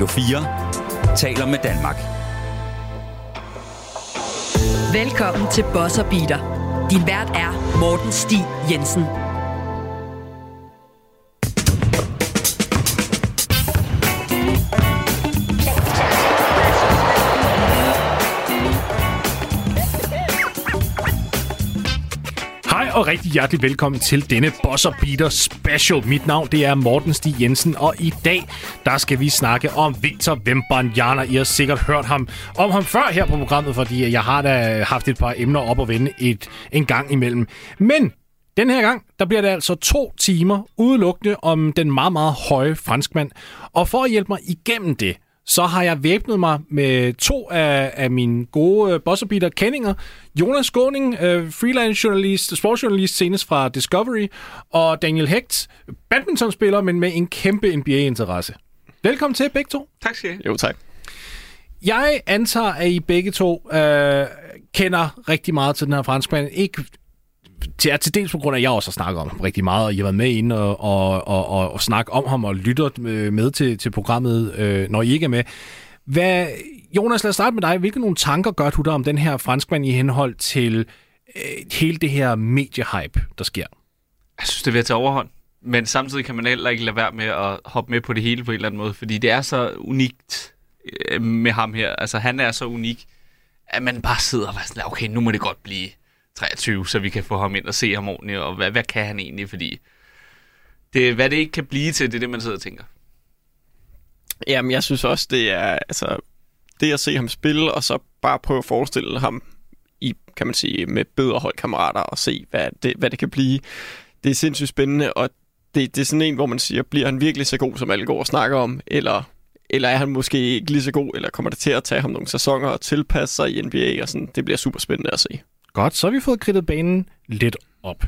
Radio 4 taler med Danmark. Velkommen til Bosser Beater. Din vært er Morten Stig Jensen. Og rigtig hjertelig velkommen til denne Bosser Beater Special. Mit navn det er Morten Stig Jensen, og i dag der skal vi snakke om Victor Wembanyama. I har sikkert hørt ham om ham før her på programmet, fordi jeg har da haft et par emner op at vende et, en gang imellem. Men den her gang, der bliver det altså to timer udelukkende om den meget, meget høje franskmand. Og for at hjælpe mig igennem det, så har jeg væbnet mig med to af, af mine gode uh, bosserbeater kendinger. Jonas Skåning, uh, freelance journalist, sportsjournalist senest fra Discovery, og Daniel Hecht, badmintonspiller, men med en kæmpe NBA-interesse. Velkommen til begge to. Tak skal I have. Jo, tak. Jeg antager, at I begge to uh, kender rigtig meget til den her franskmand. Ikke til, til dels på grund af, at jeg også har snakket om ham rigtig meget, og I har været med ind og, og, og, og, og snakke om ham og lytter øh, med til, til programmet, øh, når I ikke er med. Hvad, Jonas, lad os starte med dig. Hvilke nogle tanker gør du der om den her franskmand i henhold til øh, hele det her mediehype, der sker? Jeg synes, det er ved at tage overhånd. Men samtidig kan man heller ikke lade være med at hoppe med på det hele på en eller anden måde, fordi det er så unikt øh, med ham her. Altså, han er så unik, at man bare sidder og er sådan, okay, nu må det godt blive 23, så vi kan få ham ind og se ham ordentligt, og hvad, hvad kan han egentlig, fordi det, hvad det ikke kan blive til, det er det, man sidder og tænker. Jamen, jeg synes også, det er, altså, det at se ham spille, og så bare prøve at forestille ham i, kan man sige, med bedre holdkammerater, og se, hvad det, hvad det kan blive. Det er sindssygt spændende, og det, det er sådan en, hvor man siger, bliver han virkelig så god, som alle går og snakker om, eller, eller er han måske ikke lige så god, eller kommer det til at tage ham nogle sæsoner og tilpasse sig i NBA, og sådan, det bliver super spændende at se. Godt, så har vi fået kridtet banen lidt op.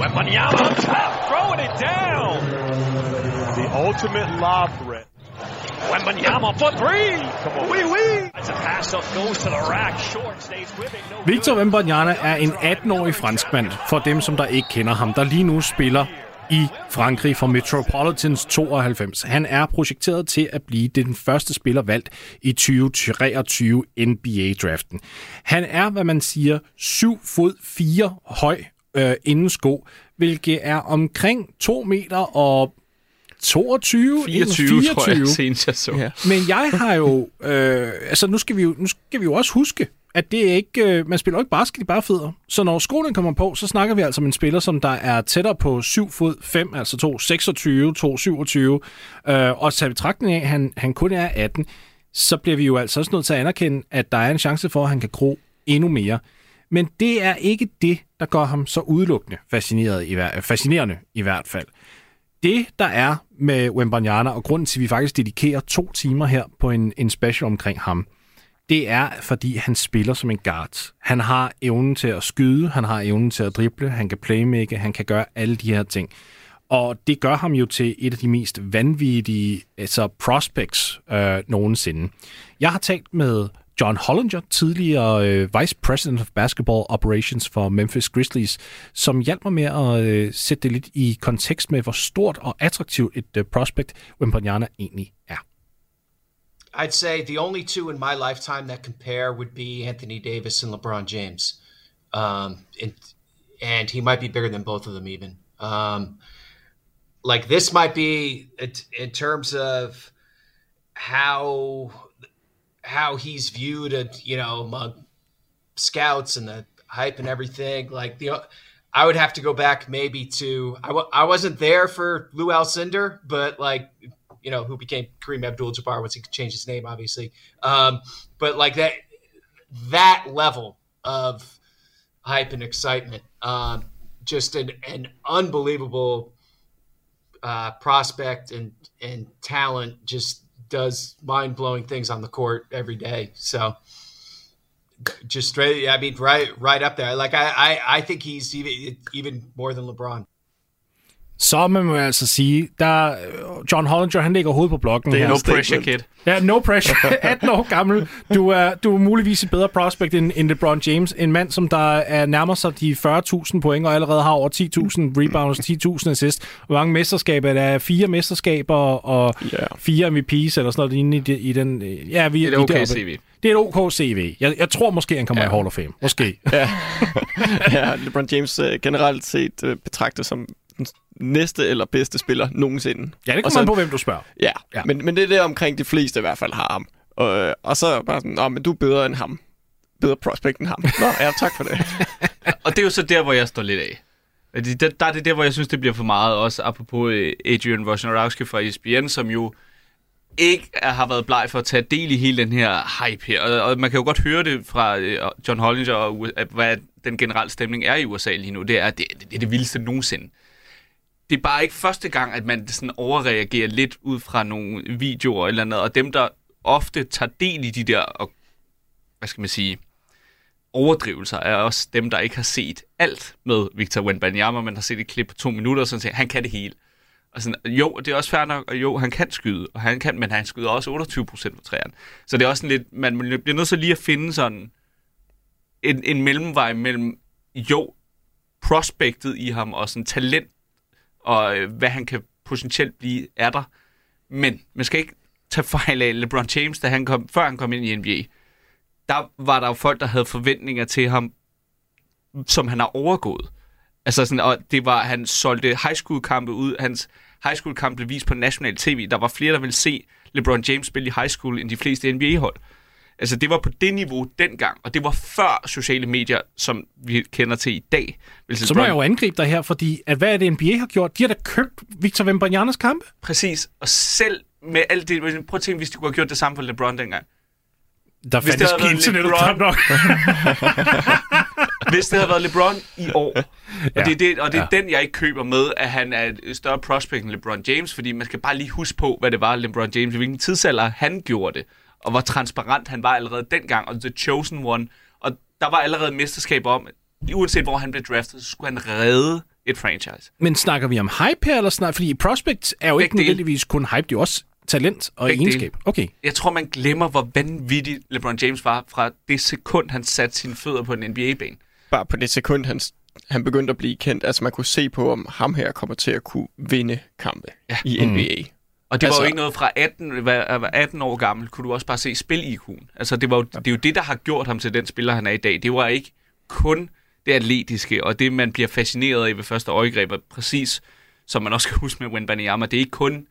Wembanyama throwing it down. The ultimate lob threat. Wembanyama for three. Come on. Wee wee. That's a pass up, goes to the rack. Short stays with it. No Victor Wembanyama er en 18-årig franskmand, for dem, som der ikke kender ham, der lige nu spiller i Frankrig for Metropolitans 92. Han er projekteret til at blive den første spiller valgt i 2023 NBA-draften. Han er, hvad man siger, 7 fod 4 høj øh, inden sko, hvilket er omkring 2 meter og 22, 24, 24. tror jeg, senest jeg så. Ja. Men jeg har jo, øh, altså nu skal vi jo, nu skal vi jo også huske, at det er ikke, øh, man spiller jo ikke basket i bare fødder. Så når skolen kommer på, så snakker vi altså om en spiller, som der er tættere på 7 fod 5, altså 2, 26, 2, 27. Øh, og tager betragtning af, at han, han kun er 18, så bliver vi jo altså også nødt til at anerkende, at der er en chance for, at han kan gro endnu mere. Men det er ikke det, der gør ham så udelukkende fascineret i, hver- fascinerende i hvert fald. Det, der er med Wembanyama, og grunden til, at vi faktisk dedikerer to timer her på en, en special omkring ham, det er, fordi han spiller som en guard. Han har evnen til at skyde, han har evnen til at drible, han kan playmake, han kan gøre alle de her ting. Og det gør ham jo til et af de mest vanvittige altså prospects øh, nogensinde. Jeg har talt med John Hollinger, tidligere øh, Vice President of Basketball Operations for Memphis Grizzlies, som hjalp mig med at øh, sætte det lidt i kontekst med, hvor stort og attraktivt et øh, prospect Wembanyama egentlig er. I'd say the only two in my lifetime that compare would be Anthony Davis and LeBron James. Um, and, and he might be bigger than both of them, even. Um, like this might be in terms of how how he's viewed, at, you know, among scouts and the hype and everything. Like the, I would have to go back maybe to I w- I wasn't there for Lou Alcindor, but like you know, who became Kareem Abdul-Jabbar once he changed his name, obviously. Um, but like that, that level of hype and excitement, um, just an, an unbelievable uh, prospect and and talent. Just does mind blowing things on the court every day. So just straight, I mean, right right up there. Like I I, I think he's even even more than LeBron. Så må man altså sige, der John Hollinger, han lægger hovedet på blokken Det er her. No pressure, kid. Ja, no pressure. 18 år gammel. Du er, du er muligvis et bedre prospect end, end LeBron James. En mand, som der er nærmer sig de 40.000 point og allerede har over 10.000 rebounds, 10.000 assists. Hvor mange mesterskaber? Der er fire mesterskaber og Ja. fire MVP's eller sådan noget inde i, i den... Ja, vi, Det er okay. CV. Det er et OK CV. Jeg, jeg tror måske, han kommer ja. i Hall of Fame. Måske. ja, LeBron James øh, generelt set øh, betragtet som den næste eller bedste spiller nogensinde. Ja, det kommer så- an på, hvem du spørger. Ja, Ja. Men, men det er det omkring de fleste i hvert fald har ham. Og, øh, og så bare sådan, Nå, men du er bedre end ham. Bedre prospect end ham. Nå, ja, tak for det. Og det er jo så der, hvor jeg står lidt af. Der, der er det der, hvor jeg synes, det bliver for meget. Også apropos øh, Adrian Wojnarowski fra ESPN, som jo ikke er, har været bleg for at tage del i hele den her hype her. Og, og man kan jo godt høre det fra øh, John Hollinger, og, U- at hvad den generelle stemning er i USA lige nu. Det er det, det, er det vildeste nogensinde. Det er bare ikke første gang, at man sådan overreagerer lidt ud fra nogle videoer eller noget. Og dem, der ofte tager del i de der, og, hvad skal man sige, overdrivelser er også dem, der ikke har set alt med Victor Wembanyama, man har set et klip på to minutter, og sådan siger, han kan det hele. Og sådan, jo, det er også fair nok, og jo, han kan skyde, og han kan, men han skyder også 28 procent på træerne. Så det er også sådan lidt, man bliver nødt til lige at finde sådan en, en mellemvej mellem, jo, prospektet i ham, og sådan talent, og øh, hvad han kan potentielt blive, er der. Men man skal ikke tage fejl af LeBron James, da han kom, før han kom ind i NBA der var der jo folk, der havde forventninger til ham, som han har overgået. Altså sådan, og det var, han solgte high school kampe ud, hans high school kamp blev vist på national tv. Der var flere, der ville se LeBron James spille i high school, end de fleste NBA-hold. Altså det var på det niveau dengang, og det var før sociale medier, som vi kender til i dag. Hvis Så må jeg jo angribe dig her, fordi at hvad er det, NBA har gjort? De har da købt Victor Wembanyama's kampe. Præcis, og selv med alt det, prøv at tænke, hvis de kunne have gjort det samme for LeBron dengang. Der Hvis det fandtes været internettet LeBron- nok. Hvis det havde været LeBron i år. Og Ja. det er, det, og det er Ja. den, jeg ikke køber med, at han er et større prospect end LeBron James, fordi man skal bare lige huske på, hvad det var, LeBron James, i hvilken tidsalder han gjorde det, og hvor transparent han var allerede dengang, og The Chosen One. Og der var allerede mesterskaber om, uanset hvor han blev draftet, så skulle han redde et franchise. Men snakker vi om hype her, eller snakker Fordi prospect er jo ikke Begge dele. nødvendigvis kun hype, det er jo også talent og Begge egenskab. Okay. Jeg tror, man glemmer, hvor vanvittig LeBron James var fra det sekund, han satte sine fødder på en NBA-bane. Bare på det sekund, han, han begyndte at blive kendt. Altså man kunne se på, om ham her kommer til at kunne vinde kampe Ja. i NBA. Og det altså, var Altså- jo ikke noget fra 18, hvad- hvad- 18 år gammel, kunne du også bare se spil IQ'en. Altså det, var jo, det er jo det, der har gjort ham til den spiller, han er i dag. Det var ikke kun det atletiske, og det, man bliver fascineret af ved første øjegreb, og præcis som man også skal huske med Wembanyama, det er ikke kun,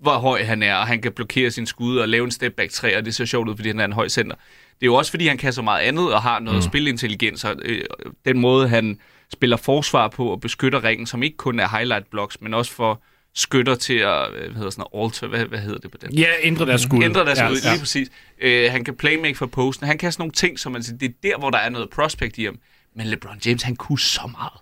hvor høj han er, og han kan blokere sin skud og lave en step back 3, og det ser sjovt ud, fordi han er en høj center. Det er jo også, fordi han kan så meget andet og har noget mm. spilintelligens, og øh, den måde, han spiller forsvar på og beskytter ringen, som ikke kun er highlight blocks, men også for skytter til at, øh, hvad hedder sådan noget, alter, hvad, hvad hedder det på den? Ja, ændre deres skud. Ændre deres ja, ja, ud, ja. lige præcis. Øh, han kan playmake for posten. Han kan sådan nogle ting, som man siger, det er der, hvor der er noget prospect i ham. Men LeBron James, han kunne så meget.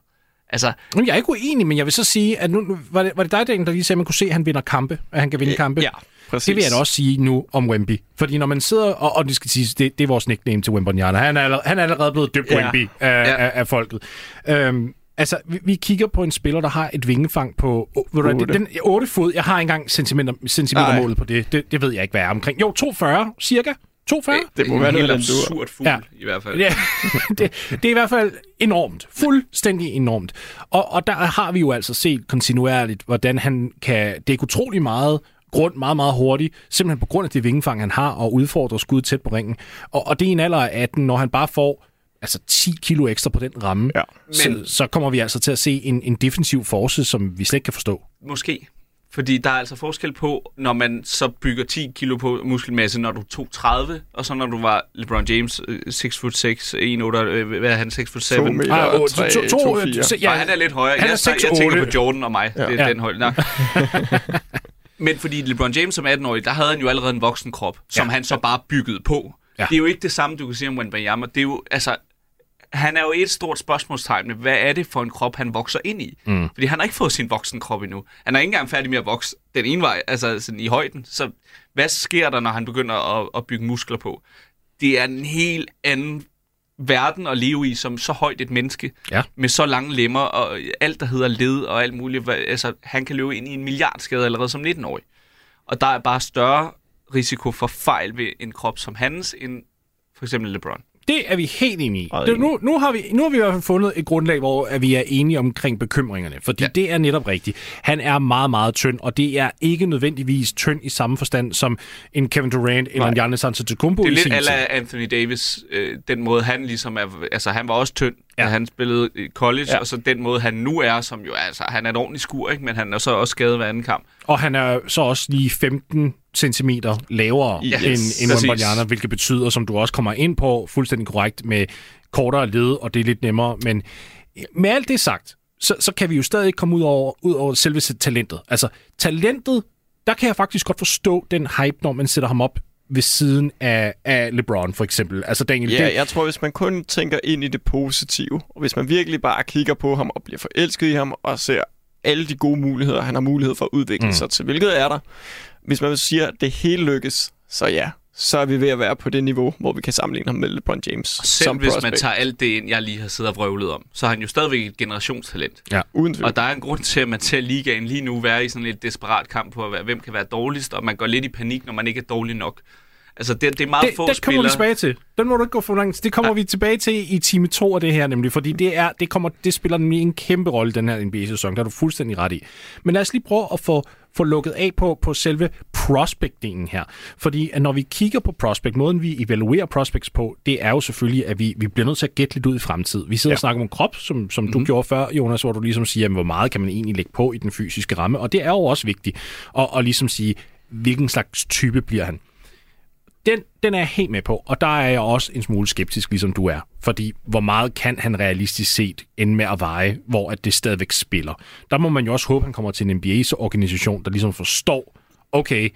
Altså, Jamen, Jeg er ikke uenig, men jeg vil så sige, at nu var det, var det dig, der lige sagde, at man kunne se, at han vinder kampe, at han kan vinde kampe? Ja, præcis. Det vil jeg da også sige nu om Wemby. Fordi når man sidder, og, og det skal siges, det, det er vores nickname til Wembanyama. Han er, allerede, han er allerede blevet døbt Ja. Wemby af, Ja. af, af folket. Øhm, altså, vi, vi kigger på en spiller, der har et vingefang på oh, ved du, hvad, Otte. den, 8 fod. Jeg har ikke engang centimeter, centimetermålet på det. det. Det ved jeg ikke, hvad er omkring. Jo, 240 cirka. 240? Det må en være helt noget, den dur. absurd fugl, Ja. i hvert fald. Ja, det, det er i hvert fald enormt. Fuldstændig enormt. Og, og der har vi jo altså set kontinuerligt, hvordan han kan dække utrolig meget grund meget, meget hurtigt, simpelthen på grund af det vingefang, han har, og udfordrer skud tæt på ringen. Og, og det er en alder af 18, når han bare får altså 10 kilo ekstra på den ramme, Ja. så, Men- så kommer vi altså til at se en, en defensiv force, som vi slet ikke kan forstå. Måske. Fordi der er altså forskel på, når man så bygger 10 kilo på muskelmasse, når du tog 30, og så når du var LeBron James, øh, 6 foot 6, 1, 8, øh, hvad er han, 6 foot 7? To meter, Ah, ah, åh, tre, to- to- to, fire. se- Ja, han er lidt højere. Han er jeg, jeg, jeg tænker 6'8". på Jordan og mig. Ja. Det er Ja. den hold. Nå. Men fordi LeBron James som 18-årig, der havde han jo allerede en voksen krop, som Ja. han så bare byggede på. Ja. Det er jo ikke det samme, du kan sige om Wembanyama. Det er jo, altså, han er jo et stort spørgsmålstegn hvad er det for en krop, han vokser ind i? Mm. Fordi han har ikke fået sin voksen krop endnu. Han er ikke engang færdig med at vokse den ene vej, altså sådan i højden. Så hvad sker der, når han begynder at, at bygge muskler på? Det er en helt anden verden at leve i som så højt et menneske, Ja. med så lange lemmer, og alt, der hedder led og alt muligt. Altså, han kan løbe ind i en milliardskade allerede som 19-årig. Og der er bare større risiko for fejl ved en krop som hans, end for eksempel LeBron. Det er vi helt enige i. Det, nu, nu, har vi, nu har vi i hvert fald fundet et grundlag, hvor at vi er enige omkring bekymringerne. Fordi ja. Det er netop rigtigt. Han er meget, meget tynd, og det er ikke nødvendigvis tynd i samme forstand som en Kevin Durant eller Nej. en Giannis Antetokounmpo Det er lidt ala Anthony Davis, øh, den måde han ligesom er, altså han var også tynd, Ja. da han spillede college, Ja. og så den måde han nu er, som jo altså, han er et ordentligt skur, ikke? men han er så også skadet hver anden kamp. Og han er så også lige 15 cm lavere Yes, end, end. Wembanyama, hvilket betyder, som du også kommer ind på, fuldstændig korrekt, med kortere led, og det er lidt nemmere. Men med alt det sagt, så, så kan vi jo stadig ikke komme ud over, ud over selve talentet. Altså, talentet, der kan jeg faktisk godt forstå den hype, når man sætter ham op ved siden af, af LeBron, for eksempel. Altså, Daniel, Ja, det, jeg tror, hvis man kun tænker ind i det positive, og hvis man virkelig bare kigger på ham og bliver forelsket i ham, og ser alle de gode muligheder, han har mulighed for at udvikle mm. sig til, hvilket er der. Hvis man siger, at det hele lykkes, så ja, så er vi ved at være på det niveau, hvor vi kan sammenligne ham med LeBron James. Og selv som hvis man prospect. tager alt det ind, jeg lige har siddet og vrøvlet om, så er han jo stadigvæk et generationstalent. Uden tvivl. Og der er en grund til, at man ser ligaen lige nu være i sådan lidt desperat kamp på, at være- hvem kan være dårligst, og man går lidt i panik, når man ikke er dårlig nok. Altså, det, det er meget det, få det kommer vi spillere. tilbage til. Den må du ikke gå for langt. Det kommer ja. vi tilbage til i time 2 af det her, nemlig, fordi det, er, det, kommer, det spiller nemlig en kæmpe rolle den her NBA-sæson. Der er du fuldstændig ret i. Men lad os lige prøve at få, få lukket af på, på selve prospect-delen her. Fordi at når vi kigger på prospect, måden vi evaluerer prospects på, det er jo selvfølgelig, at vi, vi bliver nødt til at gætte lidt ud i fremtiden. Vi sidder ja. og snakker om krop, som, som mm-hmm. du gjorde før, Jonas, hvor du ligesom siger, jamen, hvor meget kan man egentlig lægge på i den fysiske ramme. Og det er jo også vigtigt at, at ligesom sige, hvilken slags type bliver han den, den er jeg helt med på, og der er jeg også en smule skeptisk, ligesom du er. Fordi hvor meget kan han realistisk set ende med at veje, hvor at det stadigvæk spiller? Der må man jo også håbe, at han kommer til en NBA-organisation, der ligesom forstår, okay,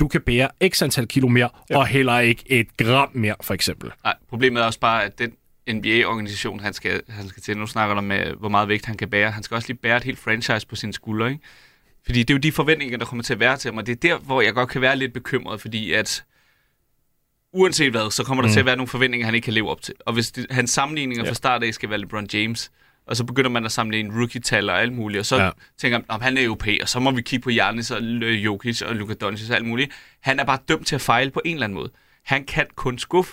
du kan bære x antal kilo mere, ja. og heller ikke et gram mere, for eksempel. Nej, problemet er også bare, at den NBA-organisation, han skal, han skal til, nu snakker der med, hvor meget vægt han kan bære. Han skal også lige bære et helt franchise på sine skuldre, ikke? Fordi det er jo de forventninger, der kommer til at være til og det er der, hvor jeg godt kan være lidt bekymret, fordi at uanset hvad, så kommer der mm. til at være nogle forventninger, han ikke kan leve op til. Og hvis det, hans sammenligninger ja. fra start af skal være LeBron James, og så begynder man at samle en rookie-tal og alt muligt, og så Ja. tænker man, om han er europæer, så må vi kigge på Giannis og øh, Jokic og Luka Doncic og alt muligt. Han er bare dømt til at fejle på en eller anden måde. Han kan kun skuffe,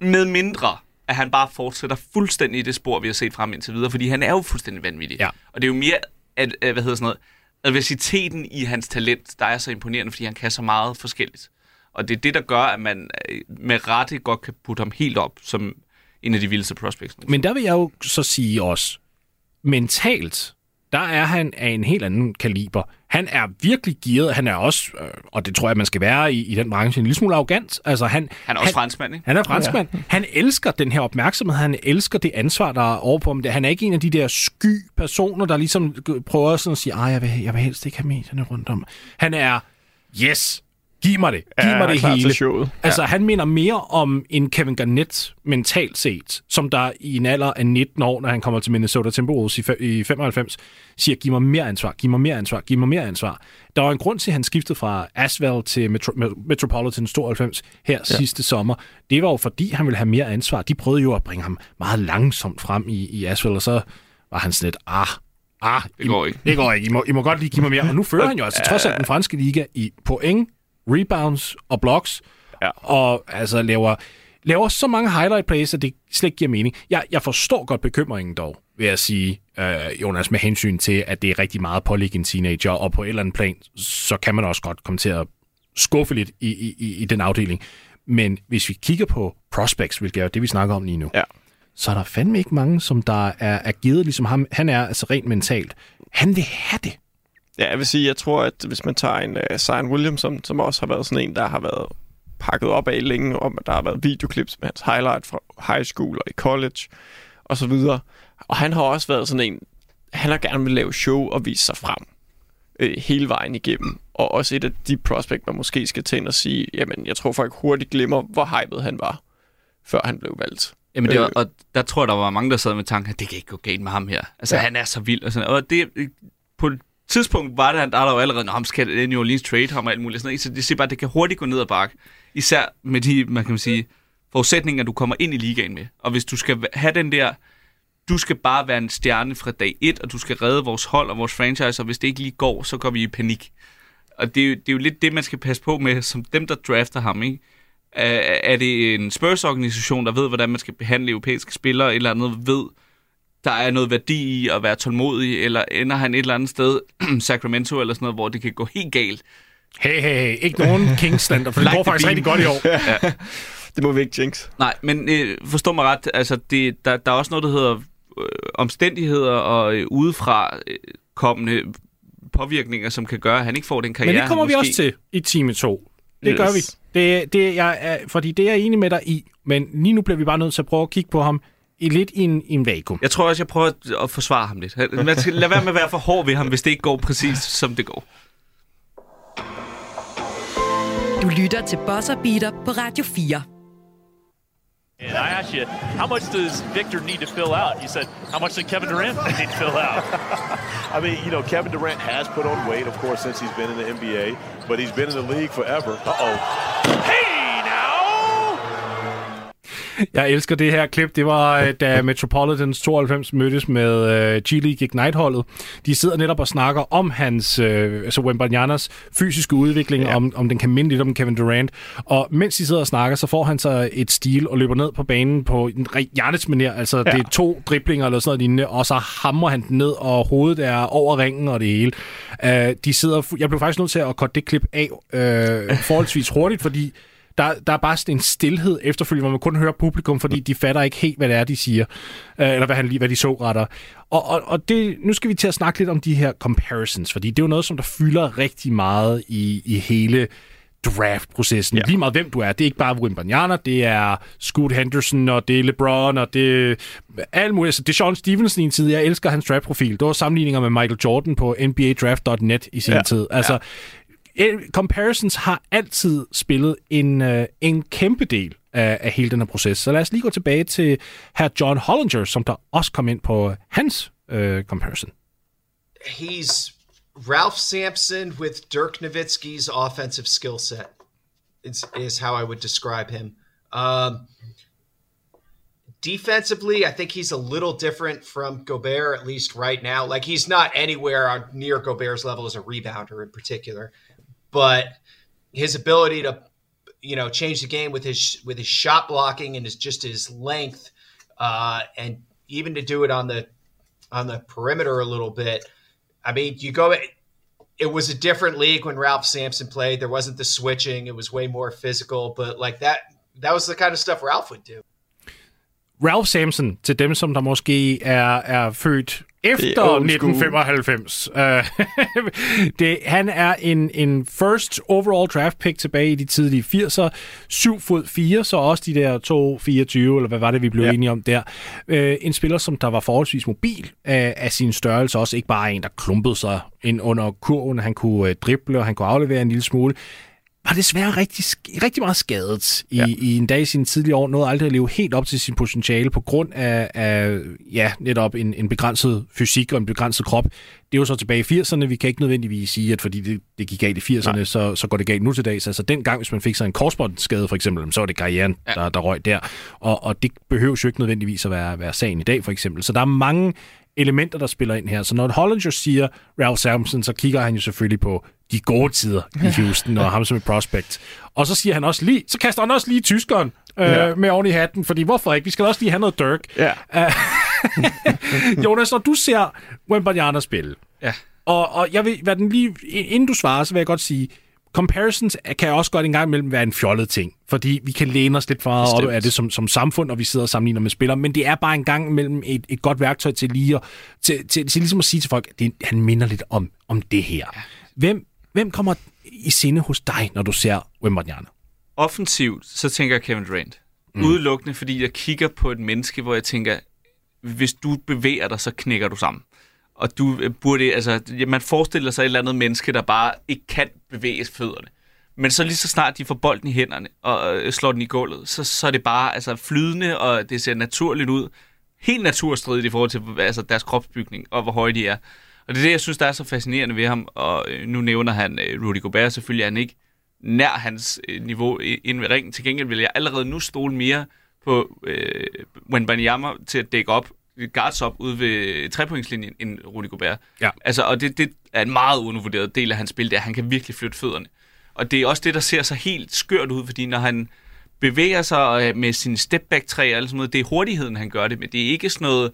med mindre at han bare fortsætter fuldstændig i det spor, vi har set frem indtil videre, fordi han er jo fuldstændig vanvittig. Ja. Og det er jo mere, at, at, hvad hedder sådan noget, adversiteten i hans talent, der er så imponerende, fordi han kan så meget forskelligt. Og det er det, der gør, at man øh, med rette godt kan putte ham helt op som en af de vildeste prospects. Men der vil jeg jo så sige også, mentalt, der er han af en helt anden kaliber. Han er virkelig gearet. Han er også, øh, og det tror jeg, man skal være i, i den branche, en lille smule arrogant. Altså, han, Han er også franskmand, ikke? Han er franskmand. Ja. Han elsker den her opmærksomhed. Han elsker det ansvar, der er over på ham. Han er ikke en af de der sky personer, der ligesom prøver sådan at sige, "Ej, jeg vil, jeg vil helst ikke have medierne rundt om. Han er, yes, giv mig det. Giv Ja, mig det til hele. showet. Altså, han minder mere om en Kevin Garnett mentalt set, som der i en alder af 19 år, når han kommer til Minnesota Timberwolves i, fe- i 95, siger, giv mig mere ansvar, giv mig mere ansvar, giv mig mere ansvar. Der var en grund til, at han skiftede fra Asphalt til Metro- Met- Metropolitan 92 her ja. sidste sommer. Det var jo fordi, han ville have mere ansvar. De prøvede jo at bringe ham meget langsomt frem i, i Asphalt, og så var han sådan lidt, ah, ah, Det går ikke. Det går ikke. I må, I må godt lige give mig mere. Og nu fører han jo altså trods alt den franske liga i point, rebounds og blocks. Ja. Og altså laver, laver så mange highlight plays, at det slet ikke giver mening. Jeg, jeg forstår godt bekymringen dog, vil jeg sige, øh, Jonas, med hensyn til, at det er rigtig meget på en teenager, og på et eller andet plan, så kan man også godt komme til at skuffe lidt i, i, i, i den afdeling. Men hvis vi kigger på prospects, hvilket er det, vi snakker om lige nu, Ja. så er der fandme ikke mange, som der er, er givet, ligesom ham. Han er altså rent mentalt. Han vil have det. Ja, jeg vil sige, jeg tror, at hvis man tager en uh, Zion Williamson, som også har været sådan en, der har været pakket op af længe, om at der har været videoklips med hans highlight fra high school og i college, og så videre. Og han har også været sådan en, han har gerne vil lave show og vise sig frem øh, hele vejen igennem. Og også et af de prospect, man måske skal til og sige, jamen, jeg tror folk hurtigt glemmer, hvor hyped han var, før han blev valgt. Jamen, det var, Øh. og der tror jeg, der var mange, der sad med tanken, at det kan ikke gå galt med ham her. Altså, Ja. han er så vild. Og, sådan, og det, på et tidspunkt var det, der er der jo allerede, når ham skal New Orleans trade ham og alt muligt. Sådan noget. Så det siger bare, at det kan hurtigt gå ned ad bakke. Især med de, man kan sige, forudsætninger, du kommer ind i ligaen med. Og hvis du skal have den der, du skal bare være en stjerne fra dag 1, og du skal redde vores hold og vores franchise, og hvis det ikke lige går, så går vi i panik. Og det er, jo, det er jo lidt det, man skal passe på med, som dem, der drafter ham, ikke? Er, er det en Spurs-organisation, der ved, hvordan man skal behandle europæiske spillere, eller noget ved, der er noget værdi i at være tålmodig, eller ender han et eller andet sted, Sacramento eller sådan noget, hvor det kan gå helt galt. Hey, hey, hey. Ikke nogen Kingslander, for det Like går faktisk beam. rigtig godt i år. Det må vi ikke jinx. Nej, men øh, forstå mig ret, altså det, der, der er også noget, der hedder øh, omstændigheder og øh, udefra øh, kommende påvirkninger, som kan gøre, at han ikke får den karriere, Men det kommer han vi måske... også til i time 2. Det Yes. gør vi. Det, det, jeg er, fordi det er jeg enig med dig i, men lige nu bliver vi bare nødt til at prøve at kigge på ham i lidt i en, i en vakuum. Jeg tror også, jeg prøver at, at forsvare ham lidt. Man skal lade være med at være for hård ved ham, hvis det ikke går præcis, som det går. Du lytter til Bosser Beater på Radio 4. And I asked you, how much does Victor need to fill out? You said, how much did Kevin Durant need to fill out? I mean, you know, Kevin Durant has put on weight, of course, since he's been in the NBA, but he's been in the league forever. Uh-oh. Hey! Jeg elsker det her klip. Det var, øh, da Metropolitans 92 mødtes med uh, G-League Ignite-holdet. De sidder netop og snakker om hans, uh, altså Wembanyamanas fysiske udvikling, ja. om, om den kan minde lidt om Kevin Durant. Og mens de sidder og snakker, så får han så et stil og løber ned på banen på en Janets manér. Altså, ja. det er to driblinger eller sådan noget lignende, og så hamrer han den ned, og hovedet er over ringen og det hele. Uh, de sidder, jeg blev faktisk nødt til at korte det klip af uh, forholdsvis hurtigt, fordi der, der er bare sådan en stillhed efterfølgende, hvor man kun hører publikum, fordi de fatter ikke helt, hvad det er, de siger. Øh, eller hvad, han, lige- hvad de så retter. Og, og, og det, nu skal vi til at snakke lidt om de her comparisons, fordi det er jo noget, som der fylder rigtig meget i, i hele draft-processen. Ja. Lige meget hvem du er. Det er ikke bare Wimbanyana, det er Scoot Henderson, og det er LeBron, og det er alt muligt. Altså, det er Sean Stevenson i en tid. Jeg elsker hans draft-profil. Det var sammenligninger med Michael Jordan på NBADraft.net i sin ja. tid. Altså. Comparisons har altid spillet en, øh, en kæmpe del af, af hele den her proces. Så lad os lige gå tilbage til her John Hollinger, som der også kom ind på hans øh, comparison. He's Ralph Sampson with Dirk Nowitzki's offensive skill set. Is, is how I would describe him. Um, defensively, I think he's a little different from Gobert, at least right now. Like he's not anywhere near Gobert's level as a rebounder in particular, but his ability to, you know, change the game with his with his shot blocking and his just his length, uh, and even to do it on the on the perimeter a little bit. I mean, you go. It was a different league when Ralph Sampson played. There wasn't the switching. It was way more physical. But like that, that was the kind of stuff Ralph would do. Ralph Sampson, til dem, som der måske er, er født efter old school. 1995. Uh, det, han er en, en first overall draft pick tilbage i de tidlige 80'er. 7 fod 4, så også de der 2,24, eller hvad var det, vi blev ja. Enige om der. Uh, en spiller, som der var forholdsvis mobil af, af sin størrelse, også ikke bare en, der klumpede sig ind under kurven. Han kunne uh, drible, og han kunne aflevere en lille smule var desværre rigtig, rigtig meget skadet i, ja. i en dag i sine tidlige år. Nåede aldrig at leve helt op til sin potentiale på grund af, af ja, netop en, en begrænset fysik og en begrænset krop. Det er jo så tilbage i 80'erne. Vi kan ikke nødvendigvis sige, at fordi det, det gik galt i 80'erne, så, så går det galt nu til dags. Altså dengang, hvis man fik sig en korsbåndsskade for eksempel, så var det karrieren, ja. der, der røg der. Og, og det behøver jo ikke nødvendigvis at være, være sagen i dag for eksempel. Så der er mange elementer, der spiller ind her. Så når Hollinger siger Ralph Sampson, så kigger han jo selvfølgelig på de gode tider i Houston og ham som et prospect. Og så siger han også lige, så kaster han også lige tyskeren øh, ja. med oven i hatten, fordi hvorfor ikke? Vi skal også lige have noget Dirk. Ja. Jonas, når du ser Wembanyama spille, Ja. og, og jeg vil, hvad den lige, inden du svarer, så vil jeg godt sige, comparisons kan også godt en gang imellem være en fjollet ting, fordi vi kan læne os lidt for meget op af det som, som samfund, og vi sidder og sammenligner med spillere, men det er bare en gang imellem et, et godt værktøj til lige at, til, til, til ligesom at sige til folk, at det, han minder lidt om, om det her. Hvem, hvem kommer i sinde hos dig, når du ser Wembanyama? Offensivt, så tænker jeg Kevin Durant. Mm. Udelukkende, fordi jeg kigger på et menneske, hvor jeg tænker, hvis du bevæger dig, så knækker du sammen. Og du øh, burde, altså, man forestiller sig et eller andet menneske, der bare ikke kan bevæge fødderne. Men så lige så snart de får bolden i hænderne og øh, slår den i gulvet, så, så er det bare altså, flydende, og det ser naturligt ud. Helt naturstridigt i forhold til altså, deres kropsbygning og hvor høje de er. Og det er det, jeg synes, der er så fascinerende ved ham. Og øh, nu nævner han Rudy Gobert, selvfølgelig er han ikke nær hans niveau i- inden ved ringen. Til gengæld vil jeg allerede nu stole mere på øh, Wenbanyama til at dække op, guards op ude ved trepointslinjen end Rudy Gobert. Ja. Altså, og det, det er en meget undervurderet del af hans spil, det er, at han kan virkelig flytte fødderne. Og det er også det, der ser så helt skørt ud, fordi når han bevæger sig øh, med sin stepback-træ og alt sådan noget, det er hurtigheden, han gør det, men det er ikke sådan noget...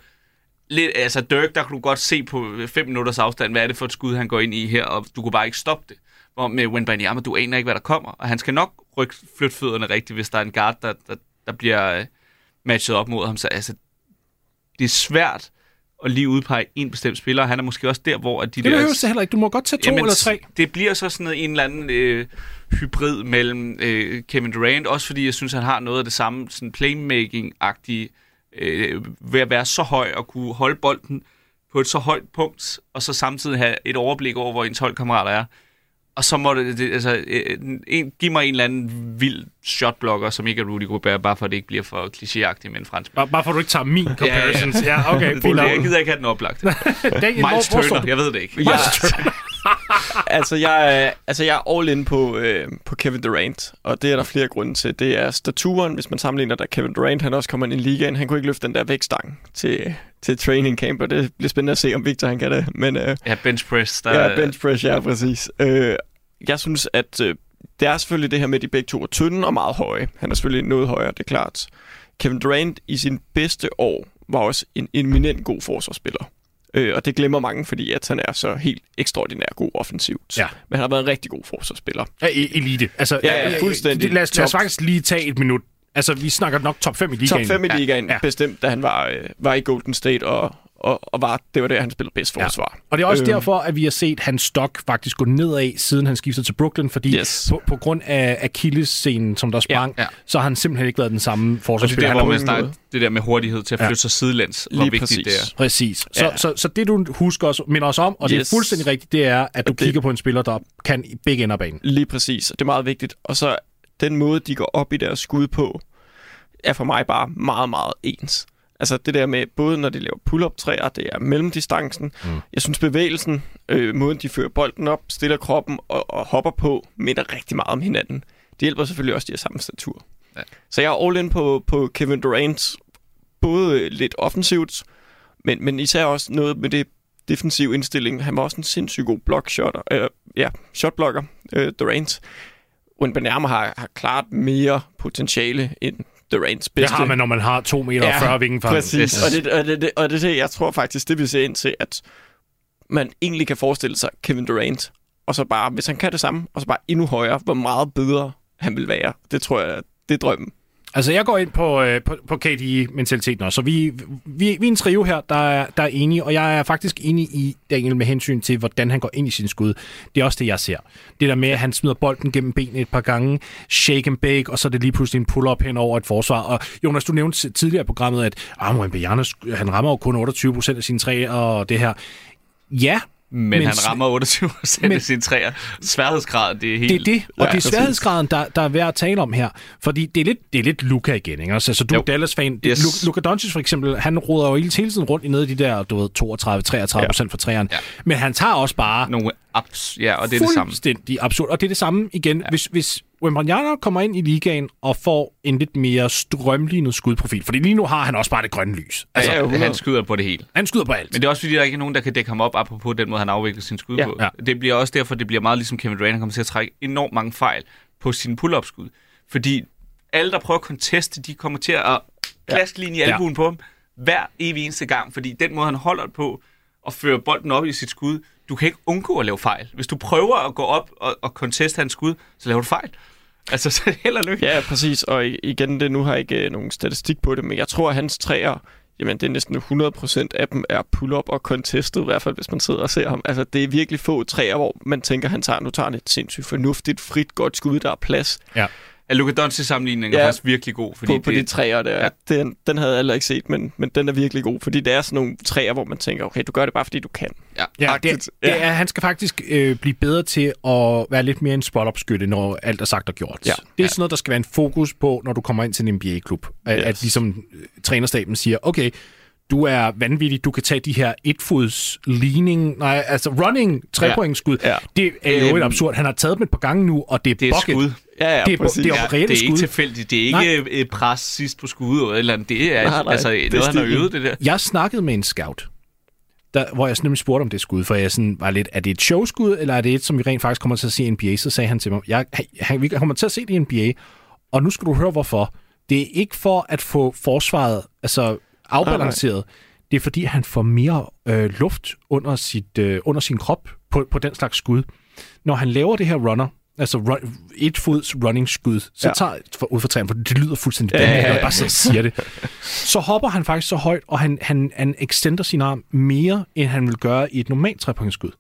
Lidt, altså Dirk, der kunne du godt se på 5 minutters afstand, hvad er det for et skud, han går ind i her, og du kunne bare ikke stoppe det. Hvor med Wembanyama, du aner ikke, hvad der kommer, og han skal nok rykke flytte fødderne rigtigt, hvis der er en guard, der, der, der bliver øh, matchet op mod ham. Så altså, det er svært at lige udpege en bestemt spiller, han er måske også der, hvor at de Det der... behøver det heller ikke. Du må godt tage to Jamen, eller tre. Det bliver så sådan noget, en eller anden øh, hybrid mellem øh, Kevin Durant, også fordi jeg synes, han har noget af det samme sådan playmaking-agtige, øh, ved at være så høj og kunne holde bolden på et så højt punkt, og så samtidig have et overblik over, hvor ens holdkammerater er. Og så må det, det altså, øh, en, giv mig en eller anden vild shotblocker, som ikke er Rudy Gobert, bare for at det ikke bliver for klichéagtigt med en fransk. Bare, bare for at du ikke tager min comparisons. Ja, ja, okay. Fint, fint nok. jeg gider ikke have den oplagt. Miles Turner, jeg ved det ikke. Ja, altså, jeg, er- altså, jeg er all in på, øh, på Kevin Durant, og det er der flere grunde til. Det er staturen, hvis man sammenligner, da Kevin Durant han også kommer ind i ligaen. Han kunne ikke løfte den der vægtstang til, til training camp, og det bliver spændende at se, om Victor han kan det. Men øh, Ja, bench press. Der, ja, bench press, ja, præcis. Øh, jeg synes, at øh, det er selvfølgelig det her med, de begge to er tynde og meget høje. Han er selvfølgelig noget højere, det er klart. Kevin Durant i sin bedste år var også en eminent god forsvarsspiller. Øh, og det glemmer mange, fordi at han er så helt ekstraordinær god offensivt. Ja. Men han har været en rigtig god forsvarsspiller. Ja, e- elite. Altså, Ja, ja, fuldstændig. det- Lad os, lad os faktisk lige tage et minut. Altså, vi snakker nok top 5 i ligaen. Top 5 i ligaen, ja. bestemt, da han var, øh, var i Golden State, og, og, og var, det var der, han spillede bedst forsvar. Og det er også Øhm. derfor, at vi har set hans stok faktisk gå nedad, siden han skiftede til Brooklyn, fordi Yes. på, på grund af Achilles-scenen, som der sprang, Ja, ja. så har han simpelthen ikke været den samme Og det er forsvarsspiller. der, hvor man det der med hurtighed til at Ja. flytte sig sidelæns, hvor Lige vigtigt præcis. det er. Præcis. Så, Ja. så, så det, du husker os, minder os om, og det er Yes. fuldstændig rigtigt, det er, at du Og det- kigger på en spiller, der kan begge ender banen. Lige præcis, det er meget vigtigt. Og så den måde, de går op i deres skud på, er for mig bare meget, meget ens. Altså det der med, både når de laver pull-up træer, det er mellemdistancen. Mm. Jeg synes bevægelsen, øh, måden de fører bolden op, stiller kroppen og, og hopper på, minder rigtig meget om hinanden. Det hjælper selvfølgelig også, de har samme statur. Ja. Så jeg er all in på, på Kevin Durant, både lidt offensivt, men, men især også noget med det defensiv indstilling. Han var også en sindssygt god blockshotter, øh, ja, shotblocker, øh, Durant. Wembanyama har, har klart mere potentiale end Durants Det bedste. har man, når man har 2 meter og 40 vingen fra Præcis, Yes. og det, og, det, det, og det, det, jeg tror faktisk, det vi ser ind til, at man egentlig kan forestille sig Kevin Durant, og så bare, hvis han kan det samme, og så bare endnu højere, hvor meget bedre han vil være. Det tror jeg, det er drømmen. Altså, jeg går ind på, øh, på, på KDI-mentaliteten også. Så vi, vi, vi er en trio her, der er, der er enige, og jeg er faktisk enig i Daniel med hensyn til, hvordan han går ind i sin skud. Det er også det, jeg ser. Det der med, at han smider bolden gennem benene et par gange, shake and bake, og så er det lige pludselig en pull-up hen over et forsvar. Og Jonas, du nævnte tidligere i programmet, at ah, Wembanyama, han rammer jo kun 28 procent af sine træer og det her. Ja, men, Men han rammer 28 procent af sine træer. Sværhedsgrad, det er helt... Det er det, og Ja, det er sværhedsgraden, der, der er værd at tale om her. Fordi det er lidt, det er lidt Luka igen, ikke? Altså, så du er. Dallas-fan. Yes. Luka Doncic for eksempel, han roder jo hele tiden rundt i nede af de der, du ved, 32-33 procent for træerne. Ja. Men han tager også bare Nogle abs, ja, og det er det samme. fuldstændig absurd. Og det er det samme igen, ja. hvis, hvis Wembanyama kommer ind i ligaen og får en lidt mere strømlignet skudprofil. Fordi lige nu har han også bare det grønne lys. Altså, Ja, ja, Han 100. skyder på det hele. han skyder på alt. Men det er også fordi, der ikke er nogen, der kan dække ham op, apropos den måde, han afvikler sin skud Ja. på. Ja. Det bliver også derfor, det bliver meget ligesom Kevin Durant, han kommer til at trække enormt mange fejl på sine pull-up-skud. Fordi alle, der prøver at conteste, de kommer til at klaske lige i albuen ja. på ham hver evig eneste gang. Fordi den måde, han holder det på og fører bolden op i sit skud, du kan ikke undgå at lave fejl. Hvis du prøver at gå op og, og conteste hans skud, så laver du fejl. Altså, så held og lykke. Ja, præcis. Og igen, det, nu har jeg ikke øh, nogen statistik på det, men jeg tror, at hans træer, jamen det er næsten 100% af dem er pull-up og contested, i hvert fald hvis man sidder og ser ham. Altså det er virkelig få træer, hvor man tænker, han tager, nu tager han et sindssygt fornuftigt, frit, godt skud, der er plads Ja. Ja, Luka Doncic sammenligning er Ja. faktisk virkelig god. Fordi på, på de det, træer der. Ja. Ja. Den, den havde jeg heller ikke set, men, men den er virkelig god, fordi det er sådan nogle træer, hvor man tænker, okay, du gør det bare, fordi du kan. ja. Ja, det, det Ja. er, han skal faktisk øh, blive bedre til at være lidt mere en spot-up-skytte, når alt er sagt og gjort. Ja. Det er sådan noget, der skal være en fokus på, når du kommer ind til en NBA-klub. At, Yes. at ligesom øh, trænerstaben siger, okay, du er vanvittig, du kan tage de her etfods leaning, nej, altså running trepointsskud. Ja. Ja. Det er jo Øhm, et absurd. Han har taget dem et par gange nu, og det er, Det er et bucket. skud. Ja, ja, Det er, præcis. det er Ja, det er skud. ikke tilfældigt. Det er ikke et pres sidst på skuddet eller eller andet. Det er, Nej, nej, altså, det noget, han har øvet det der. Jeg snakkede med en scout, der, hvor jeg nemlig spurgte om det skud, for jeg sådan var lidt, er det et showskud, eller er det et, som vi rent faktisk kommer til at se i NBA? Så sagde han til mig, jeg, han, vi kommer til at se det i NBA, og nu skal du høre, hvorfor. Det er ikke for at få forsvaret altså afbalanceret. Det er fordi, han får mere øh, luft under, sit, øh, under sin krop på, på den slags skud. Når han laver det her runner, altså run, et fods running skud, så Ja. tager for, ud fra træen, for det lyder fuldstændig Ja, ja, ja, ja, jeg bare og siger det. Så hopper han faktisk så højt, og han, han, han extender sin arm mere, end han vil gøre i et normalt trepointsskud.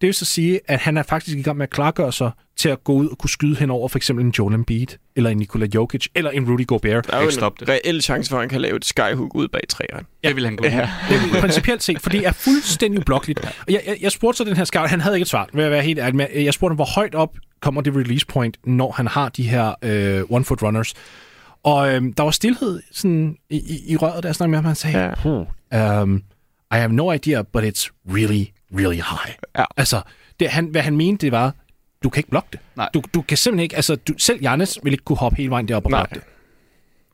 Det vil så sige, at han er faktisk i gang med at klargøre sig til at gå ud og kunne skyde hen over for eksempel en Joel Embiid, eller en Nikola Jokic, eller en Rudy Gobert. Der er jo en det. reel chance for, at han kan lave et skyhook ud bag træerne. Det vil han kunne. Ja. Det er principielt set, for det er fuldstændig ublokkeligt. Og Jeg, jeg, jeg spurgte så den her scout, han havde ikke et svar, vil jeg være helt ærlig med. Jeg spurgte ham, hvor højt op kommer det release point, når han har de her øh, one-foot runners. Og øh, der var stillhed sådan, i, i, i røret, der jeg snakkede med ham, han sagde, Ja. um, I have no idea, but it's really, really high. Ja. Altså, det, han, hvad han mente, det var, du kan ikke blokke det. Nej. Du, du kan simpelthen ikke, altså du, selv Jannes vil ikke kunne hoppe hele vejen derop og Nej. blokke det.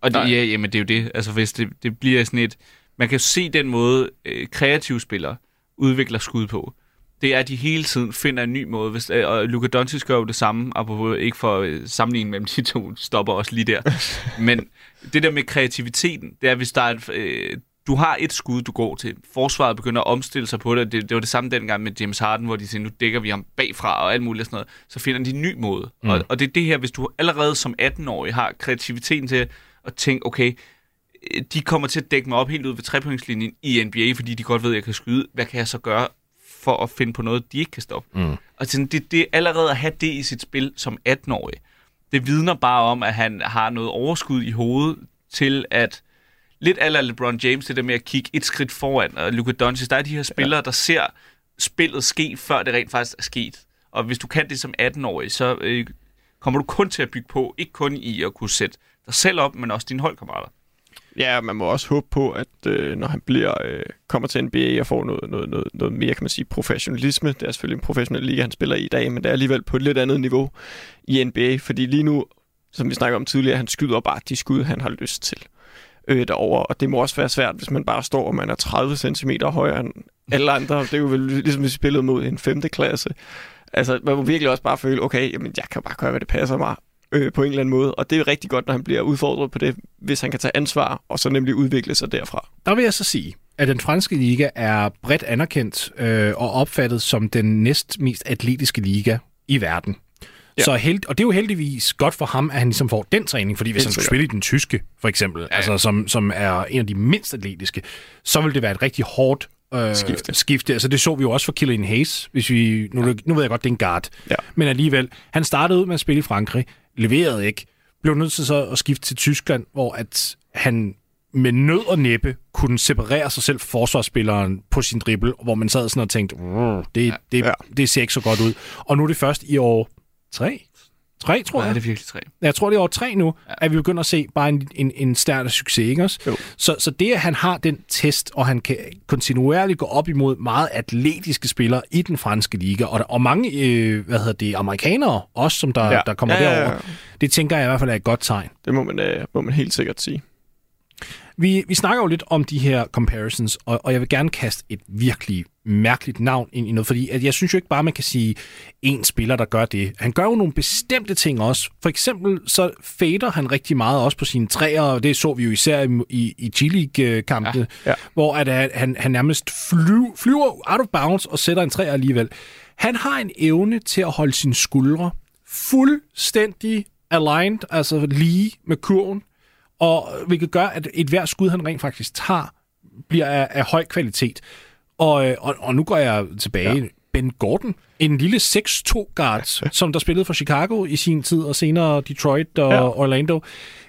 Og Nej. det, ja, jamen, det er jo det. Altså, hvis det, det bliver sådan et... Man kan jo se den måde, øh, kreative spillere udvikler skud på. Det er, at de hele tiden finder en ny måde. Hvis, øh, og Luka Doncic gør jo det samme, apropos ikke for øh, sammenligning mellem de to, stopper også lige der. Men det der med kreativiteten, det er, hvis der er et, øh, du har et skud, du går til. Forsvaret begynder at omstille sig på det. Det, det var det samme dengang med James Harden, hvor de siger, nu dækker vi ham bagfra og alt muligt og sådan noget. Så finder de en ny måde. Mm. Og, og det er det her, hvis du allerede som 18-årig har kreativiteten til at tænke, okay, de kommer til at dække mig op helt ud ved trepointslinjen i NBA, fordi de godt ved, at jeg kan skyde. Hvad kan jeg så gøre for at finde på noget, de ikke kan stoppe? Mm. Og sådan, det, det allerede at have det i sit spil som 18-årig, det vidner bare om, at han har noget overskud i hovedet til at lidt aller LeBron James, det der med at kigge et skridt foran, og Luka Doncic, der er de her spillere, ja. der ser spillet ske, før det rent faktisk er sket. Og hvis du kan det som 18-årig, så øh, kommer du kun til at bygge på, ikke kun i at kunne sætte dig selv op, men også dine holdkammerater. Ja, man må også håbe på, at øh, når han bliver øh, kommer til NBA og får noget, noget, noget, noget mere, kan man sige, professionalisme. Det er selvfølgelig en professionel liga, han spiller i i dag, men det er alligevel på et lidt andet niveau i NBA, fordi lige nu, som vi snakker om tidligere, han skyder bare de skud, han har lyst til øh, derovre, og det må også være svært, hvis man bare står, og man er 30 cm højere end alle andre. Det er jo vel ligesom, hvis vi spillede mod en 5. klasse. Altså, man må virkelig også bare føle, okay, jamen, jeg kan bare gøre, hvad det passer mig øh, på en eller anden måde. Og det er rigtig godt, når han bliver udfordret på det, hvis han kan tage ansvar, og så nemlig udvikle sig derfra. Der vil jeg så sige, at den franske liga er bredt anerkendt øh, og opfattet som den næst mest atletiske liga i verden. Ja. Så held, og det er jo heldigvis godt for ham, at han ligesom får den træning, fordi hvis Helt han skulle spille i den tyske, for eksempel, ja. altså, som, som er en af de mindst atletiske, så vil det være et rigtig hårdt øh, Skifte. skifte. Altså, det så vi jo også for Killian Hayes, hvis vi, nu, ja. nu ved jeg godt, det er en guard, Ja. men alligevel, han startede ud med at spille i Frankrig, leverede ikke, blev nødt til så at skifte til Tyskland, hvor at han med nød og næppe kunne separere sig selv fra forsvarsspilleren på sin dribbel, hvor man sad sådan og tænkte, "Mm, det, det, Ja. det ser ikke så godt ud. Og nu er det først i år tre, tre tror Ja, jeg. det er virkelig tre. Jeg tror, det er år tre nu, ja. at vi begynder at se bare en, en, en stærk succes, ikke også? Jo. Så, så det, at han har den test, og han kan kontinuerligt gå op imod meget atletiske spillere i den franske liga, og, og mange, øh, hvad hedder det, amerikanere også, som der. Ja. der kommer Ja, ja, ja. derover, det tænker jeg i hvert fald er et godt tegn. Det må man, øh, må man helt sikkert sige. Vi, vi snakker jo lidt om de her comparisons, og, og jeg vil gerne kaste et virkelig mærkeligt navn ind i noget, fordi at jeg synes jo ikke bare, man kan sige en spiller, der gør det. Han gør jo nogle bestemte ting også. For eksempel så fader han rigtig meget også på sine træer, og det så vi jo især i, i, i G-League-kampene, Ja, ja. hvor at, at han, han nærmest fly, flyver out of bounds og sætter en træer alligevel. Han har en evne til at holde sine skuldre fuldstændig aligned, altså lige med kurven, og hvilket gør, at et hver skud, han rent faktisk tager, bliver af, af høj kvalitet. Og, øh, og, og nu går jeg tilbage. Ja. Ben Gordon, en lille 6-2 guard, som der spillede for Chicago i sin tid, og senere Detroit og Ja. Orlando.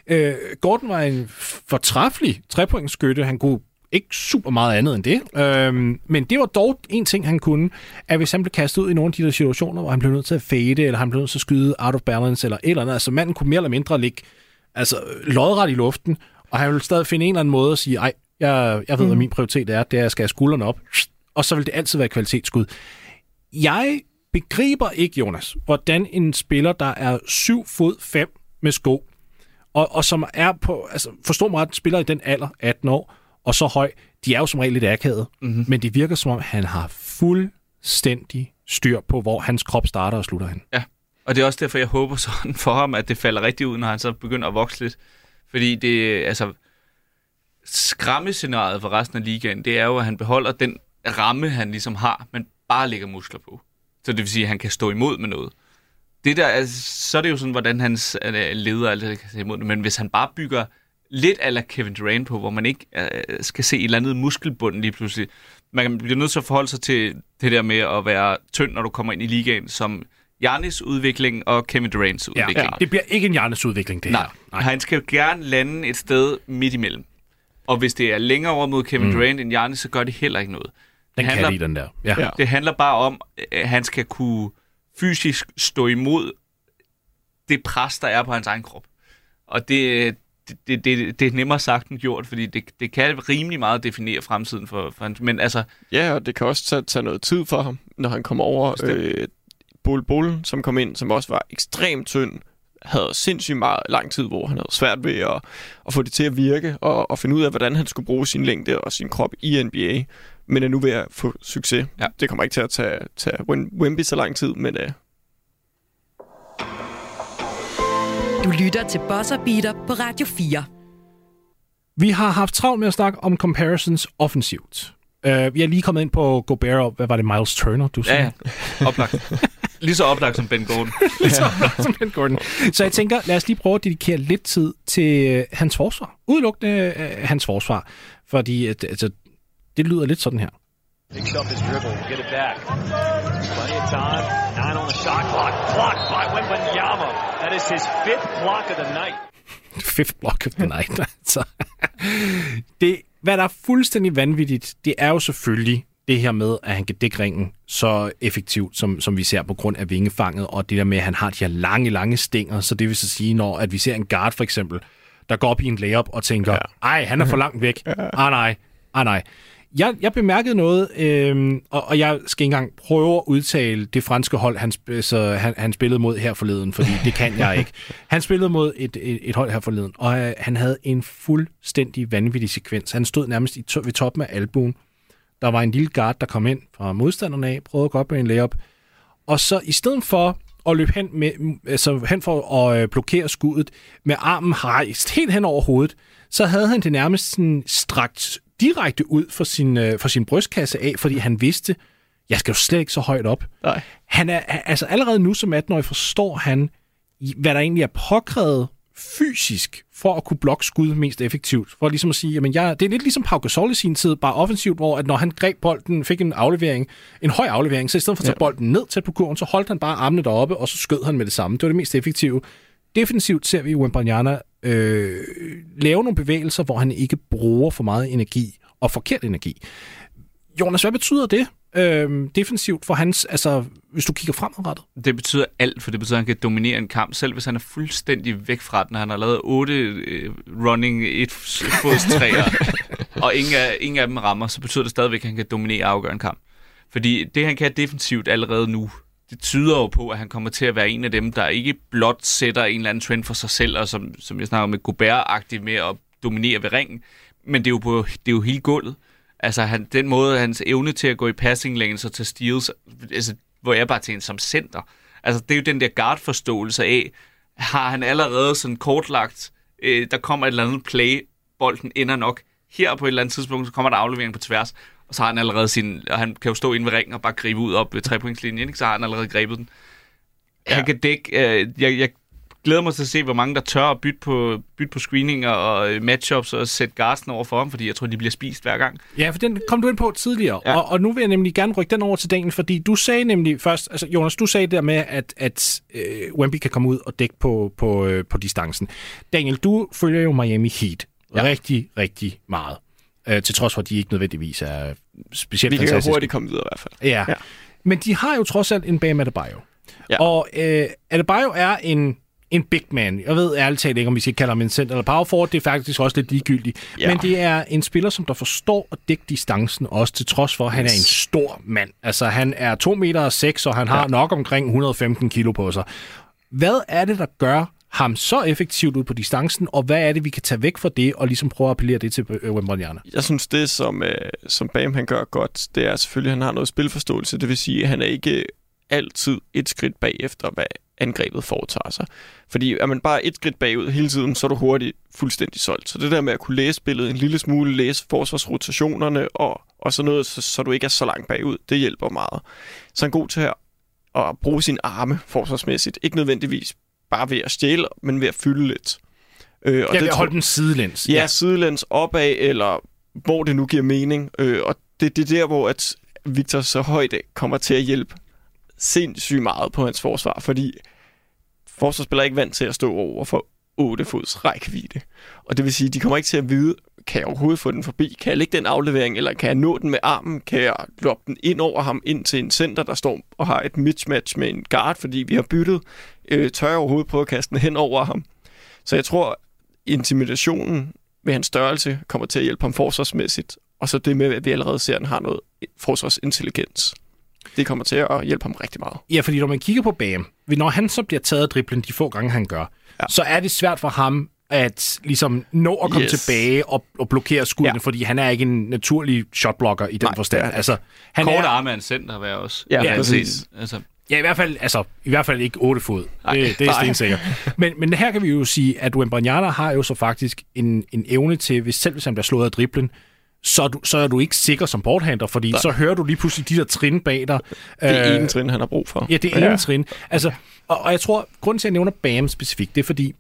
Øh, Gordon var en fortræffelig trepointsskytte. Han kunne ikke super meget andet end det. Øhm, men det var dog en ting, han kunne, at hvis han blev kastet ud i nogle af de der situationer, hvor han blev nødt til at fade, eller han blev nødt til at skyde out of balance, eller et eller andet, altså manden kunne mere eller mindre ligge altså, lodret i luften, og han ville stadig finde en eller anden måde at sige, ej, Jeg, jeg ved, mm. hvad min prioritet er. Det er, at jeg skal have skuldrene op. Og så vil det altid være kvalitetsskud. Jeg begriber ikke, Jonas, hvordan en spiller, der er 7 fod 5 med sko, og, og som er på, altså forstå mig ret, spiller i den alder, 18 år, og så høj, de er jo som regel lidt akavet, mm-hmm. men det virker som om, han har fuldstændig styr på, hvor hans krop starter og slutter hen. Ja, og det er også derfor, jeg håber sådan for ham, at det falder rigtigt ud, når han så begynder at vokse lidt. Fordi det, altså, skræmmescenariet for resten af ligaen, det er jo, at han beholder den ramme, han ligesom har, men bare lægger muskler på. Så det vil sige, at han kan stå imod med noget. Det der, altså, så er det jo sådan, hvordan hans øh, leder alt kan se imod det. Men hvis han bare bygger lidt ala Kevin Durant på, hvor man ikke øh, skal se et eller andet muskelbund lige pludselig. Man bliver nødt til at forholde sig til det der med at være tynd, når du kommer ind i ligaen, som Janis udvikling og Kevin Durants udvikling. Ja, det bliver ikke en Janis udvikling, det Nej. her. Nej, han skal gerne lande et sted midt imellem. Og hvis det er længere over mod Kevin mm. Durant end Giannis, så gør det heller ikke noget. Den det kan handler, lide, den der. Ja. Ja. Det handler bare om, at han skal kunne fysisk stå imod det pres, der er på hans egen krop. Og det, det, det, det er nemmere sagt end gjort, fordi det, det kan rimelig meget definere fremtiden for, for hans... Men altså... Ja, og det kan også tage, tage noget tid for ham, når han kommer over. Øh, Bol Bol, som kom ind, som også var ekstremt tynd, havde sindssygt meget lang tid, hvor han havde svært ved at, at få det til at virke, og, og finde ud af, hvordan han skulle bruge sin længde og sin krop i NBA, men er nu ved at få succes. Ja. Det kommer ikke til at tage, tage Wemby så lang tid, men uh, Du lytter til Bosser Beater på Radio 4. Vi har haft travlt med at snakke om comparisons offensivt. Uh, vi er lige kommet ind på Gobert, og hvad var det, Miles Turner, du sagde? Ja, ja. Oplagt. Lige så oplagt som Ben Gordon. så, som Ben Gordon. Så jeg tænker, lad os lige prøve at dedikere lidt tid til øh, hans forsvar. Udelukkende øh, hans forsvar. Fordi at, altså, det lyder lidt sådan her. Picks up his dribble, get it back. Plenty of time. Nine on the shot clock. Blocked by Wembanyama. That is his fifth block of the night. Fifth block of the night. altså. det, hvad der er fuldstændig vanvittigt, det er jo selvfølgelig det her med, at han kan dække ringen så effektivt, som, som vi ser på grund af vingefanget, og det der med, at han har de her lange, lange stænger, så det vil så sige, når at vi ser en guard for eksempel, der går op i en layup og tænker, ja. ej, han er for langt væk. Ah nej, ah nej. Jeg, jeg bemærkede noget, øh, og, og jeg skal ikke engang prøve at udtale det franske hold, han, så han, han spillede mod her forleden, fordi det kan jeg ikke. Han spillede mod et, et, et hold her forleden, og øh, han havde en fuldstændig vanvittig sekvens. Han stod nærmest i to, ved toppen af albuen. Der var en lille guard, der kom ind fra modstanderne af, prøvede at gå op med en layup, og så i stedet for at løbe hen, med, altså hen for at øh, blokere skuddet med armen rejst helt hen over hovedet, så havde han det nærmest sådan strakt direkte ud for sin, øh, for sin brystkasse af, fordi han vidste, jeg skal jo slet ikke så højt op. Nej. Han er, altså allerede nu som 18-årig forstår han, hvad der egentlig er påkrævet fysisk for at kunne blokke skud mest effektivt. For ligesom at sige, jamen jeg, det er lidt ligesom Pau Gasol i sin tid, bare offensivt, hvor at når han greb bolden, fik en aflevering, en høj aflevering, så i stedet for at tage bolden ned tæt på kurven, så holdt han bare armene deroppe, og så skød han med det samme. Det var det mest effektive. Defensivt ser vi Wembanyama øh, lave nogle bevægelser, hvor han ikke bruger for meget energi og forkert energi. Jonas, hvad betyder det øh, defensivt for hans, altså hvis du kigger fremadrettet? Det betyder alt, for det betyder, at han kan dominere en kamp, selv hvis han er fuldstændig væk fra den. Han har lavet otte øh, running et fods træer, og ingen af, ingen af dem rammer, så betyder det stadigvæk, at han kan dominere og afgøre en kamp. Fordi det, han kan defensivt allerede nu, det tyder jo på, at han kommer til at være en af dem, der ikke blot sætter en eller anden trend for sig selv, og som, som jeg snakker med Gobert-agtigt med at dominere ved ringen, men det er jo, på, det er jo hele gulvet. Altså han, den måde, hans evne til at gå i passing lanes og til steals, altså, hvor jeg bare tænker som center. Altså det er jo den der guard-forståelse af, har han allerede sådan kortlagt, øh, der kommer et eller andet play, bolden ender nok. Her på et eller andet tidspunkt, så kommer der aflevering på tværs, og så har han allerede sin, og han kan jo stå inde ved ringen og bare gribe ud op ved trepointslinjen, ikke? så har han allerede grebet den. Ja. Han kan dække, øh, jeg, jeg glæder mig til at se, hvor mange der tør at bytte på, bytte på screeninger og øh, matchups og sætte Garsten over for ham, fordi jeg tror, de bliver spist hver gang. Ja, for den kom du ind på tidligere, ja. Og, og nu vil jeg nemlig gerne rykke den over til Daniel, fordi du sagde nemlig først, altså Jonas, du sagde der med, at, at øh, Wemby kan komme ud og dække på, på, øh, på distancen. Daniel, du følger jo Miami Heat ja. rigtig, rigtig meget, øh, til trods for, at de ikke nødvendigvis er specielt vi kan jo fantastiske. hurtigt komme videre i hvert fald. Ja. ja. Ja. Men de har jo trods alt en Bam Adebayo. Ja. Og øh, Adebayo er en, en big man. Jeg ved ærligt talt ikke, om vi skal kalde ham en center eller power forward. Det er faktisk også lidt ligegyldigt. Ja. Men det er en spiller, som der forstår at dække distancen, også til trods for, at han er en stor mand. Altså, han er 2 meter og 6, og han har nok omkring 115 kilo på sig. Hvad er det, der gør ham så effektivt ud på distancen, og hvad er det, vi kan tage væk fra det, og ligesom prøve at appellere det til øh, Wembanyama? Jeg synes, det som, øh, som Bam han gør godt, det er selvfølgelig, at han har noget spilforståelse. Det vil sige, at han er ikke altid et skridt bagefter, hvad angrebet foretager sig. Fordi er man bare et skridt bagud hele tiden, så er du hurtigt fuldstændig solgt. Så det der med at kunne læse spillet en lille smule, læse forsvarsrotationerne og, og sådan noget, så, så du ikke er så langt bagud, det hjælper meget. Så er han god til at, at bruge sin arme forsvarsmæssigt. Ikke nødvendigvis bare ved at stjæle, men ved at fylde lidt. Øh, Og vil tror- holde den sidelæns. Ja, sidelæns opad, eller hvor det nu giver mening. Øh, og det, det er der, hvor at Victor så højde kommer til at hjælpe sindssygt meget på hans forsvar, fordi forsvarsspillere er ikke vant til at stå over for 8 fods rækkevidde. Og det vil sige, de kommer ikke til at vide, kan jeg overhovedet få den forbi? Kan jeg lægge den aflevering, eller kan jeg nå den med armen? Kan jeg loppe den ind over ham, ind til en center, der står og har et mismatch med en guard, fordi vi har byttet? Øh, tør jeg overhovedet prøve at kaste den hen over ham? Så jeg tror, intimidationen ved hans størrelse kommer til at hjælpe ham forsvarsmæssigt, og så det med, at vi allerede ser, at han har noget forsvarsintelligens. Det kommer til at hjælpe ham rigtig meget. Ja, fordi når man kigger på Bam, når han så bliver taget af driblen de få gange, han gør, ja. Ja. så er det svært for ham at ligesom nå at komme Yes. tilbage og, og blokere skuddene, ja. Ja. fordi han er ikke en naturlig shotblocker i den Nej, forstand. det er han altså, han Kort er, arme er en center være også. Ja, jeg præcis. Altså, ja, i hvert fald, altså, i hvert fald ikke 8 fod. Nej, det, det er stensikkert. Men, men her kan vi jo sige, at Wembanyama har jo så faktisk en, en evne til, hvis selv hvis han bliver slået af driblen, så er, du, så er du ikke sikker som boardhandler, fordi Nej. så hører du lige pludselig de der trin bag dig. Det er Øh, ene trin, han har brug for. Ja, det ja. trin. Altså, og, og jeg tror, grunden til, at jeg nævner Bam specifikt, det er fordi,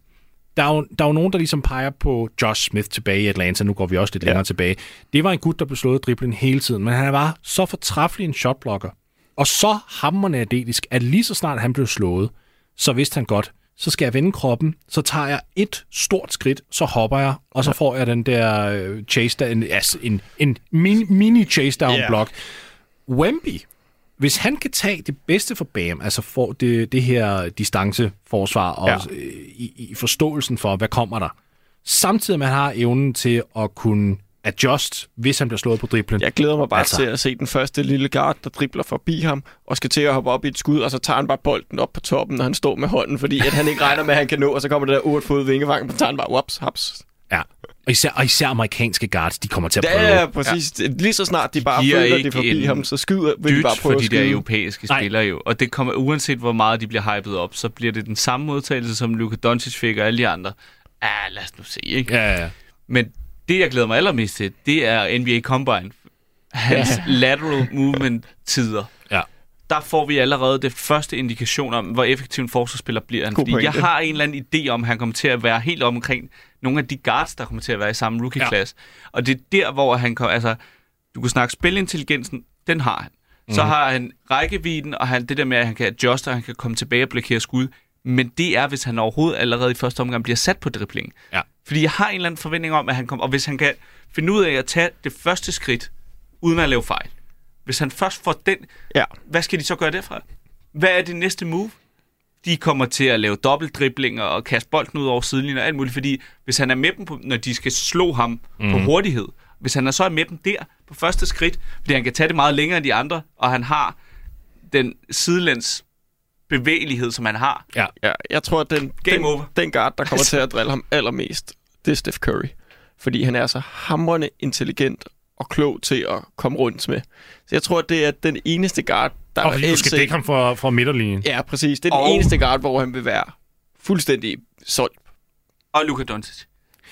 der er, jo, der er jo nogen, der ligesom peger på Josh Smith tilbage i Atlanta. Nu går vi også lidt ja. længere tilbage. Det var en gut, der blev slået driblen hele tiden, men han var så fortræffelig en shotblocker, og så hammerende atletisk, at lige så snart han blev slået, så vidste han godt, så skal jeg vende kroppen, så tager jeg et stort skridt, så hopper jeg, og så ja. får jeg den der øh, chase down, en, altså en, en mini, mini chase down Ja. block. Wemby, hvis han kan tage det bedste for Bam, altså for det, det her distanceforsvar og ja. Ja. i, i forståelsen for, hvad kommer der, samtidig med, at han har evnen til at kunne adjust, hvis han bliver slået på driblen. Jeg glæder mig bare Altså. til at se den første lille guard, der dribler forbi ham, og skal til at hoppe op i et skud, og så tager han bare bolden op på toppen, når han står med hånden, fordi at han ikke regner med, at han kan nå, og så kommer det der 8 fod vingefang, og så tager han bare, whoops, haps. Ja. Og især, og især amerikanske guards, de kommer til at prøve. er præcis. Ja. Lige så snart de bare giver føler, de forbi ham, så skyder, vil de bare for prøve at de der europæiske Nej. spillere jo. Og det kommer, uanset hvor meget de bliver hypet op, så bliver det den samme modtagelse, som Luka Doncic fik og alle de andre. Ah, lad os nu se, ikke? Ja, ja. Men det, jeg glæder mig allermest til, det er NBA Combine. Hans ja. lateral movement-tider. Ja. Der får vi allerede det første indikation om, hvor effektiv en forsvarsspiller bliver han. God Fordi pointe. jeg har en eller anden idé om, at han kommer til at være helt omkring nogle af de guards, der kommer til at være i samme rookie-klasse. Ja. Og det er der, hvor han kommer... Altså, du kan snakke spilintelligensen, den har han. Så Mhm. har han rækkevidden, og han, det der med, at han kan adjuste, og han kan komme tilbage og blokere skud. Men det er, hvis han overhovedet allerede i første omgang bliver sat på dribling. Ja. Fordi jeg har en eller anden forventning om, at han kommer... Og hvis han kan finde ud af at tage det første skridt, uden at lave fejl. Hvis han først får den... Ja. Hvad skal de så gøre derfra? Hvad er det næste move? De kommer til at lave dobbeltdriblinger og kaste bolden ud over sidelinjen og alt muligt, fordi hvis han er med dem, på, når de skal slå ham mm. på hurtighed, hvis han er så er med dem der på første skridt, fordi han kan tage det meget længere end de andre, og han har den sidelæns bevægelighed, som han har. Ja. Ja, jeg tror, at den, Game den, over. den guard, der kommer til at drille ham allermest, det er Steph Curry. Fordi han er så hamrende intelligent og klog til at komme rundt med. Så jeg tror, at det er den eneste guard, der Og fordi du reelt skal set- dække ham fra, fra midterlinjen. Ja, præcis. Det er den Og- eneste guard, hvor han vil være fuldstændig solgt. Og Luka Doncic.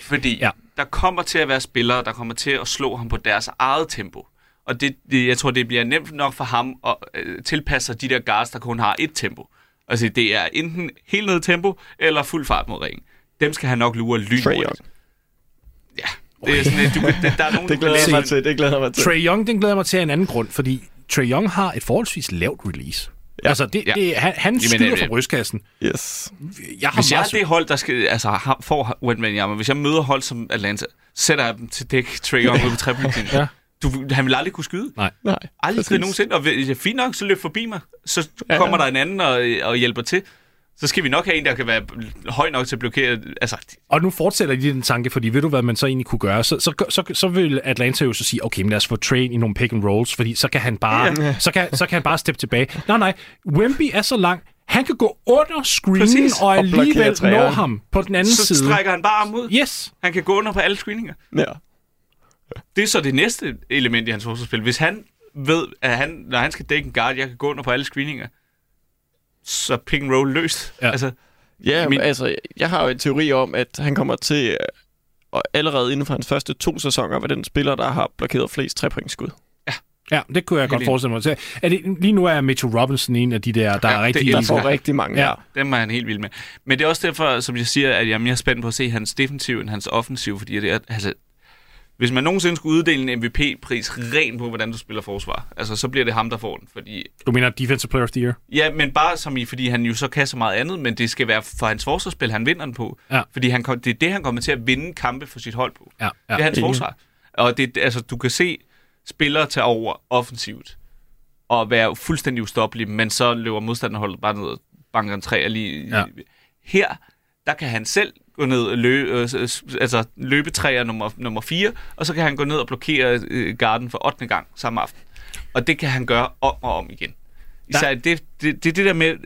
Fordi ja. der kommer til at være spillere, der kommer til at slå ham på deres eget tempo. Og det, det, jeg tror, det bliver nemt nok for ham at øh, tilpasse sig de der guards, der kun har et tempo. Altså, det er enten helt ned tempo, eller fuld fart mod ringen. Dem skal han nok lure Trae lynhurtigt. Young. Ja, det er sådan, at du, det, der er nogen, Det glæder jeg mig til. Det glæder mig til. Trey Young, den glæder mig til af en anden grund, fordi Trey Young har et forholdsvis lavt release. Ja. Altså, det, Ja. det, han, han Jamen, skyder øh, fra brystkassen. Yes. Jeg har Hvis jeg er det hold, der skal, altså, har- får Wendman hvis jeg møder hold som Atlanta, sætter jeg dem til dæk Trae Young ude på trepunkten. Ja. Du, han vil aldrig kunne skyde. Nej. Aldrig præcis. nogensinde. Og er fint nok, så løb forbi mig. Så Ja, kommer ja. der en anden og, og hjælper til. så skal vi nok have en, der kan være høj nok til at blokere. Altså, Og nu fortsætter de den tanke, fordi ved du, hvad man så egentlig kunne gøre? Så, så, så, så vil Atlanta jo så sige, okay, men lad os få train i nogle pick and rolls, fordi så kan han bare, så kan, så kan han bare steppe tilbage. Nej, nej, Wemby er så lang, han kan gå under screenen Præcis. og Og alligevel nå træeren. ham på den anden så side. strækker han bare armen ud. Yes. Han kan gå under på alle screeninger. Ja. Det er så det næste element i hans forsvarsspil. Hvis han ved, at han, når han skal dække en guard, jeg kan gå under på alle screeninger, så pick and roll løst. Ja. Altså, Ja, Min- altså, jeg har jo en teori om, at han kommer til og allerede inden for hans første to sæsoner, var den spiller, der har blokeret flest trepointskud. Ja, det kunne jeg godt enig. forestille mig. Så Er det, lige nu er Mitchell Robinson en af de der, der Ja, er det rigtig... Der får jeg. rigtig mange Ja. ja. dem er han helt vild med. Men det er også derfor, som jeg siger, at jeg er mere spændt på at se hans defensiv end hans offensiv, fordi det er, altså, hvis man nogensinde skulle uddele en MVP-pris rent på, hvordan du spiller forsvar, altså, så bliver det ham, der får den. Fordi, Du mener Defensive Player of the Year? ja, men bare som i, fordi han jo så kan så meget andet, men det skal være for hans forsvarsspil, han vinder den på. Ja. Fordi han, det er det, han kommer til at vinde kampe for sit hold på. Ja, ja. Det er hans forsvar. Og det, altså, du kan se spillere tage over offensivt og være fuldstændig ustoppelige, men så løber modstanderholdet bare ned og banker en træ lige. Ja. Her, der kan han selv gå ned og løbe, øh, altså løbe træer nummer, nummer 4, og så kan han gå ned og blokere øh, garden for 8. gang samme aften. Og det kan han gøre om og om igen. Især det, det, det, det der med,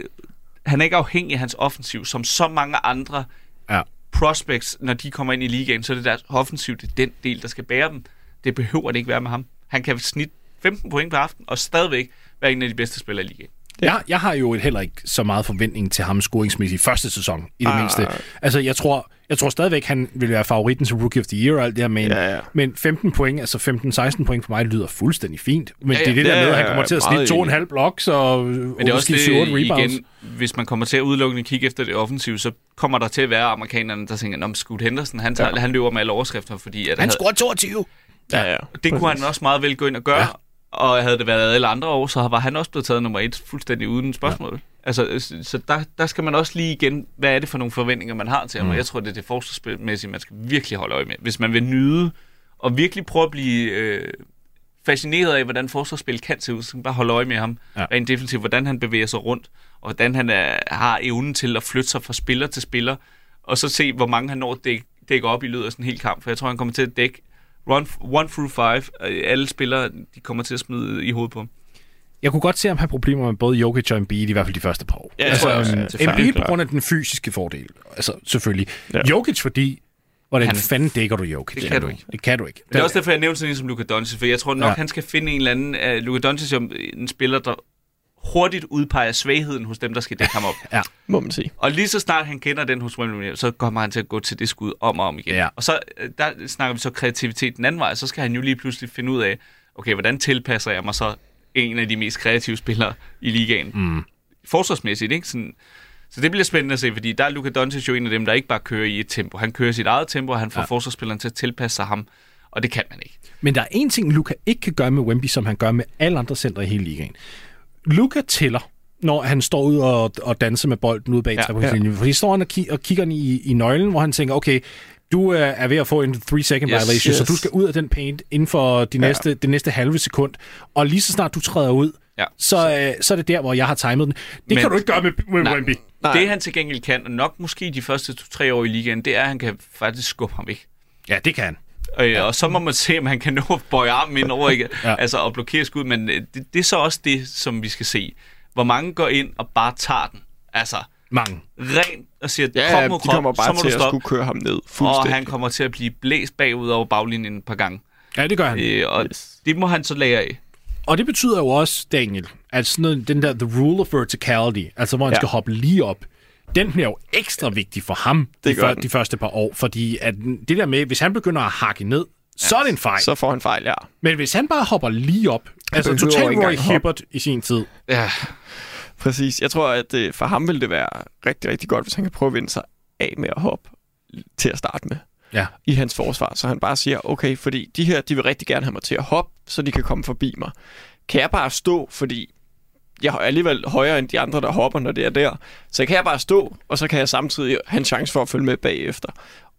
han er ikke afhængig af hans offensiv, som så mange andre Ja. prospects, når de kommer ind i ligaen, så er det deres offensiv, det er den del, der skal bære dem. Det behøver det ikke være med ham. Han kan snit 15 point per aften, og stadigvæk være en af de bedste spillere i ligaen. Jeg, jeg har jo heller ikke så meget forventning til ham scoringsmæssigt i første sæson, i det Ah. mindste. Altså, jeg tror, jeg tror stadigvæk, han vil være favoritten til Rookie of the Year og alt det her, men, Ja, ja. men 15 point, altså 15-16 point for mig, lyder fuldstændig fint. Men Ja, ja, ja. det er det der Ja, med, at han ja, kommer til at snitte to og en halv blocks og Men det er også det, 7 rebounds. igen, hvis man kommer til at udelukkende kigge efter det offensive, så kommer der til at være amerikanerne, der tænker, om Scoot Henderson, han, tager, ja. han løber med alle overskrifter, fordi at Han havde- scorer 22. Ja, ja. det kunne han også meget vel gå ind og gøre. Ja. Og havde det været alle andre år, så var han også blevet taget nummer et fuldstændig uden spørgsmål. Ja. Altså, så- der, der skal man også lige igen, hvad er det for nogle forventninger, man har til ham? Mm. Og jeg tror, det er det forsvarsspilmæssige, man skal virkelig holde øje med. Hvis man vil nyde og virkelig prøve at blive øh, fascineret af, hvordan forsvarsspil kan se ud, så skal man bare holde øje med ham. Ja. Rent defensivt, hvordan han bevæger sig rundt, og hvordan han er, har evnen til at flytte sig fra spiller til spiller, og så se, hvor mange han når at dække, dække op i løbet af sådan en hel kamp. For jeg tror, han kommer til at dække one, one through five. øh, Alle spillere, de kommer til at smide i hovedet på ham. Jeg kunne godt se ham have problemer med både Jokic og Embiid, i hvert fald de første par år. Ja, altså, øhm, Ja, Embiid på grund af den fysiske fordel. Altså, selvfølgelig. Ja. Jokic, fordi... Hvordan Han- fanden dækker du Jokic? Det kan du ikke. Det kan du ikke. Det er også derfor, jeg nævnte sådan en som Luka Doncic, for jeg tror nok, ja. han skal finde en eller anden... Uh, Luka Doncic er en spiller, der hurtigt udpeger svagheden hos dem, der skal dække ham op. Må man sige. Og lige så snart han kender den hos Wembley, så kommer han til at gå til det skud om og om igen. Ja. Og så øh, der snakker vi så kreativitet den anden vej, så skal han jo lige pludselig finde ud af, okay, hvordan tilpasser jeg mig så en af de mest kreative spillere i ligaen? Mm. Forsvarsmæssigt, ikke? Sådan, så det bliver spændende at se, fordi der er Luka Doncic jo en af dem, der ikke bare kører i et tempo. Han kører sit eget tempo, og han får Ja. ja. forsvarsspilleren til at tilpasse sig ham, og det kan man ikke. Men der er en ting, Luka ikke kan gøre med Wemby, som han gør med alle andre centre i hele ligaen. Luka tæller, når han står ud og, og danser med bolden ude bag Ja, ja, ja. Fordi står han og, ki- og kigger i, i nøglen, hvor han tænker, okay, du øh, er ved at få en 3-second Yes, violation, yes. så du skal ud af den paint inden for de Ja. næste, det næste halve sekund. Og lige så snart du træder ud, Ja. så, øh, så er det der, hvor jeg har timet den. Det Men- kan du ikke gøre med, med Nej. Wemby. Nej. Det han til gengæld kan, og nok måske de første to-tre år i ligaen, det er, at han kan faktisk skubbe ham væk. Ja, det kan han. Øh, ja. Og så må man se, om han kan nå at bøje armen ind over, ikke? Ja. altså at blokere skud. Men øh, det, det er så også det, som vi skal se. Hvor mange går ind og bare tager den. Altså, Mange. rent og siger, Ja, krop ja, mod kommer krop, så må til du at stoppe. skulle køre ham ned Og fuldstændig. han kommer til at blive blæst bagud over baglinjen et par gange. Ja, det gør han. Øh, og Yes. det må han så lære af. Og det betyder jo også, Daniel, at sådan noget, den der the rule of verticality, altså hvor han. Ja. skal hoppe lige op, den bliver jo ekstra vigtig for ham de, før, den. de første par år, fordi at det der med, hvis han begynder at hakke ned, så er det en fejl. Så får han fejl, ja. Men hvis han bare hopper lige op, altså behøver total ikke Roy. Hibbert i sin tid, Ja, Præcis. Jeg tror, at øh, for ham vil det være rigtig, rigtig godt, hvis han kan prøve at vinde sig af med at hoppe til at starte med ja. i hans forsvar. Så han bare siger, okay, fordi de her, de vil rigtig gerne have mig til at hoppe, så de kan komme forbi mig. Kan jeg bare stå, fordi jeg er alligevel højere end de andre, der hopper, når det er der. Så kan jeg bare stå, og så kan jeg samtidig have en chance for at følge med bagefter.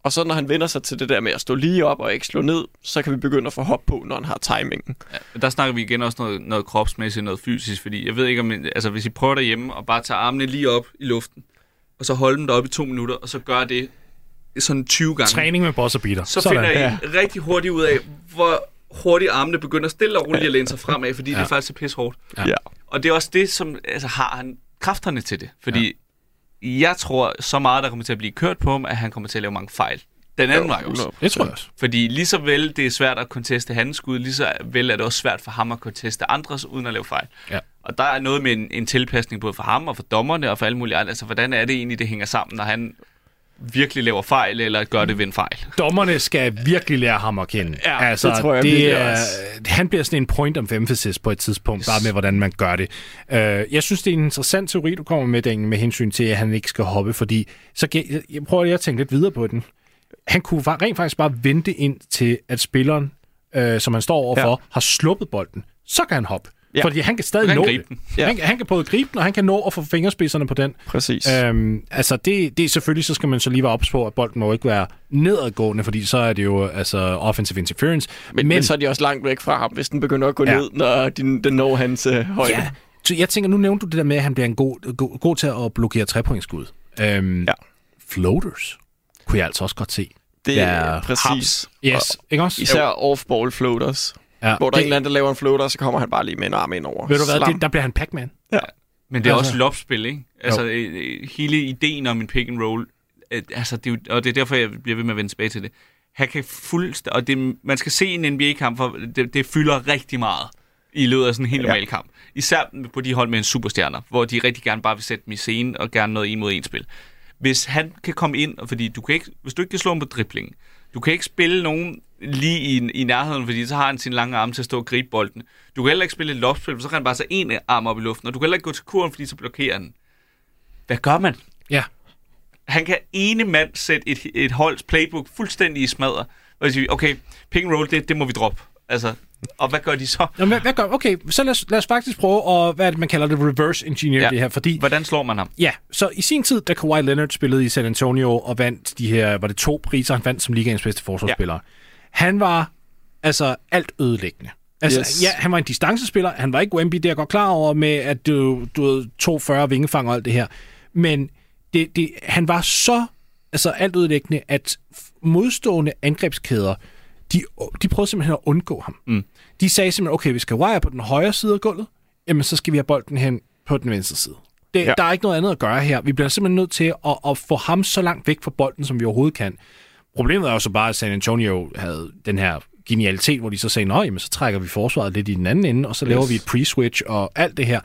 Og så når han vender sig til det der med at stå lige op og ikke slå ned, så kan vi begynde at få hop på, når han har timingen. Ja, der snakker vi igen også noget, noget kropsmæssigt, noget fysisk, fordi jeg ved ikke om, altså hvis I prøver derhjemme og bare tager armene lige op i luften, og så holde dem deroppe i to minutter, og så gøre det sådan 20 gange. Træning med boss og beater. Så Sådan. finder jeg ja. rigtig hurtigt ud af, hvor hurtigt armene begynder stille og roligt at læne sig fremad, fordi ja. det er faktisk så pisse hårdt. Ja. Og det er også det, som altså, har han kræfterne til det. Fordi ja. jeg tror så meget, der kommer til at blive kørt på ham, at han kommer til at lave mange fejl. Den anden vej også. Det tror jeg også. Fordi lige så vel det er svært at konteste hans skud, lige så vel er det også svært for ham at konteste andres, uden at lave fejl. Ja. Og der er noget med en, en tilpasning både for ham og for dommerne og for alle mulige andre. Altså, hvordan er det egentlig, det hænger sammen, når han virkelig laver fejl, eller gør det ved en fejl? Dommerne skal virkelig lære ham at kende. Ja, altså, det tror jeg det er, også. Han bliver sådan en point of emphasis på et tidspunkt, yes. bare med, hvordan man gør det. Uh, jeg synes, det er en interessant teori, du kommer med, Daniel, med hensyn til, at han ikke skal hoppe, fordi så jeg, jeg prøver lige at tænke lidt videre på den. Han kunne rent faktisk bare vente ind til, at spilleren, uh, som han står overfor, ja. har sluppet bolden. Så kan han hoppe. Ja. Ja. Fordi han kan stadig Han kan nå gribe den. Ja. Han, han kan både gribe den, og han kan nå at få fingerspidserne på den. Præcis. Øhm, altså, det, det er selvfølgelig, så skal man så lige være ops på, at bolden må ikke være nedadgående, fordi så er det jo altså offensive interference. Men, men så er de også langt væk fra ham, hvis den begynder at gå Ja. ja. ned, når den, den når hans øh, højde. ja, så jeg tænker, nu nævnte du det der med, at han bliver en god, god, god til at blokere trepointsskud. Øhm, Ja. Floaters kunne jeg altså også godt se. Det Ja, er præcis. haps. Yes, ikke også? Især off-ball floaters. Ja. Hvor der er det, en eller anden, der laver en floater, så kommer han bare lige med en arm ind over. Ved du hvad, Slam. det, der bliver han Pac-Man. Men det er Altså- også lopspil, ikke? Altså, øh, øh, hele ideen om en pick and roll, øh, altså, det er jo, og det er derfor, jeg bliver ved med at vende tilbage til det. Han kan fuldstændig, og det, man skal se en NBA-kamp, for det, det fylder rigtig meget i løbet af sådan en helt normal ja. kamp. Især på de hold med en superstjerner, hvor de rigtig gerne bare vil sætte dem i scene og gerne noget en mod en spil. Hvis han kan komme ind, og fordi du kan ikke, hvis du ikke kan slå ham på dribling, du kan ikke spille nogen lige i, i nærheden, fordi så har han sin lange arm til at stå og gribe bolden. Du kan heller ikke spille et loftspil, for så kan han bare tage en arm op i luften, og du kan heller ikke gå til kurven, fordi så blokerer han. Hvad gør man? Ja. Han kan ene mand sætte et, et holds playbook fuldstændig i smadre. Og sige, okay, and roll, det, det må vi droppe. Altså, og hvad gør de så? Nå, hvad, hvad gør, okay, så lad os, lad os faktisk prøve at, hvad det, man kalder det, reverse engineer Ja. det her, fordi Hvordan slår man ham? Ja, så i sin tid, da Kawhi Leonard spillede i San Antonio og vandt de her, var det to priser, han vandt som ligaens bedste forsvarsspiller. Ja. Han var altså alt ødelæggende. Altså, yes. Ja, han var en distancespiller, han var ikke Wemby, det er jeg godt klar over med, at du, du ved, 240 vingefang og alt det her. Men det, det, han var så altså alt ødelæggende, at modstående angrebskæder, de, de prøvede simpelthen at undgå ham. Mm. De sagde simpelthen, okay, vi skal er på den højre side af gulvet, jamen så skal vi have bolden hen på den venstre side. Det. Ja. Der er ikke noget andet at gøre her. Vi bliver simpelthen nødt til at, at få ham så langt væk fra bolden, som vi overhovedet kan. Problemet er jo så bare, at San Antonio havde den her genialitet, hvor de så sagde, nej, men så trækker vi forsvaret lidt i den anden ende, og så yes. laver vi et pre-switch og alt det her.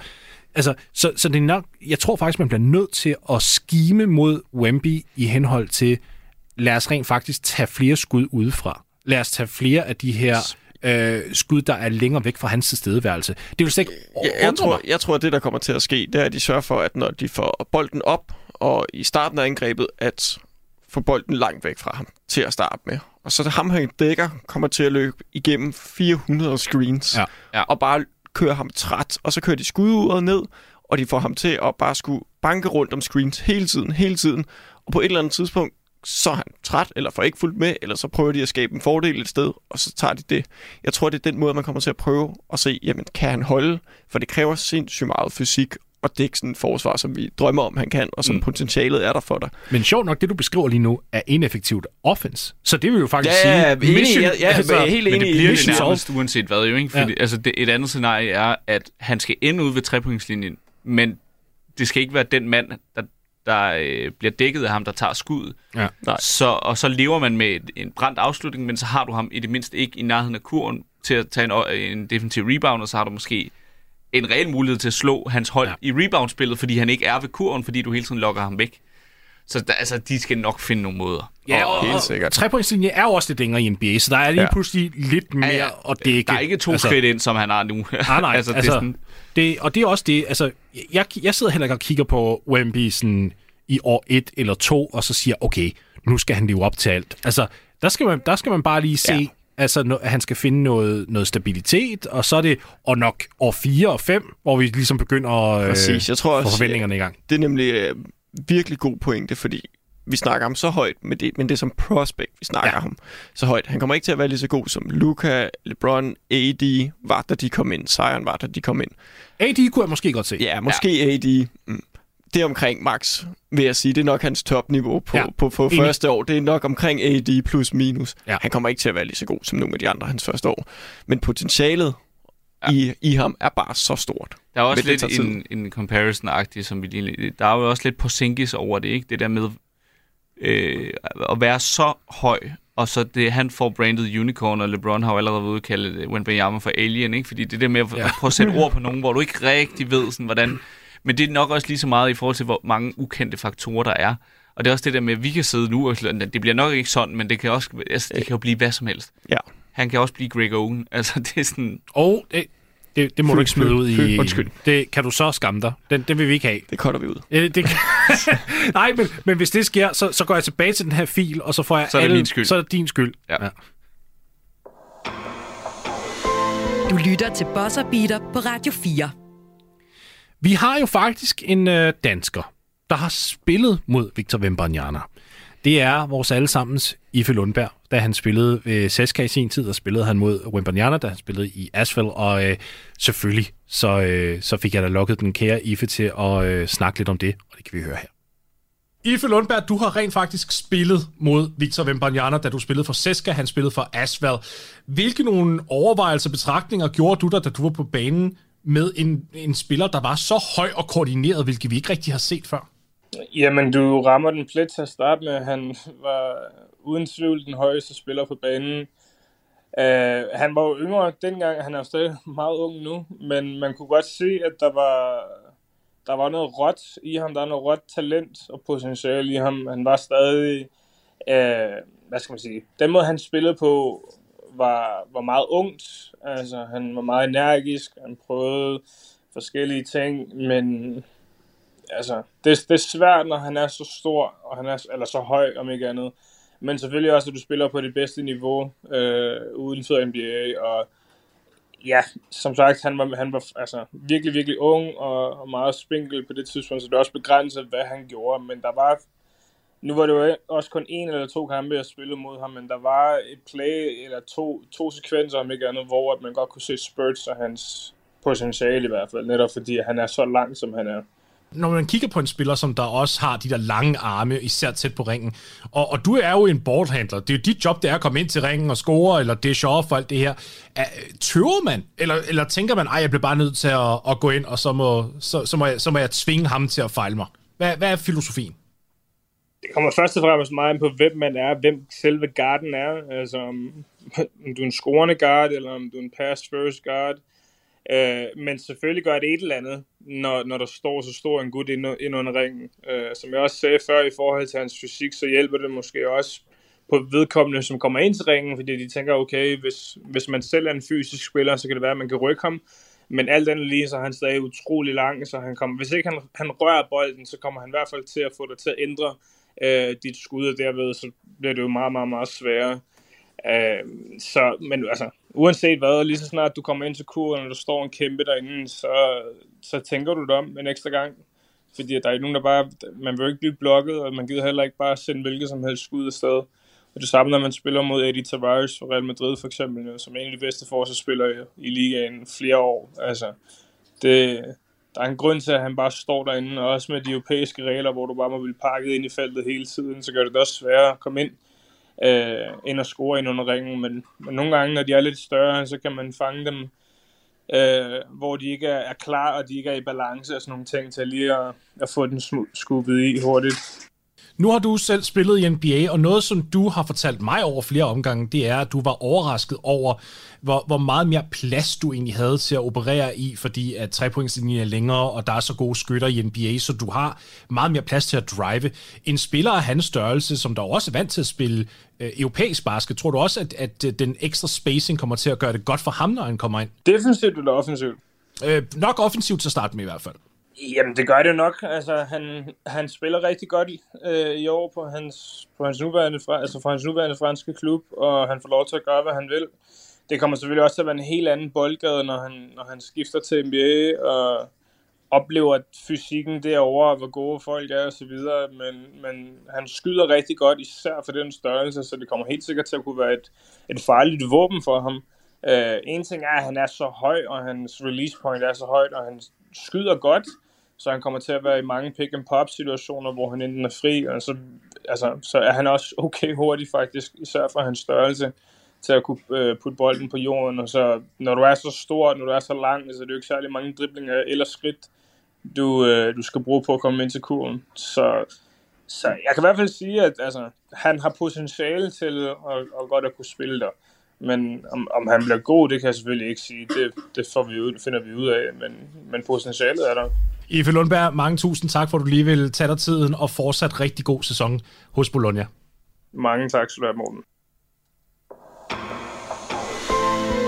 Altså, så, så det er nok, jeg tror faktisk, man bliver nødt til at skime mod Wemby i henhold til, lad os rent faktisk tage flere skud udefra. Lad os tage flere af de her øh, skud, der er længere væk fra hans tilstedeværelse. Det vil slet ikke Jeg, jeg, tror, mig. jeg tror, at det, der kommer til at ske, det er, at de sørger for, at når de får bolden op, og i starten af angrebet, at få bolden langt væk fra ham til at starte med. Og så ham, han dækker, kommer til at løbe igennem 400 screens, Ja. Ja. og bare køre ham træt. Og så kører de skududret ned, og de får ham til at bare skulle banke rundt om screens hele tiden, hele tiden. Og på et eller andet tidspunkt, så er han træt, eller får ikke fuldt med, eller så prøver de at skabe en fordel et sted, og så tager de det. Jeg tror, det er den måde, man kommer til at prøve at se, jamen, kan han holde? For det kræver sindssygt meget fysik, og dække sådan et forsvar, som vi drømmer om, han kan, og som mm. potentialet er der for dig. Men sjovt nok, det du beskriver lige nu, er ineffektivt offense. Så det vil jo faktisk Ja, ja, sige... enig, ja, ja, altså, jeg er helt Men enig det i bliver det mission nærmest uanset hvad, jo ikke? Fordi, ja. altså, det, et andet scenarie er, at han skal ende ud ved trepointslinjen, men det skal ikke være den mand, der, der øh, bliver dækket af ham, der tager skuddet. Ja. Nej. Så, og så lever man med et, en brændt afslutning, men så har du ham i det mindste ikke i nærheden af kurven til at tage en, en defensiv rebound, og så har du måske en reel mulighed til at slå hans hold Ja. i reboundspillet, fordi han ikke er ved kurven, fordi du hele tiden lokker ham væk. Så der, altså, de skal nok finde nogle måder. Ja, og, Helt sikkert. trepointslinje er jo også lidt længere i NBA, så der er lige Ja. pludselig lidt mere Ja, ja. at dække. Der er ikke to altså, skridt ind, som han har nu. Nej, nej, altså, altså, det sådan, det, og det er også det, altså, jeg, jeg sidder heller ikke og kigger på Wemby sådan i år 1 eller 2, og så siger, okay, nu skal han leve op til alt. Altså, der skal man, der skal man bare lige se, ja. Altså, no, at han skal finde noget, noget stabilitet, og så er det, og nok år 4 og 5, hvor vi ligesom begynder at Præcis, jeg tror få forventningerne i gang. det er nemlig øh, virkelig god pointe, fordi vi snakker ham så højt, men det, men det er som prospect, vi snakker Ja. ja. ham så højt. Han kommer ikke til at være lige så god som Luca, LeBron, AD var, da de kom ind. Zion var, da de kom ind. AD kunne jeg måske godt se. Ja, måske ja. AD. Mm. Det er omkring max, vil jeg sige. Det er nok hans topniveau på, Ja, på, på første år. Det er nok omkring AD plus minus. Ja. Han kommer ikke til at være lige så god som nogle af de andre hans første år. Men potentialet ja. i, i ham er bare så stort. Der er også lidt en, en comparison-agtig, som vi lige... Der er jo også lidt på sinkis over det, ikke? Det der med øh, at være så høj, og så det, han får brandet unicorn, og LeBron har jo allerede det Wembanyama for alien, ikke? Fordi det der med at, ja. at prøve at sætte ord på nogen, hvor du ikke rigtig ved, sådan, hvordan... Men det er nok også lige så meget i forhold til, hvor mange ukendte faktorer der er. Og det er også det der med, at vi kan sidde nu, og det bliver nok ikke sådan, men det kan, også, altså, det kan jo blive hvad som helst. Ja. Han kan også blive Greg Owen. Altså, det er sådan... Og det, det, det må Fy- du ikke smide fy- ud fy- i... undskyld. Det kan du så skamme dig. Den, den vil vi ikke have. Det cutter vi ud. Øh, Det kan... Nej, men, men hvis det sker, så, så går jeg tilbage til den her fil, og så får jeg Så er det alle... min skyld. Så er det din skyld. Ja. Du lytter til Bosser Beater på Radio 4. Vi har jo faktisk en øh, dansker, der har spillet mod Victor Wembanyama. Det er vores allesammens Ife Lundberg. Da han spillede ved Seska i sin tid, og spillede han mod Wembanyama, da han spillede i Asphalt. Og øh, selvfølgelig, så, øh, så fik jeg da lukket den kære Ife til at øh, snakke lidt om det, og det kan vi høre her. Ife Lundberg, du har rent faktisk spillet mod Victor Wembanyama, da du spillede for Seska, han spillede for Asphalt. Hvilke nogle overvejelser og betragtninger gjorde du der, da du var på banen med en, en spiller, der var så høj og koordineret, hvilket vi ikke rigtig har set før? Jamen, du rammer den plet til at starte med. Han var uden tvivl den højeste spiller på banen. Uh, han var jo yngre dengang, han er jo stadig meget ung nu, men man kunne godt se, at der var, der var noget råt i ham, der var noget råt talent og potentiale i ham. Han var stadig, uh, hvad skal man sige, den måde han spillede på var, var meget ungt. Altså, han var meget energisk, han prøvede forskellige ting, men altså, det, det er svært, når han er så stor, og han er, eller så høj, om ikke andet. Men selvfølgelig også, at du spiller på det bedste niveau øh, uden for NBA, og ja, som sagt, han var, han var altså, virkelig, virkelig ung og, og meget spinkel på det tidspunkt, så det også begrænset, hvad han gjorde, men der var, nu var det jo også kun en eller to kampe, jeg spillede mod ham, men der var et play eller to, to sekvenser, om ikke andet, hvor at man godt kunne se spurts og hans potentiale i hvert fald, netop fordi han er så lang, som han er når man kigger på en spiller, som der også har de der lange arme, især tæt på ringen, og, og du er jo en boardhandler, det er jo dit job, det er at komme ind til ringen og score, eller dish off og alt det her. Er, tøver man, eller, eller tænker man, ej, jeg bliver bare nødt til at, at gå ind, og så må, så, så, må jeg, så må jeg tvinge ham til at fejle mig? Hvad, hvad er filosofien? Det kommer først og fremmest meget an på, hvem man er, hvem selve garden er. Altså, om, om du er en scorende guard, eller om du er en pass first guard. Øh, men selvfølgelig gør det et eller andet, når, når der står så stor en gut ind, ind under ringen. Øh, som jeg også sagde før i forhold til hans fysik, så hjælper det måske også på vedkommende, som kommer ind til ringen, fordi de tænker, okay, hvis, hvis man selv er en fysisk spiller, så kan det være, at man kan rykke ham. Men alt andet lige, så er han stadig utrolig lang, så han kommer, hvis ikke han, han rører bolden, så kommer han i hvert fald til at få dig til at ændre øh, dit skud, og derved så bliver det jo meget, meget, meget sværere. Øh, så, men altså, uanset hvad, lige så snart du kommer ind til kurven, og der står en kæmpe derinde, så, så tænker du dig om en ekstra gang. Fordi der er ikke nogen, der bare, man vil ikke blive blokket, og man gider heller ikke bare sende hvilket som helst skud afsted. Og det samme, når man spiller mod Eddie Tavares fra Real Madrid for eksempel, som er en af de bedste forsvarsspillere i ligaen flere år. Altså, det, der er en grund til, at han bare står derinde, og også med de europæiske regler, hvor du bare må blive pakket ind i feltet hele tiden, så gør det det også sværere at komme ind øh, ind og score ind under ringen, men, men nogle gange, når de er lidt større, så kan man fange dem, øh, hvor de ikke er, er klar, og de ikke er i balance og sådan nogle ting, til lige at, at få den skubbet i hurtigt. Nu har du selv spillet i NBA, og noget, som du har fortalt mig over flere omgange, det er, at du var overrasket over, hvor, hvor meget mere plads du egentlig havde til at operere i, fordi at trepointslinjen er længere, og der er så gode skytter i NBA, så du har meget mere plads til at drive. En spiller af hans størrelse, som der også er vant til at spille øh, europæisk basket, tror du også, at, at øh, den ekstra spacing kommer til at gøre det godt for ham, når han kommer ind? Defensivt eller offensivt? Øh, nok offensivt til at starte med i hvert fald. Jamen, det gør det nok. Altså, han, han spiller rigtig godt øh, i år på hans, på hans nuværende, altså for hans nuværende franske klub, og han får lov til at gøre, hvad han vil. Det kommer selvfølgelig også til at være en helt anden boldgade, når han, når han skifter til NBA og oplever at fysikken derovre, hvor gode folk er og så videre, men, men han skyder rigtig godt, især for den størrelse, så det kommer helt sikkert til at kunne være et, et farligt våben for ham. Uh, en ting er, at han er så høj, og hans release point er så højt, og han skyder godt, så han kommer til at være i mange pick-and-pop-situationer, hvor han enten er fri, og så, altså, så er han også okay hurtig faktisk, især for hans størrelse, til at kunne øh, putte bolden på jorden. Og så, når du er så stor, når du er så lang, så er det jo ikke særlig mange driblinger eller skridt, du, øh, du skal bruge på at komme ind til kurven. Så, så jeg kan i hvert fald sige, at altså, han har potentiale til at, at godt at kunne spille der. Men om, om han bliver god, det kan jeg selvfølgelig ikke sige. Det, det får vi ud, finder vi ud af, men, men potentialet er der. Ife Lundberg, mange tusind tak, for at du lige vil tage dig tiden og fortsat rigtig god sæson hos Bologna. Mange tak skal du have, Morten.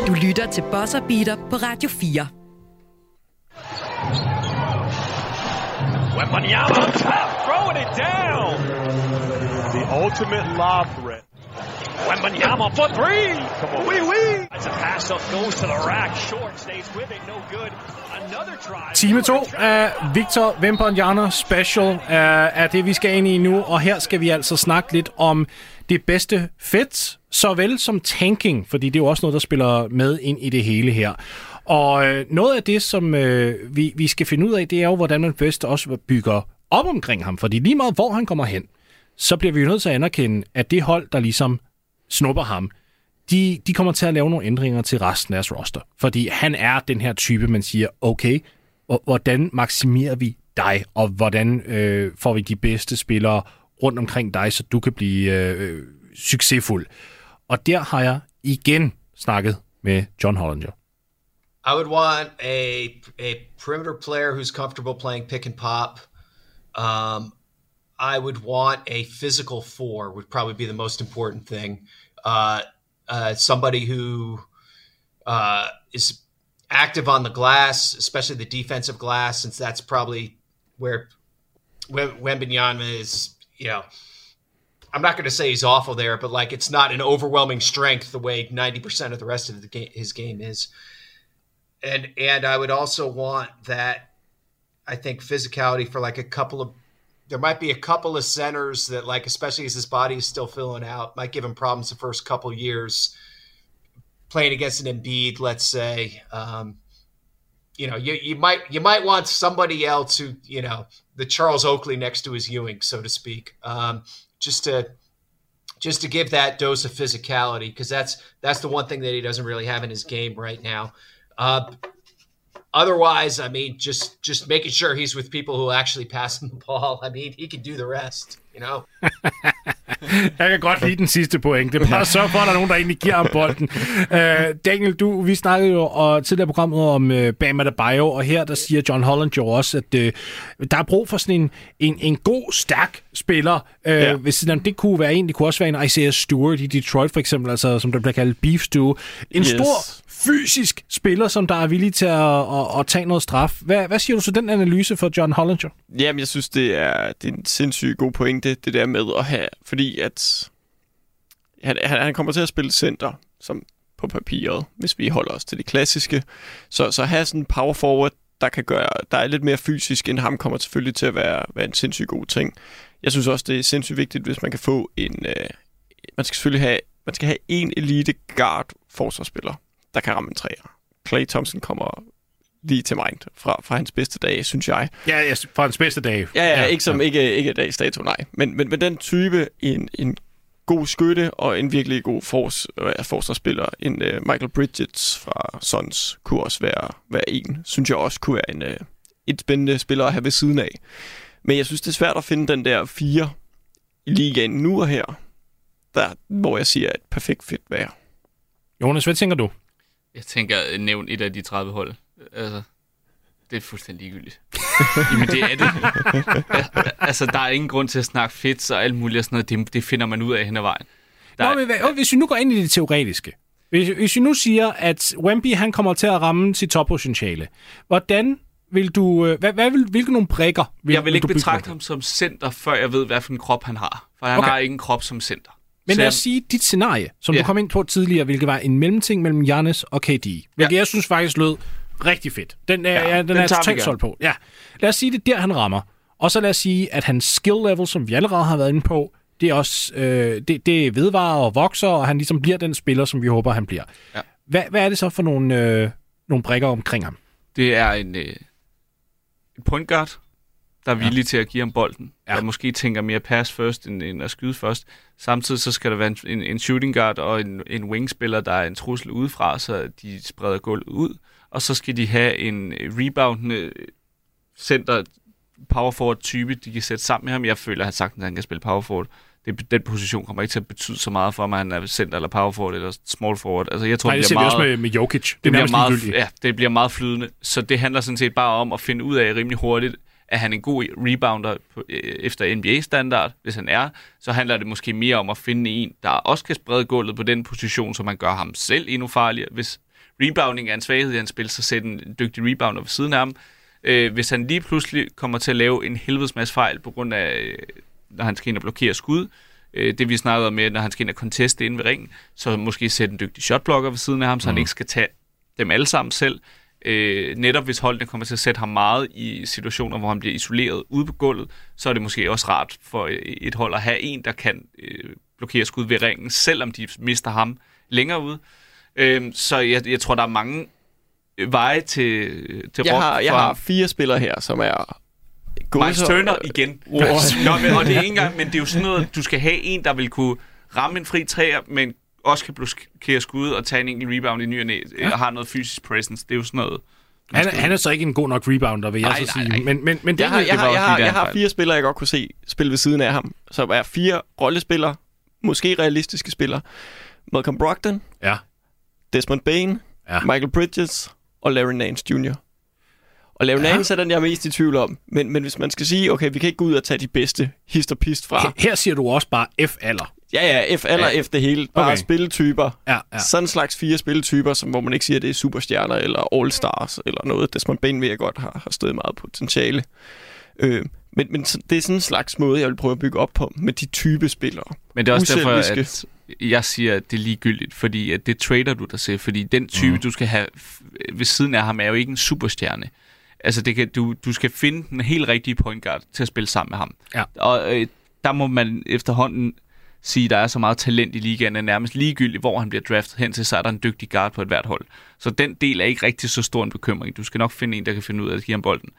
Du lytter til Bosser Beater på Radio 4. Wembanyama top, throwing it down. The ultimate lob threat. Wembanyama for three. Come on. Wee wee. That's a pass up, goes to the rack. Short stays with it, no good. Another try. Time 2 af Victor Wembanyama Special er, er det, vi skal ind i nu, og her skal vi altså snakke lidt om det bedste fedt, såvel som tanking, fordi det er jo også noget, der spiller med ind i det hele her. Og øh, noget af det, som øh, vi, vi skal finde ud af, det er jo, hvordan man bedst også bygger op omkring ham. Fordi lige meget, hvor han kommer hen, så bliver vi jo nødt til at anerkende, at det hold, der ligesom snupper ham, de, de kommer til at lave nogle ændringer til resten af deres roster. Fordi han er den her type, man siger, okay, hvordan maksimerer vi dig, og hvordan øh, får vi de bedste spillere rundt omkring dig, så du kan blive øh, øh, succesfuld. Og der har jeg igen snakket med John Hollinger. I would want a a perimeter player who's comfortable playing pick and pop. Um, I would want a physical four would probably be the most important thing. Uh, uh, somebody who uh, is active on the glass, especially the defensive glass, since that's probably where Wembenyama is. You know, I'm not going to say he's awful there, but like it's not an overwhelming strength the way 90% of the rest of the game, his game is and and I would also want that I think physicality for like a couple of there might be a couple of centers that like especially as his body is still filling out might give him problems the first couple years. Playing against an Embiid let's say um, you know you, you might you might want somebody else who you know the Charles Oakley next to his Ewing so to speak um, just to just to give that dose of physicality because that's that's the one thing that he doesn't really have in his game right now. Uh, otherwise, I mean, just just making sure he's with people who actually pass him the ball. I mean, he can do the rest, you know. Jeg kan godt lide den sidste point. Det er bare at sørge for, at der er nogen, der egentlig giver ham bolden. Uh, Daniel, du, vi snakkede jo og, tidligere programmet om uh, Bama Bio, og her der siger John Holland jo også, at uh, der er brug for sådan en, en, en god, stærk spiller. Uh, ja. Hvis det kunne være en, det kunne også være en Isaiah Stewart i Detroit for eksempel, altså, som der bliver kaldt Beef Stew. En yes. stor fysisk spiller, som der er villig til at, at, at tage noget straf. Hvad, hvad siger du så den analyse for John Hollinger? Jamen, jeg synes, det er, det er en sindssygt god pointe, det der med at have, fordi at han, han kommer til at spille center, som på papiret, hvis vi holder os til det klassiske. Så, så have sådan en power forward, der kan gøre, der er lidt mere fysisk end ham, kommer selvfølgelig til at være, være en sindssygt god ting. Jeg synes også, det er sindssygt vigtigt, hvis man kan få en... Øh, man skal selvfølgelig have, man skal have en elite guard forsvarsspiller der kan ramme en træer. Clay Thompson kommer lige til mind fra, fra hans bedste dage, synes jeg. Ja, ja fra hans bedste dage. Ja, ja, ja ikke som ja. ikke, ikke dags dato, nej. Men, men, men den type, en, en god skytte og en virkelig god fors, øh, forsvarsspiller, en uh, Michael Bridges fra Suns, kunne også være, være en, synes jeg også kunne være en, uh, et spændende spiller at have ved siden af. Men jeg synes, det er svært at finde den der fire i ligaen nu og her, der, hvor jeg siger, at perfekt fit være. Jonas, hvad tænker du? Jeg tænker, nævn et af de 30 hold. Altså, det er fuldstændig ligegyldigt. Jamen, det er det. altså, der er ingen grund til at snakke fedt og alt muligt og sådan noget. Det, det finder man ud af hen ad vejen. Der Nå, men hvad, hvis vi nu går ind i det teoretiske. Hvis, hvis vi nu siger, at Wemby han kommer til at ramme sit toppotentiale, hvordan vil du, øh, hvad, hvad vil, hvilke nogle brækker vil, Jeg vil ikke vil betragte ham som center, før jeg ved, hvad for en krop han har. For han okay. har ikke en krop som center. Men lad os sige, dit scenarie, som ja. du kom ind på tidligere, hvilket var en mellemting mellem Giannis og KD, hvilket ja. jeg synes faktisk lød rigtig fedt. Den er, ja, ja, den, den er totalt solgt på. Ja. Lad os sige, det er der, han rammer. Og så lad os sige, at hans skill level, som vi allerede har været inde på, det er også øh, det, det vedvarer og vokser, og han ligesom bliver den spiller, som vi håber, han bliver. Ja. Hvad, hvad er det så for nogle, øh, nogle brækker omkring ham? Det er en, øh, en point guard, der er villige ja. til at give ham bolden. Ja. Der måske tænker mere pass først, end, end at skyde først. Samtidig så skal der være en, en, shooting guard og en, en wingspiller, der er en trussel udefra, så de spreder gulvet ud. Og så skal de have en reboundende center power forward type, de kan sætte sammen med ham. Jeg føler, at han sagtens at han kan spille power forward. Det, den position kommer ikke til at betyde så meget for, om han er center eller power forward eller small forward. Altså, jeg tror, Nej, det det ser bliver meget, også med, med Jokic. Det, det er bliver meget, ja, det bliver meget flydende. Så det handler sådan set bare om at finde ud af rimelig hurtigt, at han er en god rebounder på, øh, efter NBA-standard. Hvis han er, så handler det måske mere om at finde en, der også kan sprede gulvet på den position, så man gør ham selv endnu farligere. Hvis rebounding er en svaghed i hans spil, så sæt en dygtig rebounder ved siden af ham. Øh, hvis han lige pludselig kommer til at lave en helvedes masse fejl på grund af, øh, når han skal ind og blokere skud, øh, det vi snakkede om med, når han skal ind og conteste inde ved ringen, så måske sætte en dygtig shotblocker ved siden af ham, så han ikke skal tage dem alle sammen selv. Øh, netop hvis holdene kommer til at sætte ham meget i situationer, hvor han bliver isoleret ude på gulvet, så er det måske også rart for øh, et hold at have en, der kan øh, blokere skud ved ringen, selvom de mister ham længere ude. Øh, så jeg, jeg tror, der er mange øh, veje til, til Jeg har, jeg for har fire spillere her, som er... Miles så- Turner igen. Wow. Nå, men, og det er ikke engang, men det er jo sådan noget, du skal have en, der vil kunne ramme en fri træer, men også kan blokere skud og tage en enkelt rebound i ny og næ, ja. og har noget fysisk presence. Det er jo sådan noget... Han, er- han er så ikke en god nok rebounder, vil jeg Nej, så nej, sige. nej. Men, men, men det, Jeg har, jeg, har, jeg, har, jeg har fire spillere, jeg godt kunne se spille ved siden af ham, som er fire rollespillere, måske realistiske spillere. Malcolm Brogdon, Ja. Desmond Bain, Ja. Michael Bridges og Larry Nance Jr. Og Larry Ja. ja. Nance er den, jeg er mest i tvivl om. Men, men hvis man skal sige, okay, vi kan ikke gå ud og tage de bedste hist og pist fra. Her, her siger du også bare F-alder. Ja, ja, F eller Ja. F det hele. Bare Okay. spilletyper. Ja, ja. Sådan en slags fire spilletyper, som, hvor man ikke siger, at det er superstjerner eller all-stars eller noget. Desmond Bain ved jeg godt har, har stået meget potentiale. Øh, men, men det er sådan en slags måde, jeg vil prøve at bygge op på med de type spillere. Men det er også derfor, Uselviske. at jeg siger, at det er ligegyldigt, fordi at det trader du dig til, fordi den type, mm. du skal have ved siden af ham, er jo ikke en superstjerne. Altså, det kan, du, du skal finde den helt rigtige point guard til at spille sammen med ham. Ja. Og øh, der må man efterhånden sige, at der er så meget talent i ligaen, at nærmest ligegyldigt, hvor han bliver draftet hen til, så er der en dygtig guard på et hvert hold. Så den del er ikke rigtig så stor en bekymring. Du skal nok finde en, der kan finde ud af at give ham bolden.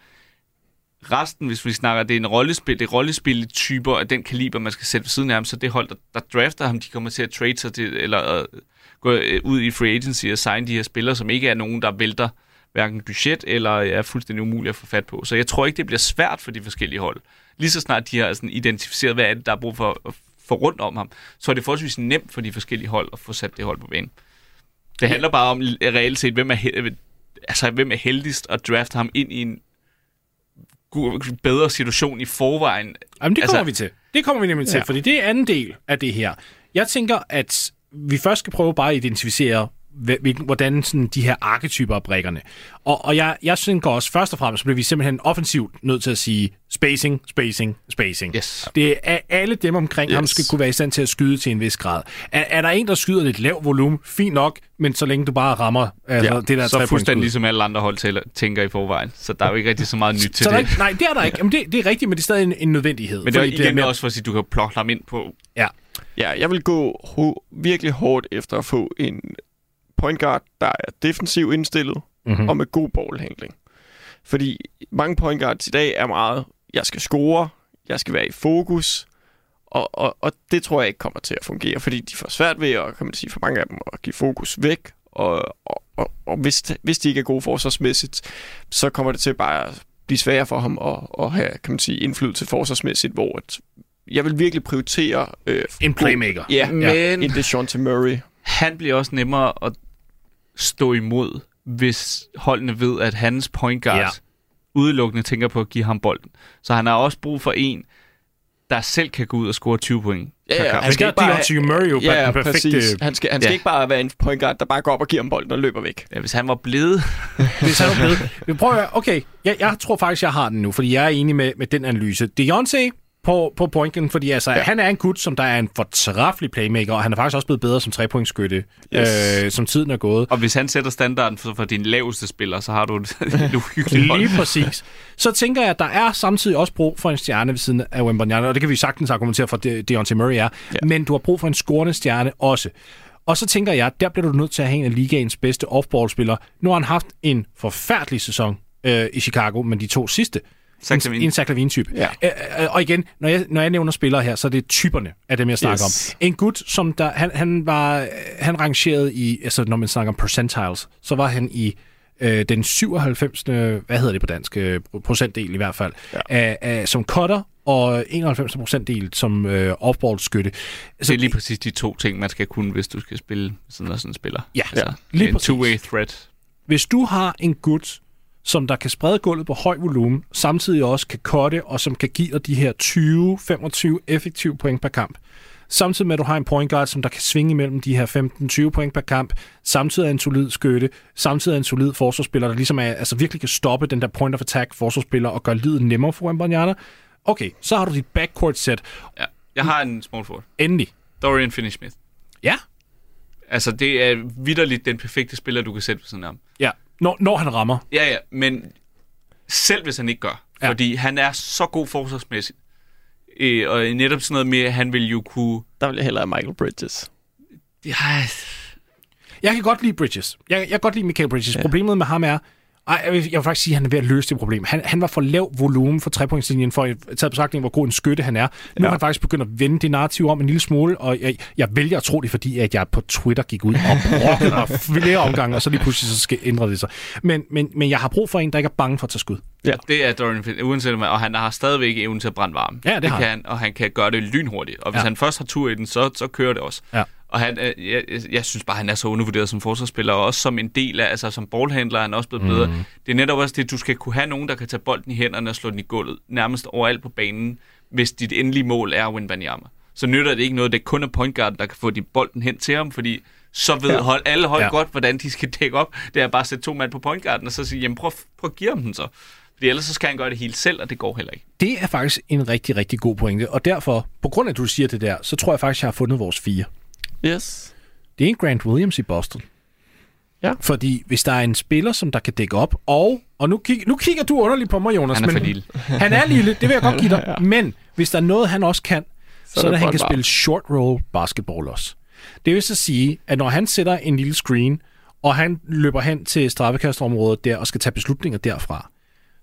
Resten, hvis vi snakker, det er en rollespil, det er rollespil typer af den kaliber, man skal sætte ved siden af ham, så det hold, der, der drafter ham, de kommer til at trade sig til, eller øh, gå øh, ud i free agency og signe de her spillere, som ikke er nogen, der vælter hverken budget eller øh, er fuldstændig umuligt at få fat på. Så jeg tror ikke, det bliver svært for de forskellige hold. Lige så snart de har sådan identificeret, hvad er det, der er brug for at få rundt om ham, så er det forholdsvis nemt for de forskellige hold at få sat det hold på banen. Det handler bare om reelt set, hvem er, he- altså, hvem er heldigst at drafte ham ind i en bedre situation i forvejen. Jamen, det Altså- kommer vi til. Det kommer vi nemlig til, Ja. fordi det er anden del af det her. Jeg tænker, at vi først skal prøve bare at identificere, hvilken- hvordan sådan de her arketyper af brækkerne. Og, og jeg, jeg tænker også, først og fremmest, så bliver vi simpelthen offensivt nødt til at sige spacing, spacing, spacing. Yes. Det er alle dem omkring yes. ham skal kunne være i stand til at skyde til en vis grad. Er, er der en, der skyder lidt lav volumen, fint nok, men så længe du bare rammer altså, Ja, det der så fuldstændig ligesom alle andre hold tæller, tænker i forvejen. Så der er jo ikke rigtig så meget nyt til så der er det. ikke, nej, det er der ikke. Jamen, det, det er rigtigt, men det er stadig en, en nødvendighed. Men det er igen mere- også for at sige, at du kan plotte ham ind på. Ja, Ja, jeg vil gå ho- virkelig hårdt efter at få en point guard, der er defensiv indstillet Mhm. og med god ballhandling. Fordi mange point guards i dag er meget, jeg skal score, jeg skal være i fokus, og, og, og det tror jeg ikke kommer til at fungere, fordi de får svært ved at, kan man sige, for mange af dem at give fokus væk, og, og, og, og hvis, hvis de ikke er gode forsvarsmæssigt, så kommer det til bare at blive sværere for ham at, at have, kan man sige, indflydelse forsvarsmæssigt, hvor at jeg vil virkelig prioritere øh, en playmaker. Ja, Men- en DeJounte Murray. Han bliver også nemmere at stå imod, hvis holdene ved, at hans point guard Ja. ja. udelukkende tænker på at give ham bolden. Så han har også brug for en, der selv kan gå ud og score 20 point. per kamp. Han skal have Deontay Murray jo ja, den perfekte... præcis. Han skal, han skal Ja. ikke bare være en point guard, der bare går op og giver ham bolden og løber væk. Ja, hvis han var blevet... Hvis han er blevet. Vi prøver at- Okay, jeg, jeg tror faktisk, jeg har den nu, fordi jeg er enig med, med den analyse. Deontay på, på pointen, fordi altså, ja. han er en gut, som der er en fortræffelig playmaker, og han er faktisk også blevet bedre som trepointskytte, Yes. øh, som tiden er gået. Og hvis han sætter standarden for, for din laveste spiller, så har du et, et uhyggeligt hold. Lige præcis. Så tænker jeg, at der er samtidig også brug for en stjerne ved siden af Wembanyama, og det kan vi sagtens argumentere for, at Deontay Murray er. Ja. Men du har brug for en scorende stjerne også. Og så tænker jeg, der bliver du nødt til at have en af ligaens bedste off-ball-spillere. Nu har han haft en forfærdelig sæson øh, i Chicago, men de to sidste. Zach Lavine. En, en Zach Lavine-type. Ja. Øh, og igen, når jeg, når jeg nævner spillere her, så er det typerne af dem, jeg snakker Yes. om. En gut, som der, han, han var, han rangerede i, altså når man snakker om percentiles, så var han i øh, den 97. hvad hedder det på dansk, øh, procentdel i hvert fald, ja. af, af, som cutter, og 91 procentdel som øh, off-ball skytte. Det er lige præcis de to ting, man skal kunne, hvis du skal spille sådan og sådan en spiller. Ja, altså, lige det er en præcis. two-way threat. hvis du har en gut, som der kan sprede gulvet på høj volumen, samtidig også kan cutte, og som kan give dig de her 20-25 effektive point per kamp, samtidig med, at du har en point guard, som der kan svinge imellem de her 15-20 point per kamp, samtidig er en solid skytte, samtidig er en solid forsvarsspiller, der ligesom er, altså virkelig kan stoppe den der point of attack forsvarsspiller og gøre livet nemmere for Wembanyama. Okay, så har du dit backcourt set. Ja. Jeg har en small forward. Endelig. Dorian Finney-Smith. Ja. Altså, det er vidderligt den perfekte spiller, du kan sætte ved sådan ham. Når, når han rammer. Ja, ja, men selv hvis han ikke gør. Ja. Ja. Fordi han er så god forsvarsmæssigt. Øh, og netop sådan noget med, at han vil jo kunne... Der vil jeg hellere have Michael Bridges. Ja, Jeg kan godt lide Bridges. Jeg, jeg kan godt lide Michael Bridges. Ja. Problemet med ham er, ej, jeg, vil, jeg vil faktisk sige, at han er ved at løse det problem. Han, han var for lav volumen for trepointslinjen, for at tage betragtning, hvor god en skytte han er. Nu ja. Ja. har han faktisk begyndt at vende det narrativ om en lille smule, og jeg, jeg vælger at tro det, fordi at jeg på Twitter gik ud og brokkede mig flere omgange, og så lige pludselig så skal ændre det sig. Men, men, men jeg har brug for en, der ikke er bange for at tage skud. det er Dorian Finney, uanset hvad, og han har stadigvæk evnen til at brænde varme. Ja, det har kan han. Og han kan gøre det lynhurtigt. Og hvis Ja. ja. han først har tur i den, så, så kører det også. Ja. Og han, øh, jeg, jeg- synes bare, han er så undervurderet som forsvarsspiller, og også som en del af, altså som ballhandler er han også blevet bedre. Det er netop også det, du skal kunne have nogen, der kan tage bolden i hænderne og slå den i gulvet, nærmest overalt på banen, hvis dit endelige mål er Wembanyama. Så nytter det ikke noget, det er kun er point guard, der kan få de bolden hen til ham, fordi så ved Ja. hold, alle hold Ja. godt, hvordan de skal dække op. Det er bare at sætte to mand på point guarden, og så sige, jamen prøv, prøv at give ham den så. Fordi ellers så skal han gøre det helt selv, og det går heller ikke. Det er faktisk en rigtig, rigtig god pointe, og derfor, på grund af, at du siger det der, så tror jeg faktisk, at jeg har fundet vores fire. Yes. Det er en Grant Williams i Boston. Ja. Fordi hvis der er en spiller, som der kan dække op, og, og nu, kig, nu kigger du underligt på mig, Jonas. Han er men, for lille. Han er lille, det vil jeg godt give dig. Men hvis der er noget, han også kan, så, så er det, at han kan boldvarm. spille short roll basketball også. Det vil så sige, at når han sætter en lille screen, og han løber hen til straffekastområdet der og skal tage beslutninger derfra,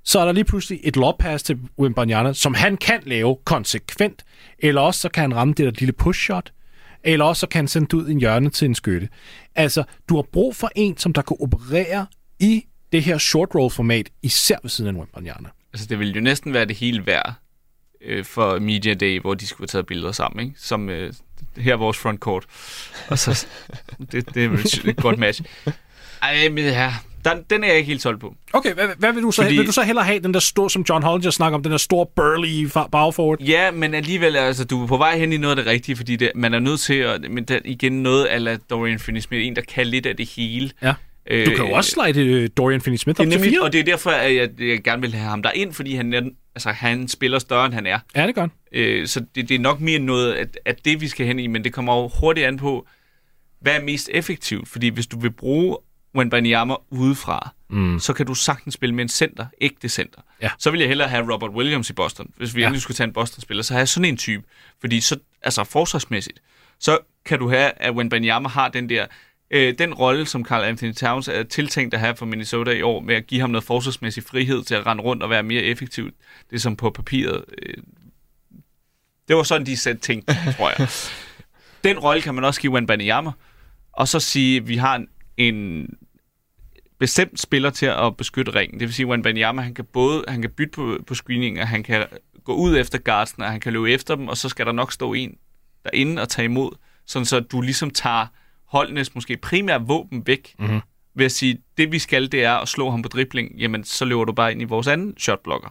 så er der lige pludselig et lobpass til Wembanyama, som han kan lave konsekvent, eller også så kan han ramme det der lille push-shot, eller også så kan han sende det ud i en hjørne til en skytte. Altså, du har brug for en, som der kan operere i det her short roll format, især ved siden af Wembanyama. Altså, det ville jo næsten være det hele værd øh, for Media Day, hvor de skulle have taget billeder sammen, ikke? Som øh, her er vores frontcourt. Og så, det, det er et godt match. Ej, men ja, den, den er jeg ikke helt solgt på. Okay, hvad, hvad vil du så? Fordi- Vil du så hellere have den der store, som John Hollinger snakker om, den der store burly bagforward? Ja, men alligevel, altså, du er på vej hen i noget af det rigtige, fordi det, man er nødt til at, men der, igen noget af Dorian Finney-Smith, en, der kan lidt af det hele. Ja. Øh, Du kan jo også slide øh, Dorian Finney-Smith op til fire. og det er derfor, at jeg, jeg gerne vil have ham der ind, fordi han, er, altså, han spiller større, end han er. Ja, det gør han. Øh, så det, det er nok mere noget, at, at det vi skal hen i, men det kommer jo hurtigt an på, hvad er mest effektivt? Fordi hvis du vil bruge Wembanyama udefra, mm. så kan du sagtens spille med en center, ægte center. Ja. Så vil jeg hellere have Robert Williams i Boston. Hvis vi Ja. endelig skulle tage en Boston-spiller, så har jeg sådan en type. Fordi så, altså forsvarsmæssigt, så kan du have, at Wembanyama har den der, øh, den rolle, som Carl Anthony Towns er tiltænkt at have for Minnesota i år, med at give ham noget forsvarsmæssig frihed til at rende rundt og være mere effektiv. Det er som på papiret. Øh, det var sådan, de satte ting, tror jeg. Den rolle kan man også give Wembanyama, og så sige, at vi har en, en bestemt spiller til at beskytte ringen. Det vil sige, at Wembanyama, han kan både han kan bytte på, på screening, og han kan gå ud efter guardsene, og han kan løbe efter dem, og så skal der nok stå en derinde og tage imod, sådan så du ligesom tager holdenes måske primære våben væk, mm-hmm. ved at sige, det vi skal, det er at slå ham på dribling, jamen så løber du bare ind i vores anden shotblocker.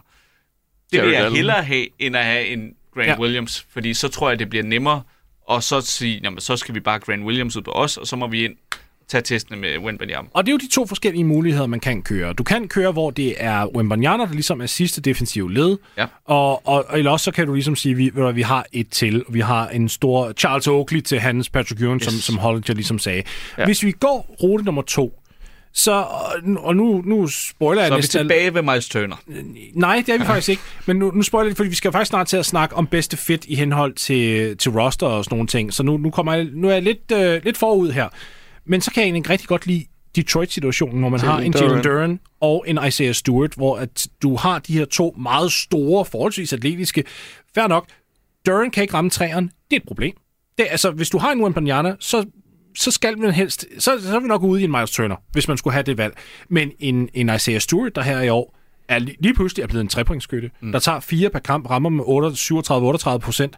Det vil Jared jeg Allen. hellere have, end at have en Grant Ja. Williams, fordi så tror jeg, det bliver nemmere, og så sige, jamen så skal vi bare Grant Williams ud på os, og så må vi ind tage testene med Wembanyama. Og det er jo de to forskellige muligheder, man kan køre. Du kan køre, hvor det er Wembanyama, der ligesom er sidste defensive led. Ja. Og, og, eller også så kan du ligesom sige, vi, vi har et til. Vi har en stor Charles Oakley til hans Patrick Ewing, yes. som, som Hollinger ligesom sagde. Ja. Hvis vi går rute nummer to, så, og nu, nu spoiler jeg Så er vi tilbage ved Miles Turner. Nej, det er vi faktisk ikke. Men nu, nu spoiler jeg fordi vi skal faktisk snart til at snakke om bedste fit i henhold til, til roster og sådan nogle ting. Så nu, nu, kommer jeg, nu er jeg lidt, øh, lidt forud her. Men så kan jeg egentlig rigtig godt lide Detroit-situationen, hvor man Jalen har en Jalen. Duran og en Isaiah Stewart, hvor at du har de her to meget store, forholdsvis atletiske. Fair nok, Duran kan ikke ramme træerne. Det er et problem. Det, altså, hvis du har en Wembanyama, så så skal man helst, så, så er vi nok ude i en Miles Turner, hvis man skulle have det valg. Men en, en Isaiah Stewart, der her i år, er li- lige pludselig er blevet en trepointskytte, mm. der tager fire per kamp, rammer med 37-38 procent.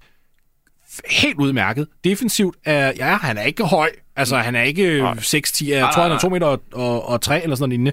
Helt udmærket. Defensivt er, ja, han er ikke høj. Altså, han er ikke 6-10, jeg tror, han er 2 meter og, og, og 3 eller sådan noget lignende.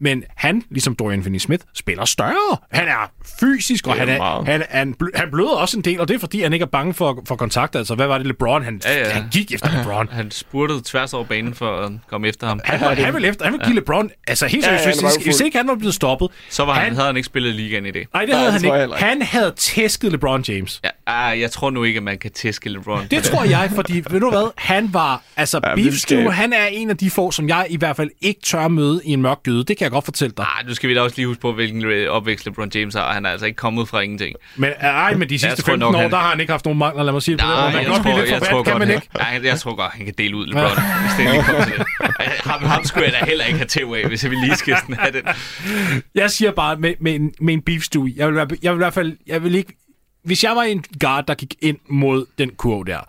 Men han, ligesom Dorian Finney-Smith, spiller større. Han er fysisk, og er han, er, han, han, han bløder også en del, og det er fordi, han ikke er bange for, for kontakt. Altså, hvad var det, LeBron? Han, Ja, ja. han gik efter LeBron. Han spurtede tværs over banen for at komme efter ham. Han, var, han vil efter, han vil give LeBron, altså helt Ja, seriøst, ja, var hvis, hvis ikke han var blevet stoppet, Så var han, Han- havde han ikke spillet ligaen i det. nej, det Nej, havde det han ikke. Han havde tæsket LeBron James. Ja, ah, jeg tror nu ikke, at man kan tæske LeBron. Det tror jeg, fordi, ved du hvad, han var, altså, Ja, ja, Beef. Stew, han er en af de få, som jeg i hvert fald ikke tør møde i en mørk gyde. Det kan jeg godt fortælle dig. Ah, nu skal vi da også lige huske på, hvilken øh, opvækst LeBron James har. Han er altså ikke kommet fra ingenting. Men ej, men de sidste tror 15 nok, år, han- der har han ikke haft nogen mangler, lad mig sige det på den. Nej, Man jeg, kan godt blive tror, lidt kan godt, man han, ikke? Nej, jeg tror godt, han kan dele ud LeBron, hvis det lige kommer til det. Ham, ham skulle jeg da heller ikke have tæv af, hvis jeg ville lige skal sådan have den. Jeg siger bare, med, med, en, med en beef stew, jeg vil, jeg vil i hvert fald, jeg vil ikke, hvis jeg var en guard, der gik ind mod den kurve der,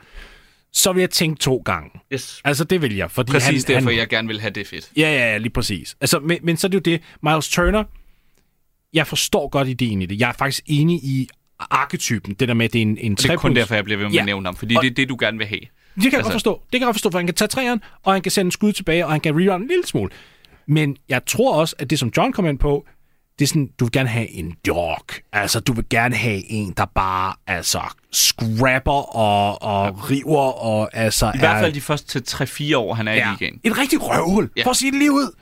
så ville jeg tænke to gange. Yes. Altså, det vil jeg, fordi Præcis han, derfor, han, jeg gerne vil have det fedt. Ja, ja, ja, lige præcis. Altså, men, men så er det jo det. Miles Turner, jeg forstår godt ideen i det. Jeg er faktisk enig i arketypen, det der med, at det er en, en Det er kun derfor, jeg bliver ved med Ja. at nævne ham, fordi Og- det er det, du gerne vil have. Det kan jeg Altså- godt forstå. Det kan jeg godt forstå, for han kan tage træeren, og han kan sende en skud tilbage, og han kan rerun en lille smule. Men jeg tror også, at det, som John kom ind på, det er sådan, du vil gerne have en dog. Altså, du vil gerne have en, der bare, altså, scrapper og, og river, og altså I hvert fald de første 3-4 år, han er i ligaen. et rigtig røvhul, Ja. for at sige det lige ud.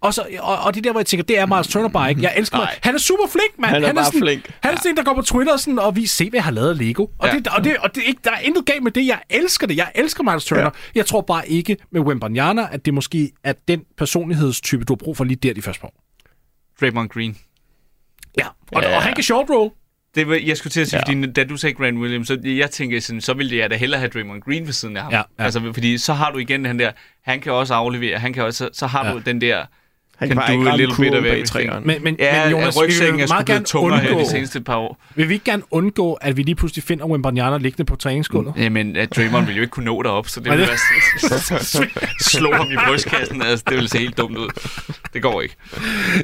Og, så, og, og det er der, hvor jeg tænker, det er Miles Turner bare ikke. Jeg elsker mig. Han er super flink, mand. Han er bare sådan, flink. Han er sådan en, der går på Twitter sådan, og vi se, hvad jeg har lavet af Lego. Og, Ja. det, og, det, og det, er ikke, der er intet galt med det. Jeg elsker det. Jeg elsker Miles Turner. Ja. Ja. Jeg tror bare ikke med Wembanyama, at det måske er den personlighedstype, du har brug for lige der de første par år. Draymond Green. Ja. Og, Ja. og han kan short roll. Det var, jeg skulle til at sige, Ja. fordi da du sagde Grant Williams, så jeg tænkte sådan, så ville jeg da hellere have Draymond Green ved siden af ham. Ja, ja. Altså, fordi så har du igen den der, han kan også aflevere, han kan også, så, så har Ja. du den der, Han kan bare do ikke little bit bag træeren. Men, men, ja, men Jonas, Jonas, vi rygsækken vil er meget gerne tungere her undgå, de seneste par år. vil vi ikke gerne undgå, at vi lige pludselig finder Wembanyama liggende på træningsgulvet? Jamen, at Draymond ville jo ikke kunne nå derop, så det ville være slå ham i brystkassen. Altså, det ville se helt dumt ud. Det går ikke.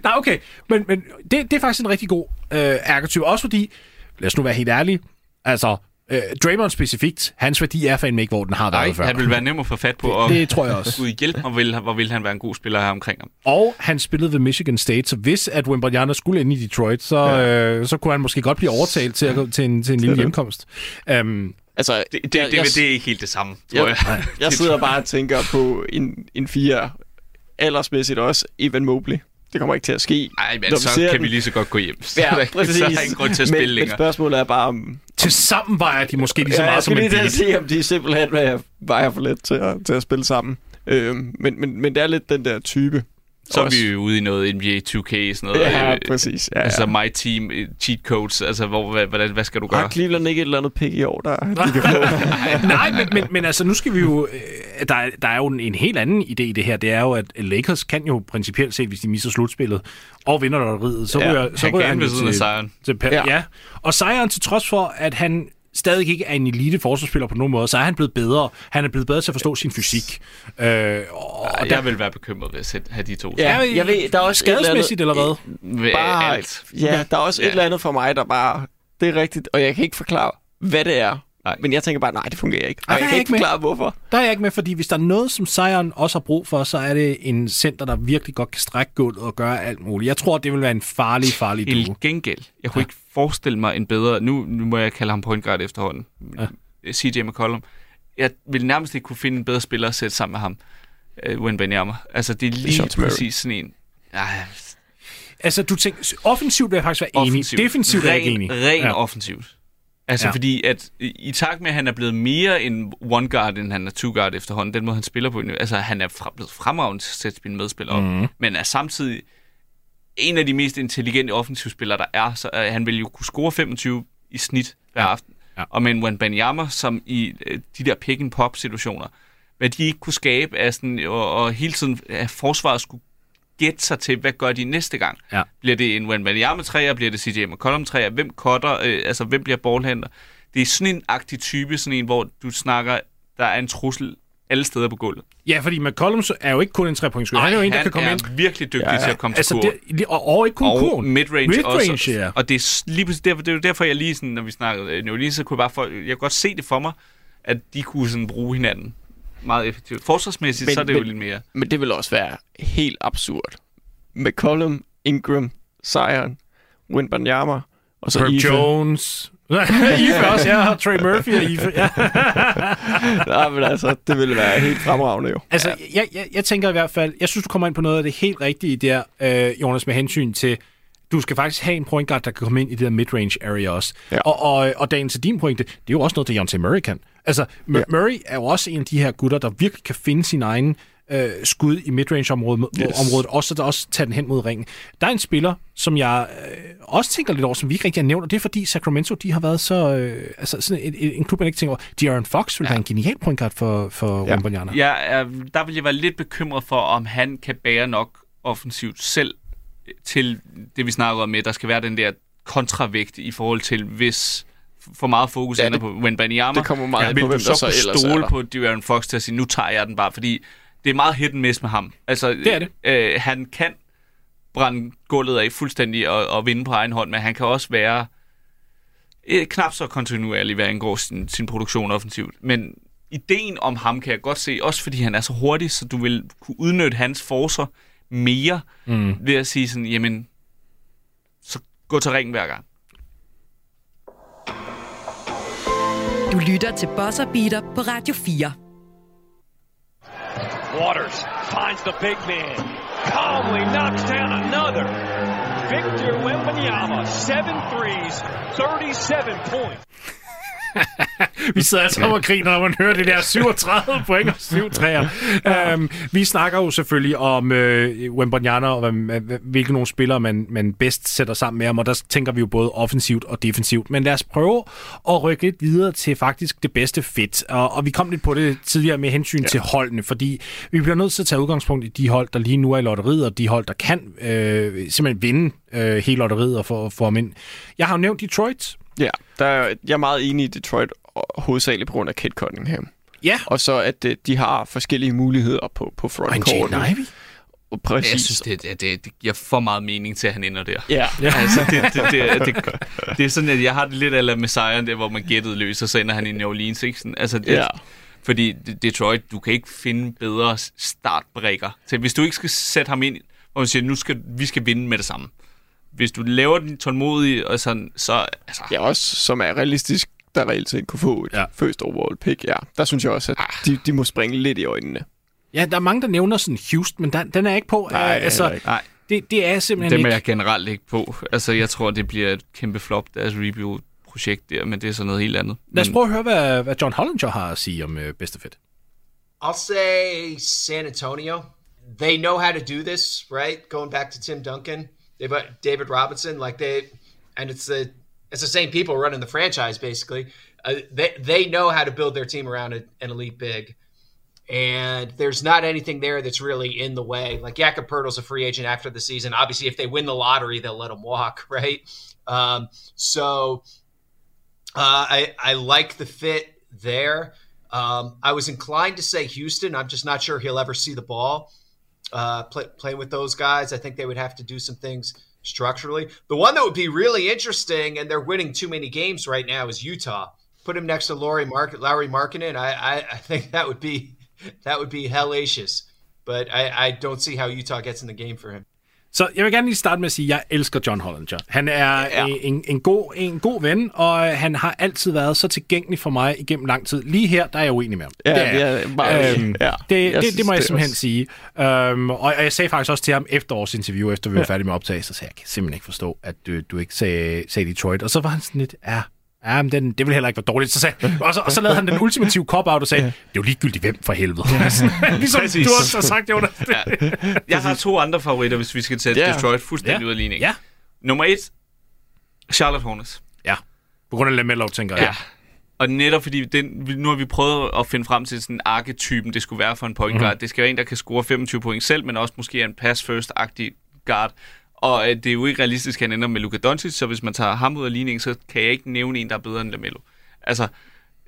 Nej, okay. Men, men det, det er faktisk en rigtig god øh, arketyp. Også fordi, lad os nu være helt ærlige, altså, øh, Draymond specifikt, hans værdi er fandme ikke, hvor den har Nej, været før. han ville være nem at få fat på. Og, det tror jeg også. Gud hjælp mig, vil, hvor ville han være en god spiller her omkring ham. Og han spillede ved Michigan State, så hvis at Wembanyama skulle ind i Detroit, så, ja. øh, så kunne han måske godt blive overtalt til, at gå til en, til en lille hjemkomst. Um, Altså, Det, det, jeg, det, jeg, det, det er ikke helt det samme, tror jeg, jeg. jeg sidder bare og tænker på en, en fire aldersmæssigt også, Evan Mobley. Det kommer ikke til at ske. Nej, men Når så kan den- vi lige så godt gå hjem. Så, Ja, er præcis. så er der ingen grund til at men, spille men længere. spørgsmålet er bare, om... til sammen vejer de måske lige så ja, jeg meget som skal en lige til at bil. se, om de simpelthen vejer- vejer for let til at, til at spille sammen. Øhm, men, men, men det er lidt den der type. Så er vi jo ude i noget NBA 2K, sådan noget. Ja, øh, præcis. Ja, ja. Altså my team, øh, cheat codes, altså hvor, hvad, hvad, hvad skal du Har gøre? Cleveland ikke et eller andet pick i år, der de kan få? Nej, men, men, men altså, nu skal vi jo... Øh, der, er- der er jo en, en helt anden idé i det her. Det er jo, at Lakers kan jo principielt set, hvis de misser slutspillet og vinder lotteriet, så Ja, ryger, så han ryger kan han af til, sejren. til ja. Ja. ja. Og sejren til trods for, at han stadig ikke er en elite forsvarsspiller på nogen måde, så er han blevet bedre. Han er blevet bedre til at forstå sin fysik. Øh, og Og der, jeg vil være bekymret ved at have de to. Ja, jeg ved, der er også et eller skadesmæssigt eller hvad? Bare, alt. Ja, der er også Ja. et eller andet for mig, der bare... Det er rigtigt, og jeg kan ikke forklare, hvad det er. Nej. Men jeg tænker bare, nej, det fungerer ikke. Ej, Og der jeg er kan jeg ikke ikke med. forklare, hvorfor. Der er jeg ikke med, fordi hvis der er noget, som sejren også har brug for, så er det en center, der virkelig godt kan strække gulvet og gøre alt muligt. Jeg tror, det vil være en farlig, farlig Til duo. gengæld, jeg kunne ikke forestille mig en bedre... Nu, nu må jeg kalde ham point guard efterhånden. Ja. Ja. CJ McCollum. Jeg vil nærmest ikke kunne finde en bedre spiller at sætte sammen med ham. Uh, Wembanyama. Altså, det er lige Sean Murray. præcis sådan en... Ja, Altså, du tænker, offensivt vil jeg faktisk være enig. Defensivt er jeg ikke enig. Ren, ren Ja. ja. offensivt. Altså Ja. fordi, at i, takt med, at han er blevet mere en one guard, end han er two guard efterhånden, den måde, han spiller på, altså han er fra, blevet fremragende til at sætte sine medspillere Mhm. op, men er samtidig en af de mest intelligente offensivspillere, der er, så uh, han vil jo kunne score 25 i snit hver Ja. aften. Ja. Og med en Wembanyama, som i uh, de der pick-and-pop-situationer, hvad de ikke kunne skabe, af sådan, og, og hele tiden at forsvaret skulle gætte sig til, hvad gør de næste gang? Ja. Bliver det en Wembanyama træer, bliver det CJ McCollum træer, hvem cutter, øh, altså hvem bliver ballhandler? Det er sådan en aktiv type, sådan en, hvor du snakker, der er en trussel alle steder på gulvet. Ja, fordi McCollum er jo ikke kun en trepointsskytter. Han er jo en, der han kan komme er ind. virkelig dygtig ja, til at komme til Altså, kurven. det, og, og ikke kun og kurven. midrange, Midrange, også. ja. Og det er lige præcis derfor, det er jo derfor, jeg lige sådan, når vi snakkede øh, New Orleans, så kunne jeg bare for, jeg kunne godt se det for mig, at de kunne sådan bruge hinanden meget effektivt. Forsvarsmæssigt, Men- så er det jo men- lidt mere. Men det vil også være helt absurd. McCollum, Ingram, Zion, Wembanyama, og så Herb Ife. Jones. Ife også, ja. Trey Murphy og Ife. Ja. Nej, men altså, det ville være helt fremragende jo. Altså, jeg, jeg, jeg tænker i hvert fald, jeg synes, du kommer ind på noget af det helt rigtige der, øh, Jonas, med hensyn til, du skal faktisk have en point guard, der kan komme ind i det der midrange area også. Ja. Og, og, og dagen til din pointe, det er jo også noget, Deontay Murray kan. Altså, M- Ja. Murray er jo også en af de her gutter, der virkelig kan finde sin egen øh, skud i midrange-området, yes. området, og så der også tage den hen mod ringen. Der er en spiller, som jeg øh, også tænker lidt over, som vi ikke rigtig har nævnt, og det er fordi Sacramento, de har været så, øh, altså sådan en, en, en klub, man ikke tænker over. De'Aaron Fox vil ja. være en genial point guard for, for ja. Wembanyama. Jeg er, der vil jeg være lidt bekymret for, om han kan bære nok offensivt selv til det, vi snakkede om med, der skal være den der kontravægt i forhold til, hvis for meget fokus Ja, ja, ender det- på Wembanyama. det kommer meget vil på, du hvem så der så er stole der. på De'Aaron Fox til at sige, nu tager jeg den bare, fordi det er meget hit and miss med ham. Altså, Det er det. Øh, han kan brænde gulvet af fuldstændig og, og vinde på egen hånd, men han kan også være øh, knap så kontinuerlig, hvad angår sin, sin produktion offensivt. Men ideen om ham kan jeg godt se, også fordi han er så hurtig, så du vil kunne udnytte hans forcer mere mm. ved at sige sådan, jamen, så gå til ringen hver gang. Du lytter til Bosser Beater på Radio 4. Waters finds the big man. Calmly knocks down another. Victor Wembanyama, seven threes, 37 points. Vi sidder altså og griner, når man hører det der 37 point og 7 træer. Um, vi snakker jo selvfølgelig om øh, Wembanyama og hvilke nogle spillere man, man bedst sætter sammen med ham, og der tænker vi jo både offensivt og defensivt. Men lad os prøve at rykke lidt videre til faktisk det bedste fit. Og, og vi kom lidt på det tidligere med hensyn ja. til holdene, fordi vi bliver nødt til at tage udgangspunkt i de hold, der lige nu er i lotteriet, og de hold, der kan øh, simpelthen vinde øh, hele lotteriet og få, få ham ind. Jeg har jo nævnt Detroit. Ja, der er, jeg er meget enig i Detroit, og hovedsageligt på grund af Kate Cunningham. Ja. Og så, at øh, de har forskellige muligheder på, på Og en. Jane Ivey. Og præcis. Jeg synes, det, det, det, det giver for meget mening til, at han ender der. Ja, Altså, det, det, det, det, det, det er sådan, at jeg har det lidt af med sejren der, hvor man gættede løs, og så ender han i New Orleans, ikke? Sådan, altså, det, Ja. Fordi Detroit, du kan ikke finde bedre startbrikker. til. Hvis du ikke skal sætte ham ind, hvor man siger, nu skal vi skal vinde med det samme. Hvis du laver den tålmodig, og sådan, så... Altså, ja, også som er realistisk, der reelt set kunne få et Ja. first overall pick. Ja, der synes jeg også, at de, de må springe lidt i øjnene. Ja, der er mange, der nævner sådan Houston, men den, den er ikke på. Nej, Øh, altså, ikke. nej, det, det er simpelthen dem er ikke. jeg generelt ikke på. Altså, jeg tror, det bliver et kæmpe flop, deres review-projekt der, men det er så noget helt andet. Lad os prøve at høre, hvad, hvad John Hollinger har at sige om øh, bedste fedt. I'll say San Antonio. They know how to do this, right? Going back to Tim Duncan, they've got David Robinson, like they, and it's the it's the same people running the franchise basically. Uh, they they know how to build their team around a, an elite big, and there's not anything there that's really in the way. Like Jakob Pertl's a free agent after the season. Obviously, if they win the lottery, they'll let him walk, right? Um, so uh, I I like the fit there. Um, I was inclined to say Houston. I'm just not sure he'll ever see the ball uh, play, playing with those guys. I think they would have to do some things structurally. The one that would be really interesting, and they're winning too many games right now, is Utah. Put him next to Laurie Mark- Lowry Markkinen. I, I, I think that would be that would be hellacious. But I, I don't see how Utah gets in the game for him. Så jeg vil gerne lige starte med at sige, at jeg elsker John Hollinger. Han er ja. en, en, god, en god ven, og han har altid været så tilgængelig for mig igennem lang tid. Lige her, der er jeg uenig med ham. Ja, det er, det er meget Øhm, ja. det, det, synes, det må jeg simpelthen også- sige. Um, og, og jeg sagde faktisk også til ham efter vores interview, efter vi var færdige med optagelse, så sagde jeg, jeg kan simpelthen ikke forstå, at du, du ikke sagde, sagde Detroit. Og så var han sådan lidt, ja, ja men den, det ville heller ikke være dårligt. Så sagde, og, så, og så lavede han den ultimative cop-out og sagde, det er jo ligegyldigt hvem for helvede. ligesom Præcis. du også har sagt, Jonas. Jeg har to andre favoritter, hvis vi skal tage Ja. Detroit fuldstændig Ja. ud af ligningen. Ja. Nummer et, Charlotte Hornets. Ja, på grund af LaMelo, tænker jeg. Ja. Og netop fordi, den, nu har vi prøvet at finde frem til sådan en arketypen, det skulle være for en point guard. Mm. Det skal være en, der kan score 25 point selv, men også måske en pass-first-agtig guard. Og øh, det er jo ikke realistisk, at han ender med Luka Doncic, så hvis man tager ham ud af ligningen, så kan jeg ikke nævne en, der er bedre end Lamelo. Altså,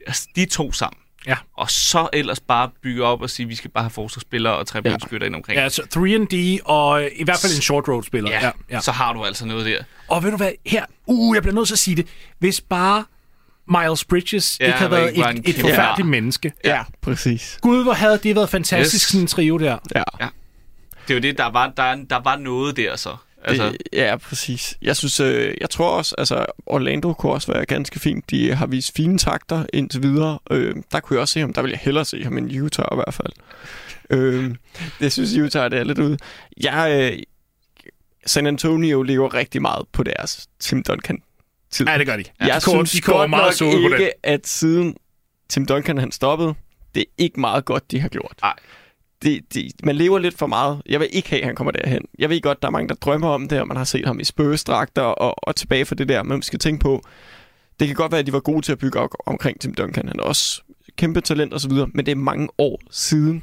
altså, de to sammen. Ja. Og så ellers bare bygge op og sige, at vi skal bare have forsvarsspillere og tre ja. ind omkring. Ja, så 3D og i hvert fald en short road spiller. ja, ja, så har du altså noget der. Og ved du hvad, her, uh, jeg bliver nødt til at sige det. Hvis bare Miles Bridges Ja, ikke havde var været ikke et, et forfærdeligt Ja. menneske. Ja, præcis. Gud, hvor havde det været fantastisk, Yes. sådan en trio der. Ja. Det er jo det, der var, der, der var noget der så. Altså, Det, ja, præcis. Jeg synes, øh, jeg tror også, altså Orlando kunne også være ganske fint. De har vist fine takter indtil videre. Øh, der kunne jeg også se ham. Der vil jeg hellere se ham end Utah i hvert fald. øh, det synes Utah, det er lidt ude. Jeg, øh, San Antonio lever rigtig meget på deres Tim Duncan tid. Ja, det gør de. Ja, jeg de synes de godt meget nok på ikke, det. at siden Tim Duncan han stoppede, det er ikke meget godt, de har gjort. Nej. Det, det, man lever lidt for meget. Jeg vil ikke have, at han kommer derhen. Jeg ved godt, der er mange, der drømmer om det, og man har set ham i spøgestragter og, og tilbage for det der. Men man skal tænke på, det kan godt være, at de var gode til at bygge op omkring Tim Duncan. Han er også kæmpe talent og så videre, men det er mange år siden.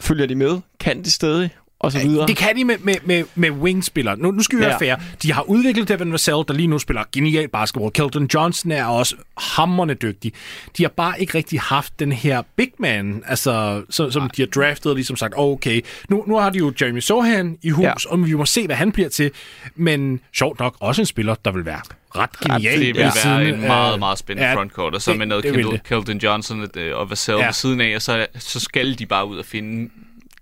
Følger de med? Kan de stadig? Og så videre. Det kan de med, med, med, med wingspillere. Nu, nu skal vi være Ja. fair. De har udviklet Devin Vassell, der lige nu spiller genial basketball. Kelton Johnson er også hammerne dygtig. De har bare ikke rigtig haft den her big man, altså, så, som de har draftet og ligesom sagt, oh, okay, nu, nu har de jo Jeremy Sohan i hus, ja. Ja. og vi må se, hvad han bliver til. Men sjovt nok også en spiller, der vil være ret genial. det vil ved være en meget, meget spændende Ja, frontcourt, og så det- med noget. Keldon Johnson øh, og Vassell Ja. ja. ved siden af, og så, så skal de bare ud og finde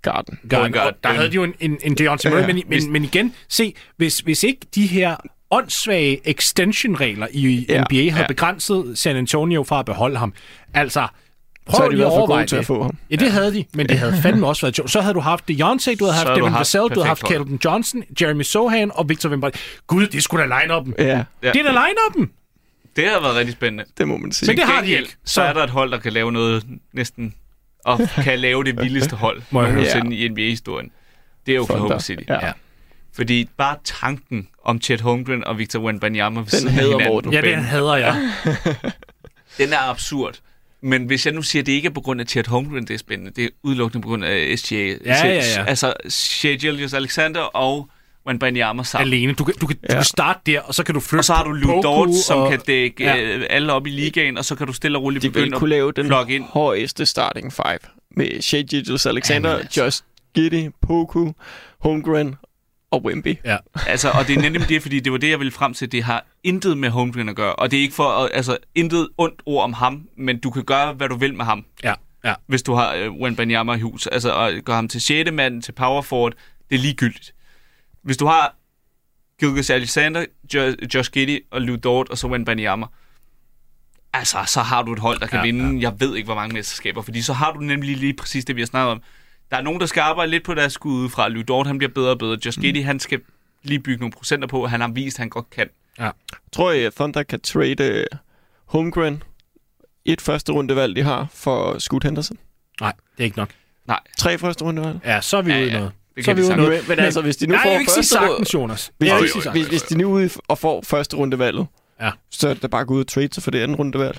Garden. Garden. Guard. Og Der havde de jo en, en, en Deontay Murray, Ja. men, men, men igen, se, hvis, hvis ikke de her åndssvage extension-regler i Ja. NBA havde Ja. begrænset San Antonio fra at beholde ham, altså, prøv Så er de i hvert fald gode til at det. få ham. Ja, det havde de, men det havde fandme også været sjovt. Så havde du haft Deontay, du havde haft Devin Vassell, du havde haft. Keldon Johnson, Jeremy Sohan og Victor Wembanyama. Gud, det skulle da line up'en. Ja, Ja. Det er da line up'en. Det har været rigtig spændende. det må man sige. Men det har de ikke. Så er der et hold, der kan lave noget næsten... Og kan lave det vildeste hold Må jeg høre? nogensinde i NBA-historien. Det er Oklahoma. City. Ja. Ja. Fordi bare tanken om Chet Holmgren og Victor Wembanyama ved siden hader hinanden Morten. Ja, den hader jeg. den er absurd. Men hvis jeg nu siger, at det ikke er på grund af Chet Holmgren, det er spændende. Det er udelukkende på grund af SGA. Ja, ja, ja. Altså, Shea Gillius Alexander og Wembanyama sammen. Alene. Du kan, du, kan, du Ja. kan starte der, og så kan du flytte Og så har du Poku Dort, som og- kan dække Ja. ja. alle op i ligaen, og så kan du stille og roligt De begynde kunne lave at den plugge ind. højeste starting five med Shea Gilgis Alexander, Jamen, altså. Just Giddy, Poku, Holmgren og Wemby. Ja. Altså, og det er nemlig det, fordi det var det, jeg ville frem til. Det har intet med Holmgren at gøre. Og det er ikke for, at, altså, intet ondt ord om ham, men du kan gøre, hvad du vil med ham, Ja, ja. hvis du har øh, Wembanyama i hus. Altså, og gøre ham til 6. mand, til power forward, det er ligegyldigt. Hvis du har Gilgis Alexander, jo, Josh Giddy og Lou Dort, og så Wembanyama, altså, så har du et hold, der kan Ja, ja, vinde, jeg ved ikke, hvor mange mesterskaber, fordi så har du nemlig lige præcis det, vi har snakket om. Der er nogen, der skal arbejde lidt på deres skud fra. Lou Dort, han bliver bedre og bedre. Josh Giddy, han skal lige bygge nogle procenter på. Han har vist, at han godt kan. Tror I, at Thunder kan trade øh, Holmgren et første rundevalg, de har for Scoot Henderson? Nej, det er ikke nok. Nej, Tre første rundevalg? Ja, så er vi Ja, ude ja. noget. Det Så er kan vi vi ude. Men, men altså, hvis de nu Nej, får første sagtens, Jonas. Hvis, ikke sige sagtens. hvis, hvis de nu ude og får første rundevalget, Ja. så er det bare gå ud og trade sig for det andet rundevalg.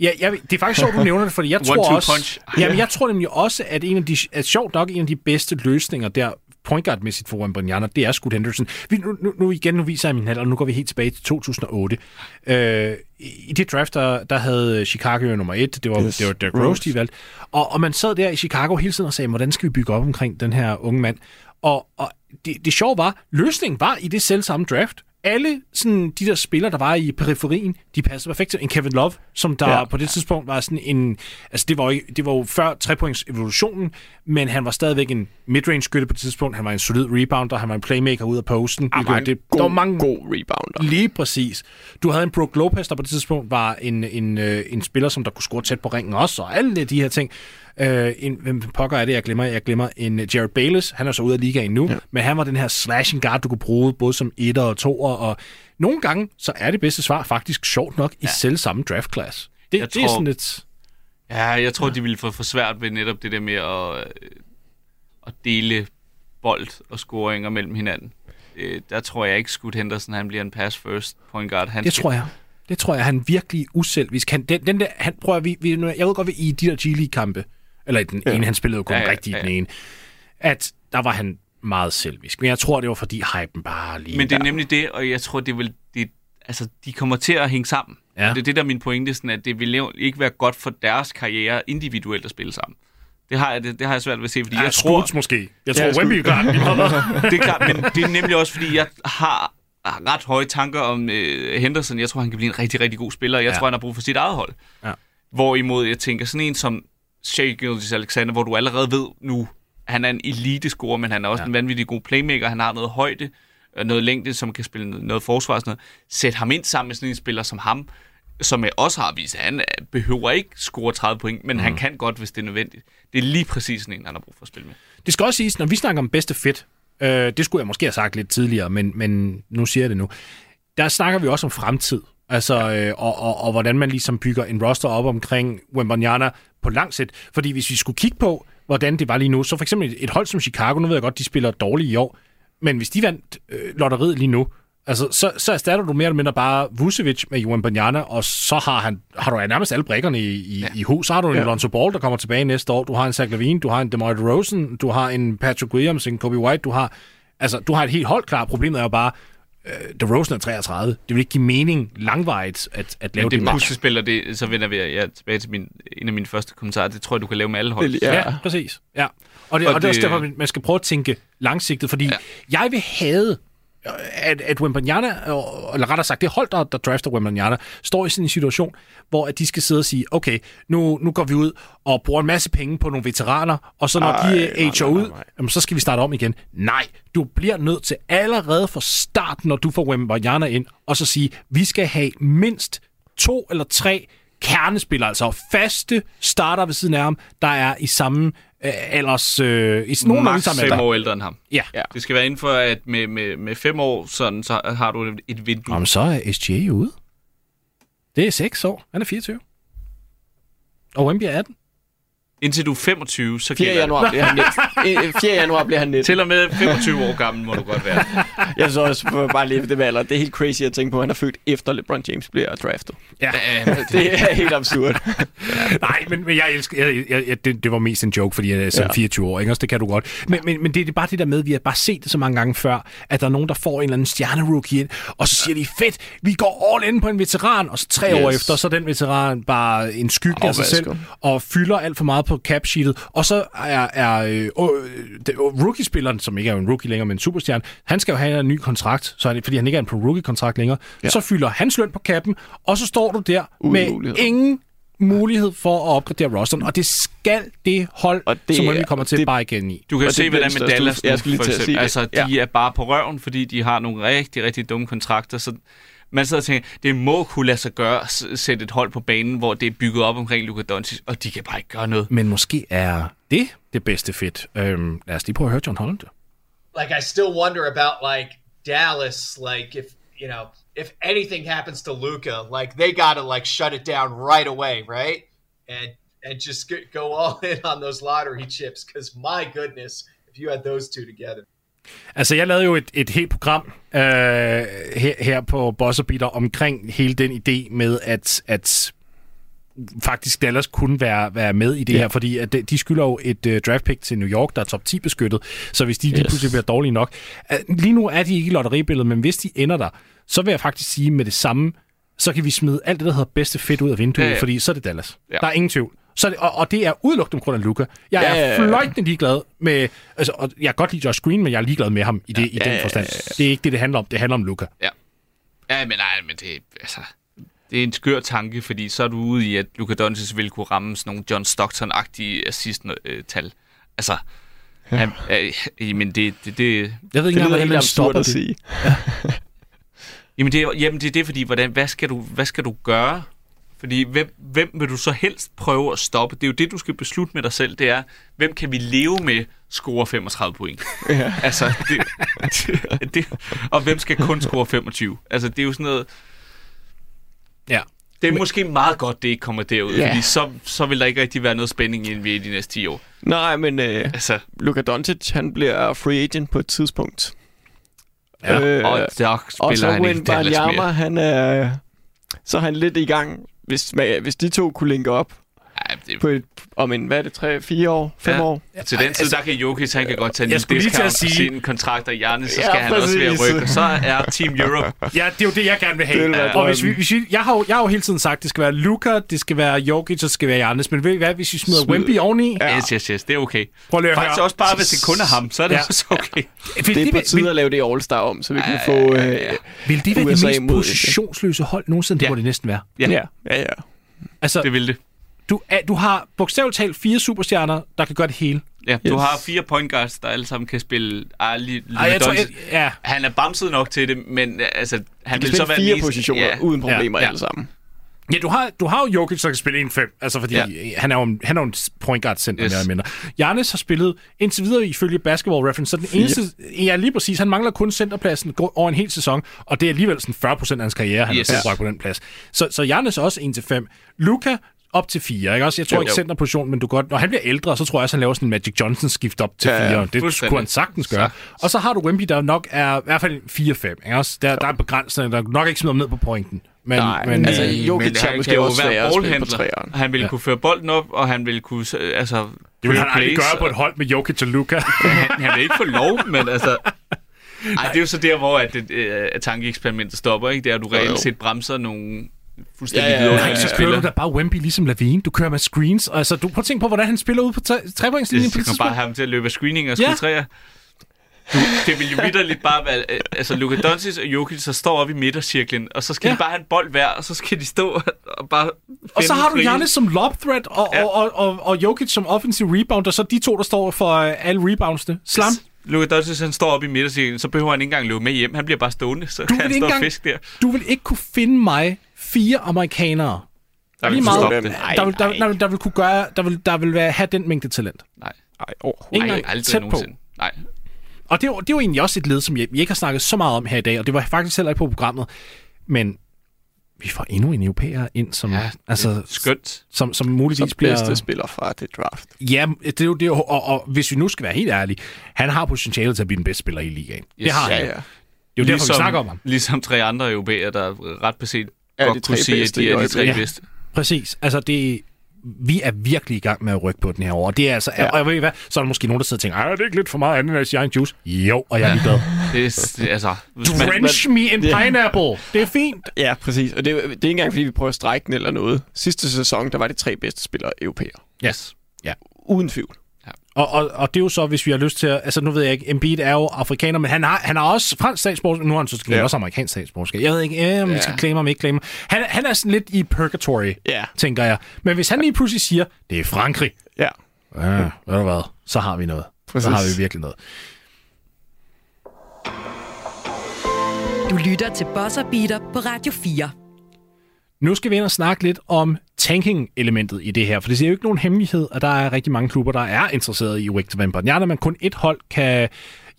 Ja, jeg, det er faktisk sjovt, du nævner det, fordi jeg tror også... punch. Jamen, jeg tror nemlig også, at en af de, at sjovt nok en af de bedste løsninger der, point guard-mæssigt for Wembanyama, det er Scoot Henderson. Vi, nu, nu, nu igen, nu viser jeg min hat, og nu går vi helt tilbage til 2008. Øh, I det draft, der, der havde Chicago nummer et, det var, yes. det var Derrick Rose, de valgte. Og, og man sad der i Chicago hele tiden og sagde, hvordan skal vi bygge op omkring den her unge mand? Og, og det, det sjove var, løsningen var i det selv samme draft. Alle sådan, de der spillere, der var i periferien, de passede perfekt til en Kevin Love, som der Ja. på det tidspunkt var sådan en... Altså, det var, jo, det var jo før trepoints evolutionen, men han var stadigvæk en midrange skytte på det tidspunkt. Han var en solid rebounder, han var en playmaker ud af posten. Han var en det, god, der var mange god rebounder. Lige præcis. Du havde en Brook Lopez, der på det tidspunkt var en, en, øh, en spiller, som der kunne score tæt på ringen også, og alle de her ting. Øh, en, hvem pokker er det, jeg glemmer? Jeg glemmer en uh, Jared Bayless. Han er så ude af ligaen nu, ja. men han var den her slashing guard, du kunne bruge både som etter og toer, og nogle gange, så er det bedste svar faktisk sjovt nok i ja. selv samme draft class. Det, Jeg det er tror- sådan lidt... Ja, jeg tror, de ville få for svært ved netop det der med at, øh, at dele bold og scoringer mellem hinanden. Øh, der tror jeg ikke, Scoot Henderson han bliver en pass first point guard. Han Det skal, tror jeg. Det tror jeg, han virkelig uselvisk. Han, den, den der, han, prøver vi, vi, nu- jeg ved godt, i de der G-League-kampe, eller i den ja. ene, han spillede jo kun Ja, ja, ja, ja, i ja, den ja. ene, at der var han meget selvisk. Men jeg tror, det var fordi hypen bare lige Men det er der. nemlig det, og jeg tror, det vil... Det, altså, de kommer til at hænge sammen. Ja. Og det er det, der er min pointe, sådan, at det vil ikke være godt for deres karriere individuelt at spille sammen. Det har jeg, det, det har jeg svært ved at se, fordi Ja, jeg tror... Scoots måske. Jeg Ja, tror, Wemby det lige meget. hvad. det er klart, men det er nemlig også, fordi jeg har ret høje tanker om øh, Henderson. Jeg tror, han kan blive en rigtig, rigtig god spiller. Jeg Ja. ja. tror, han har brug for sit eget hold. Ja. Hvorimod jeg tænker, sådan en som Shea Gilgis Alexander, hvor du allerede ved nu, han er en elite-scorer, men han er også Ja. en vanvittig god playmaker. Han har noget højde, øh, noget længde, som kan spille noget, noget forsvar og sådan noget. Sæt ham ind sammen med sådan en spiller som ham, som jeg også har vist, at han øh, behøver ikke score 30 point, men mm. han kan godt, hvis det er nødvendigt. Det er lige præcis sådan en, han har brug for at spille med. Det skal også siges, når vi snakker om bedste fit, øh, det skulle jeg måske have sagt lidt tidligere, men, men nu siger jeg det nu, der snakker vi også om fremtid. Altså, øh, og, og, og hvordan man ligesom bygger en roster op omkring Wembanyama på lang sigt. Fordi hvis vi skulle kigge på, hvordan det var lige nu, så for eksempel et, et hold som Chicago, nu ved jeg godt, de spiller dårligt i år, men hvis de vandt øh, lotteriet lige nu, altså, så, så erstatter du mere eller mindre bare Vucevic med Wembanyama, og så har, han, har du nærmest alle brækkerne i, i, ja. i hus. Så har du en Ja. Lonzo Ball, der kommer tilbage næste år. Du har en Zach Lavine, du har en DeMar DeRozan, du har en Patrick Williams, en Kobe White, du har, altså, du har et helt hold klar. Problemet er jo bare, DeRozan er 33. Det vil ikke give mening langvejt at, at lave Men det det match. puslespil, og det, så vender vi ja, tilbage til min, en af mine første kommentarer. Det tror jeg, du kan lave med alle hold. Det- Ja, Ja. præcis. Ja. Og, det, og, Og og det er også det- derfor, man skal prøve at tænke langsigtet, fordi. Ja. jeg vil have at, at Wembanyama, øh, eller rettere sagt, det hold, der, der drafter Wembanyama, står i sådan en situation, hvor at de skal sidde og sige, okay, nu, nu går vi ud og bruger en masse penge på nogle veteraner, og så når Ej, de ager nej, ud, nej. jamen, så skal vi starte om igen. Nej, du bliver nødt til allerede fra start, når du får Wembanyama ind, og så sige, vi skal have mindst to eller tre kernespillere, altså faste starter ved siden af ham, der er i samme alders... Øh, i nogenlunde Max fem alder. år ældre end ham. Ja. Ja. Det skal være inden for, at med, med, med fem år, sådan, så har du et- et vindue. Jamen, så er SGA ude. Det er 6 år. Han er 24. Og Wemby er 18. Indtil du er 25, så 4. gælder januar bliver han 19. Øh, 4. januar bliver han 19. Til og med 25 år gammel må du godt være. Jeg så også bare lige det med alder. Det er helt crazy at tænke på, at han er født efter LeBron James bliver draftet. Ja. Det er helt absurd. Nej, men, men jeg elsker... Jeg, jeg, jeg, det, det var mest en joke, fordi jeg er som Ja. ja. 24 år, ikke? Også det kan du godt. Men, men, men det, det er bare det der med, vi har bare set det så mange gange før, at der er nogen, der får en eller anden stjernerookie ind, og så siger de, fedt, vi går all in på en veteran, og så tre Yes. år efter, så er den veteran bare en skygge af sig selv, og fylder alt for meget på cap sheetet, og så er, er øh, øh, rookie-spilleren, som ikke er en rookie længere, men en superstjerne, han skal jo have en ny kontrakt, så han, fordi han ikke er en pro-rookie-kontrakt længere, ja. så fylder hans løn på kappen, og så står du der med ingen mulighed for at opgradere rosteren, og det skal det hold, Og det som vi er- kommer til det- bare igen i. Du kan Og se, hvordan med Dallas jeg lige for til at sige eksempel. Altså, de er bare på røven, fordi de har nogle rigtig, rigtig dumme kontrakter. Så man sidder og tænker, det må kunne lade sig gøre at sætte et hold på banen, hvor det er bygget op omkring Luka Doncic, og de kan bare ikke gøre noget. Men måske er det det bedste fit. Øhm, lad os lige prøve at høre John Holland. like I still wonder about like Dallas, like if you know if anything happens to Luca, like they gotta like shut it down right away, right? And and just go- go all in on those lottery chips, because my goodness, if you had those two together. Altså, jeg lavede jo et, et helt program øh, her, her på Boss Beater omkring hele den idé med, at, at faktisk Dallas kunne være, være med i det ja. her, fordi at de, de skylder jo et uh, draft pick til New York, der er top 10 beskyttet, så hvis de lige Yes. pludselig bliver dårlige nok. Uh, lige nu er de ikke i lotteribilledet, men hvis de ender der, så vil jeg faktisk sige med det samme, så kan vi smide alt det, der hedder bedste fedt ud af vinduet, ja, fordi så er det Dallas. Ja. Der er ingen tvivl. Så det, og, og det er udelukkende på grund af Luca. Jeg Ja, er ja, ja. fløjtende ligeglad med... Altså, og jeg kan godt lide Josh Green, men jeg er ligeglad med ham i, det, i Ja, den ja, ja, forstand. ja, ja. Det er ikke det, det handler om. Det handler om Luca. Ja, men nej, men det, altså, det er en skør tanke, fordi så er du ude i, at Luka Doncic vil kunne ramme sådan nogle John Stockton-agtige assist-tal. Altså, ja. han, øh, men det, det, det, Jeg ved ikke Det hvordan man stopper at det. sige. Jamen det, er, jamen det er det, fordi hvordan, hvad, skal du, hvad skal du gøre? Fordi hvem, hvem vil du så helst prøve at stoppe? Det er jo det, du skal beslutte med dig selv. Det er, hvem kan vi leve med score 35 point? Ja. Altså, det, det, det, og hvem skal kun score 25? Altså, det er jo sådan noget... Ja. Det er Men, måske meget godt, det ikke kommer derud, Ja. fordi så, så vil der ikke rigtig være noget spænding i NBA de næste 10 år. Nej, men øh, Altså, Luka Doncic, han bliver free agent på et tidspunkt. Ja, øh, og der og spiller så han ikke mere. han er... så er han lidt i gang, hvis, hvis de to kunne linke op Ja, det, på et, om en, hvad er det, tre, fire år, fem Ja. år? til den tid, der kan Jokic, han kan godt tage en Jeg skulle lige til at discount på sige- sin kontrakt, og Giannis, så Ja, skal han også præcis. rykke. Så er Team Europe. Ja, det er jo det, jeg gerne vil have. Det være og hvis vi, hvis vi, jeg, har jo, jeg har jo hele tiden sagt, det skal være Luka, det skal være Jokic, og det skal være Giannis. Men ved I hvad, hvis vi smider Smid- Wemby oveni? Ja. Yes, yes, yes, det er okay. Prøv lige at Faktisk høre. også bare, hvis det kun er ham, så er det Ja. også okay. Vil Det er på tide at lave det All-Star om, så vi kan få øh, Vil det være det mest positionsløse hold nogensinde? Det Ja. må det næsten være. Ja, Ja, ja, ja. Altså, det vil det. Du, er, du har bogstaveligt talt fire superstjerner, der kan gøre det hele. Ja, du Yes. har fire point guards, der alle sammen kan spille. Lige, Ej, jeg tror, jeg, ja. Han er bamset nok til det, men øh, altså, han vil så være fire mest- positioner Ja, uden problemer Ja, ja. alle sammen. Ja, du har, du har jo Jokic, der kan spille 1-5, altså fordi ja. Han er jo en, han er jo en point guard center yes. Mere eller mindre. Giannis har spillet indtil videre ifølge Basketball Reference, så den eneste, ja lige præcis, han mangler kun centerpladsen over en hel sæson, og det er alligevel sådan 40 procent af hans karriere, han Yes. har på den plads. Så, så Giannis er også 1-5. Luka op til 4, ikke også? Jeg tror Jo, ikke centerposition, men du godt, når han bliver ældre, så tror jeg også, han laver sådan en Magic Johnson skift op til Ja, 4. ja, det kunne han sagtens gøre. Og så har du Wemby, der nok er i hvert fald 4-5, ikke også? Der, der er begrænsninger, der nok ikke smider ned på pointen. Men, Nej, men, altså, øh, Jokic men han måske kan jo være at ballhandler. Han ville Ja. kunne føre bolden op, og han ville kunne øh, altså, det vil han aldrig gøre på et hold med Jokic og Luka. han, han vil ikke få lov, men altså... Ej, det er jo så der, hvor at, det, øh, at tankeeksperimentet stopper, ikke? Det er, at du reelt set bremser nogle fuldstændig Ja, ja, ja, vidunderlige ja, så ja. kører du da bare Wemby ligesom Lavine. Du kører med screens. Og Altså, du prøv at tænke på, hvordan han spiller ud på tre- trepointslinjen på Det det kan bare have ham til at løbe af screening og Ja. skyde træer. Du, det vil jo vidderligt bare være... øh, Altså, Luka Doncic og Jokic, så står op i midtercirklen, og så skal Ja. ja. de bare have en bold hver, og så skal de stå og bare Og så har du. Giannis som lob threat, og, Ja. og, og, og, og Jokic som offensive rebounder, så de to, der står for øh, alle reboundsene. Slam. Luka Doncic, han står op i midtercirklen, så behøver han ikke engang løbe med hjem. Han bliver bare stående, så Du kan han stå og engang- fiske der. Du vil ikke kunne finde mig fire amerikanere, Der Lige vil meget. stoppe det. Nej, der vil, der, der, vil, der vil kunne gøre, der vil, der vil være, have den mængde talent. Nej, Nej, overhovedet. Nej, aldrig tæt på. Nej. Og det er, jo, det er jo egentlig også et led, som jeg- vi ikke har snakket så meget om her i dag, og det var faktisk heller ikke på programmet. Men vi får endnu en europæer ind, som, Ja, altså, Skønt. som, som muligvis Som bliver... bedste spiller fra det draft. Ja, det er jo det, og, og hvis vi nu skal være helt ærlige, han har potentiale til at blive den bedste spiller i ligaen. Yes, det har han. Ja, jo. ja. Det er jo derfor, vi snakker om ham. Ligesom tre andre europæer, der ret beset Er godt de kunne tre sige, at bedste de er de tre bedste. Præcis. Altså, det, vi er virkelig i gang med at rykke på den her år. Det er altså, ja. og jeg ved hvad, så er der måske nogen, der sidder og tænker, "Ej, er det ikke lidt for meget ananas i egen juice? Jo, og jeg er ligeglad. Det er, det er altså... Hvis man, Drench me in pineapple. Det er fint. Ja, præcis. Og det, er- det er ikke engang, fordi vi prøver at strække den eller noget. Sidste sæson, der var de tre bedste spillere europæere. Yes. Uden tvivl. Og, og, og det er jo så, hvis vi har lyst til at... Altså, nu ved jeg ikke, Embiid er jo afrikaner, men han har, han har også fransk statsborgerskab. Nu har han så ja. Også amerikansk statsborgerskab. Jeg ved ikke, øh, om vi Ja. skal claim ham, ikke claim ham. Han, han er sådan lidt i purgatory, Ja. tænker jeg. Men hvis han lige pludselig siger, det er Frankrig, Ja, ja, ved du hvad, så har vi noget. Præcis. Så har vi virkelig noget. Du lytter til Bosser Beater på Radio 4. Nu skal vi ind og snakke lidt om tanking-elementet i det her, for det er jo ikke nogen hemmelighed, at der er rigtig mange klubber, der er interesseret i Victor Wembanyama, men kun et hold kan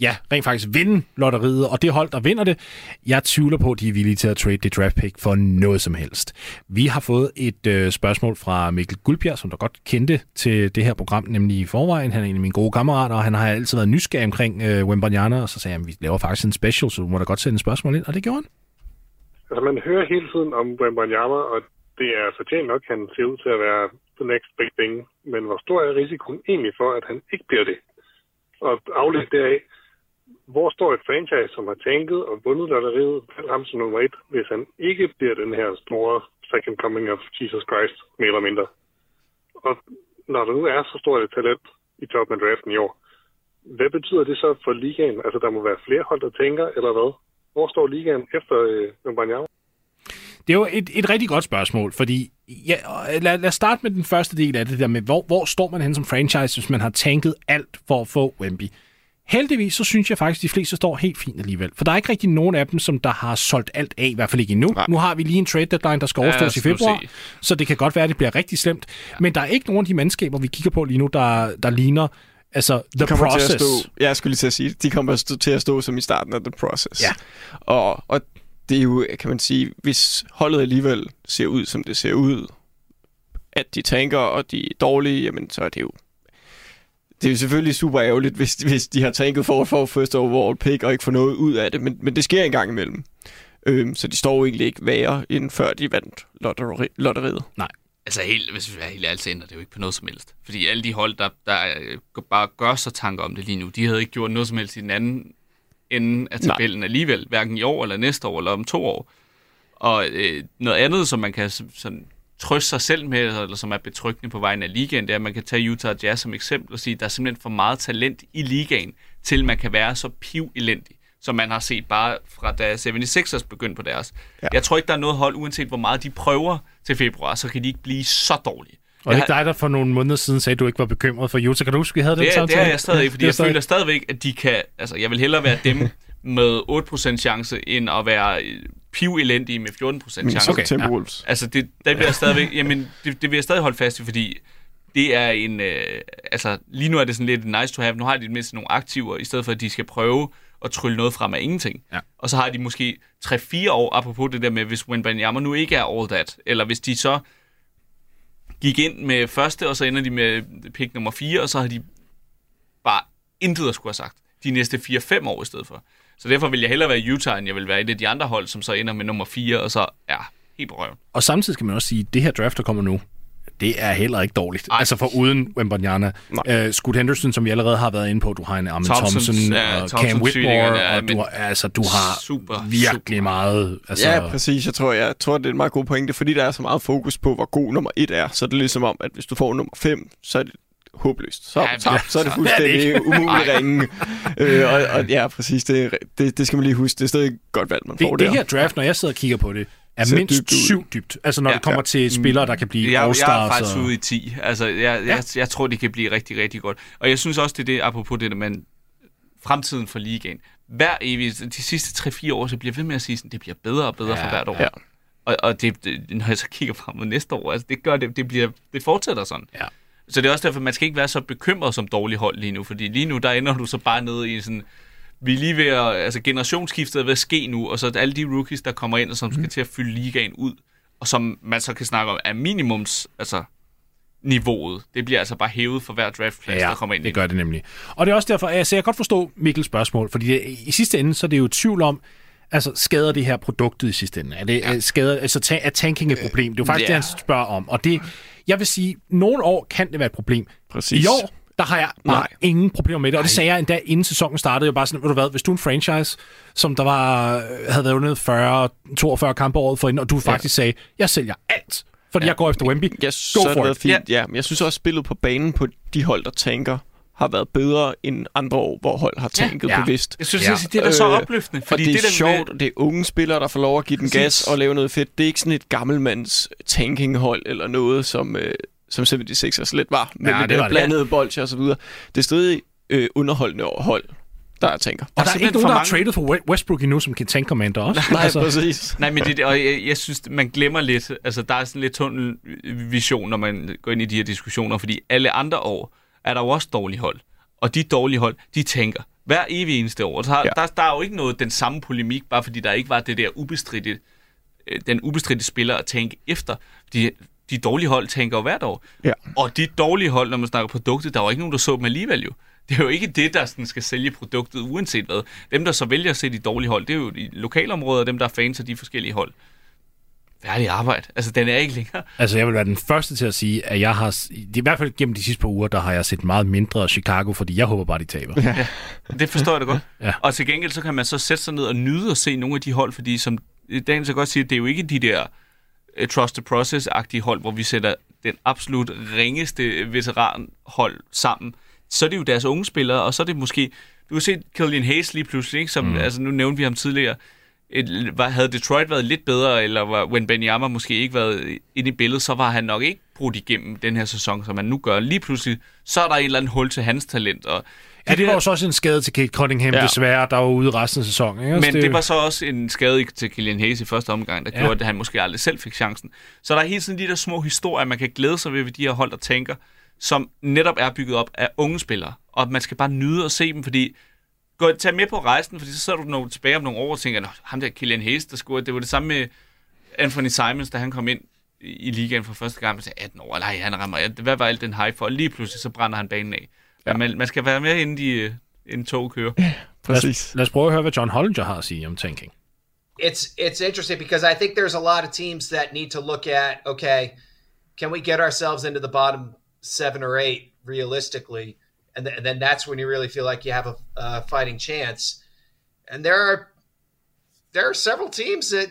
ja, rent faktisk vinde lotteriet, og det hold, der vinder det, jeg tvivler på, at de er villige til at trade det draft pick for noget som helst. Vi har fået et øh, spørgsmål fra Mikkel Guldbjerg, som der godt kendte til det her program, nemlig i forvejen. Han er en af mine gode kammerater, og han har altid været nysgerrig omkring øh, Wembanyama, og så sagde han, at vi laver faktisk en special, så du må da godt sende et spørgsmål ind, og det gjorde han. Altså, man hører hele tiden om Wembanyama, og det er fortjent nok, at han ser ud til at være the next big thing. Men hvor stor er risikoen egentlig for, at han ikke bliver det? Og afledt deraf, hvor står et franchise, som har tænket og vundet lotteriet, valgt ham som nummer et, hvis han ikke bliver den her store second coming of Jesus Christ, mere eller mindre. Og når der nu er så stort et talent i toppen af draften i år, hvad betyder det så for ligaen? Altså, der må være flere hold, der tænker, eller hvad? Hvor står ligaen efter øh, det er jo et, et rigtig godt spørgsmål, fordi ja, lad, lad os starte med den første del af det der med, hvor, hvor står man hen som franchise, hvis man har tanket alt for at få Wemby? Heldigvis, så synes jeg faktisk, at de fleste står helt fint alligevel. For der er ikke rigtig nogen af dem, som der har solgt alt af, i hvert fald ikke endnu. Nej. Nu har vi lige en trade deadline, der skal Ja, overstås i skal du februar, så det kan godt være, at det bliver rigtig slemt. Men der er ikke nogen af de mandskaber, vi kigger på lige nu, der, der ligner altså, the kommer process. Til at stå, jeg skulle lige til at sige, de kommer til at stå som i starten af The Process. Ja. Og, og det er jo, kan man sige, hvis holdet alligevel ser ud, som det ser ud, at de tanker, og de er dårlige, jamen så er det jo det er jo selvfølgelig super ærgerligt, hvis, hvis de har tænket for, at få first overall pick og ikke få noget ud af det, men, men det sker en gang imellem. Øhm, så de står jo egentlig ikke værre, end før de vandt lotteri- lotteriet. Altså helt, hvis vi er helt ærligt, så ændrer det jo ikke på noget som helst. Fordi alle de hold, der, der øh, bare gør sig tanker om det lige nu, de havde ikke gjort noget som helst i den anden ende af tabellen Nej. alligevel, hverken i år eller næste år eller om to år. Og øh, noget andet, som man kan sådan, trøste sig selv med, eller som er betryggende på vejen af ligaen, det er, at man kan tage Utah Jazz som eksempel og sige, at der er simpelthen for meget talent i ligaen, til man kan være så piv elendig, som man har set bare fra da 76ers begyndte på deres. Ja. Jeg tror ikke, der er noget hold, uanset hvor meget de prøver til februar, så kan de ikke blive så dårlige. Og det er ikke dig, der for nogle måneder siden sagde, at du ikke var bekymret for Utah. Kan du huske, vi havde den Det, det samtale? er jeg stadig, fordi Det jeg stadig- føler stadigvæk, at de kan... Altså, jeg vil hellere være dem med 8% chance, end at være øh, piv elendige med 14% chance. Okay, Timberwolves. Altså, det, det vil jeg stadigvæk... Jamen, det, det vil jeg stadig holde fast i, fordi det er en... Øh, altså, lige nu er det sådan lidt nice to have. Nu har de i det mindste nogle aktiver, i stedet for, at de skal prøve at trylle noget frem af ingenting. Ja. Og så har de måske 3-4 år, apropos det der med, hvis Wembanyama nu ikke er all that, eller hvis de så gik ind med første, og så ender de med pick nummer 4, og så har de bare intet at skulle have sagt de næste 4-5 år i stedet for. Så derfor vil jeg hellere være Utah, end jeg vil være et af de andre hold, som så ender med nummer 4, og så er helt på røven. Og samtidig skal man også sige, at det her draft, der kommer nu, det er heller ikke dårligt. Ej. Altså for uden Wembanyama. Uh, Scoot Henderson, som vi allerede har været inde på, du har en Armin Thompsons, Thompson, ja, og Cam Whitmore, ja, og du men har, altså, du har super, virkelig super. meget... Altså, Ja, præcis. Jeg tror, jeg tror, det er en meget god pointe, fordi der er så meget fokus på, hvor god nummer et er. Så er det ligesom om, at hvis du får nummer 5, så er det håbløst. Så, Ja, ja, så, så er det fuldstændig umuligt ringe. øh, og, og, ja, præcis. Det, det, det skal man lige huske. Det er stadig godt valg, man får det, det her draft, når jeg sidder og kigger på det, er Ser mindst dybt syv dybt. Altså når Ja, det kommer ja. til spillere, der kan blive Jeg, jeg er faktisk og- ude i 10. Altså, jeg, jeg, Ja. jeg, jeg tror, det kan blive rigtig, rigtig godt. Og jeg synes også, det er det, apropos det, man fremtiden for ligaen. Hver evig, de sidste 3-4 år, så bliver jeg ved med at sige, sådan, det bliver bedre og bedre Ja, for hvert år. ja. Og, og det, det, når jeg så kigger frem mod næste år, altså det gør det, det, bliver, det fortsætter sådan. Ja. Så det er også derfor, man skal ikke være så bekymret som dårlig hold lige nu, fordi lige nu, der ender du så bare nede i sådan, vi er lige ved at, altså generationsskiftet er ved at ske nu, og så er alle de rookies, der kommer ind, og som skal til at fylde ligaen ud, og som man så kan snakke om, er minimums, altså niveauet. Det bliver altså bare hævet for hver draftplads, Ja, der kommer ind. det gør det nemlig. Og det er også derfor, altså, jeg kan godt forstå Mikkels spørgsmål, fordi det, i sidste ende, så er det jo tvivl om, altså skader det her produktet i sidste ende? Er det ja. skader, altså ta- er tanking et problem? Det er jo faktisk ja. det, han spørger om. Og det, jeg vil sige, nogle år kan det være et problem. Præcis. I år, der har jeg bare Nej. ingen problemer med det. Og det sagde jeg endda, inden sæsonen startede. Jeg var bare sådan, ved du hvad, hvis du er en franchise, som der var, havde været vundet 40, 42 kampe året forinden, og du faktisk sagde, jeg sælger alt, fordi ja. jeg går efter Wemby. Ja, Go så for det fint. Ja. ja, men jeg synes også, spillet på banen på de hold, der tænker, har været bedre end andre år, hvor hold har tænket Ja. ja. bevidst. Jeg synes, Ja. ja. det er da så Øh, opløftende. Fordi og det er det med- sjovt, og det er unge spillere, der får lov at give den Præcis. gas og lave noget fedt. Det er ikke sådan et gammelmands tankinghold eller noget, som, øh, som 76ers lidt var, med Ja, det det var det. blandede bolcher og så videre. Det er stadig øh, underholdende hold, der jeg tænker. Og der er simpelthen ikke nogen, der har mange- traded for We- Westbrook endnu, som kan tank commander også. Nej, altså, præcis. Nej, men det, og jeg, jeg synes, man glemmer lidt, altså der er sådan lidt tunnelvision, når man går ind i de her diskussioner, fordi alle andre år er der jo også dårlige hold. Og de dårlige hold, de tænker hver evig eneste år. Så har, Ja. der, der er jo ikke noget den samme polemik, bare fordi der ikke var det der ubestridte, øh, den ubestridte spiller at tænke efter. De, de dårlige hold tænker jo hvert år. Ja. Og de dårlige hold, når man snakker produktet, der er jo ikke nogen, der så dem alligevel jo. Det er jo ikke det, der sådan skal sælge produktet, uanset hvad. Dem, der så vælger at se de dårlige hold, det er jo de lokalområder, dem, der er fans af de forskellige hold. Færdig arbejde. Altså, den er ikke længere. Altså, jeg vil være den første til at sige, at jeg har, i hvert fald gennem de sidste par uger, der har jeg set meget mindre af Chicago, fordi jeg håber bare, de taber. Ja. Det forstår jeg da godt. Ja. Og til gengæld, så kan man så sætte sig ned og nyde og se nogle af de hold, fordi som Daniel så godt siger, det er jo ikke de der trust the process-agtige hold, hvor vi sætter den absolut ringeste veteranhold sammen. Så er det jo deres unge spillere, og så er det måske... Du har set Killian Hayes lige pludselig, ikke? Som, mm. altså, nu nævnte vi ham tidligere. Et, var, havde Detroit været lidt bedre, eller var Wenbanyama måske ikke været inde i billedet, så var han nok ikke brudt igennem den her sæson, som han nu gør. Lige pludselig, så er der en eller anden hul til hans talent. Og ja, det var jo så også en skade til Kate Cunningham, ja. Desværre, der var ude resten af sæsonen. Ikke? Altså, Men det var så også en skade til Kylian Hayes i første omgang, der Ja. gjorde, at han måske aldrig selv fik chancen. Så der er hele tiden de der små historier, man kan glæde sig ved ved de her hold, der tænker, som netop er bygget op af unge spillere. Og man skal bare nyde at se dem, fordi gå, tag med på rejsen, fordi så sidder du nogle, tilbage om nogle år og tænker, Nå, ham der Kylian Hayes, der scorede, det var det samme med Anthony Simons, da han kom ind i ligaen for første gang, til 18 år, nej, han rammer, hvad var alt den hype for? Og lige pludselig, så brænder han banen af. Ja. Man, man skal være med, inden, de, øh, inden tog kører. lad, Præcis. os, lad os prøve at høre, hvad John Hollinger har at sige om tanking. it's it's interesting because I think there's a lot of teams that need to look at okay, can we get ourselves into the bottom seven or eight realistically, and, th- and then that's when you really feel like you have a uh, fighting chance. And there are there are several teams that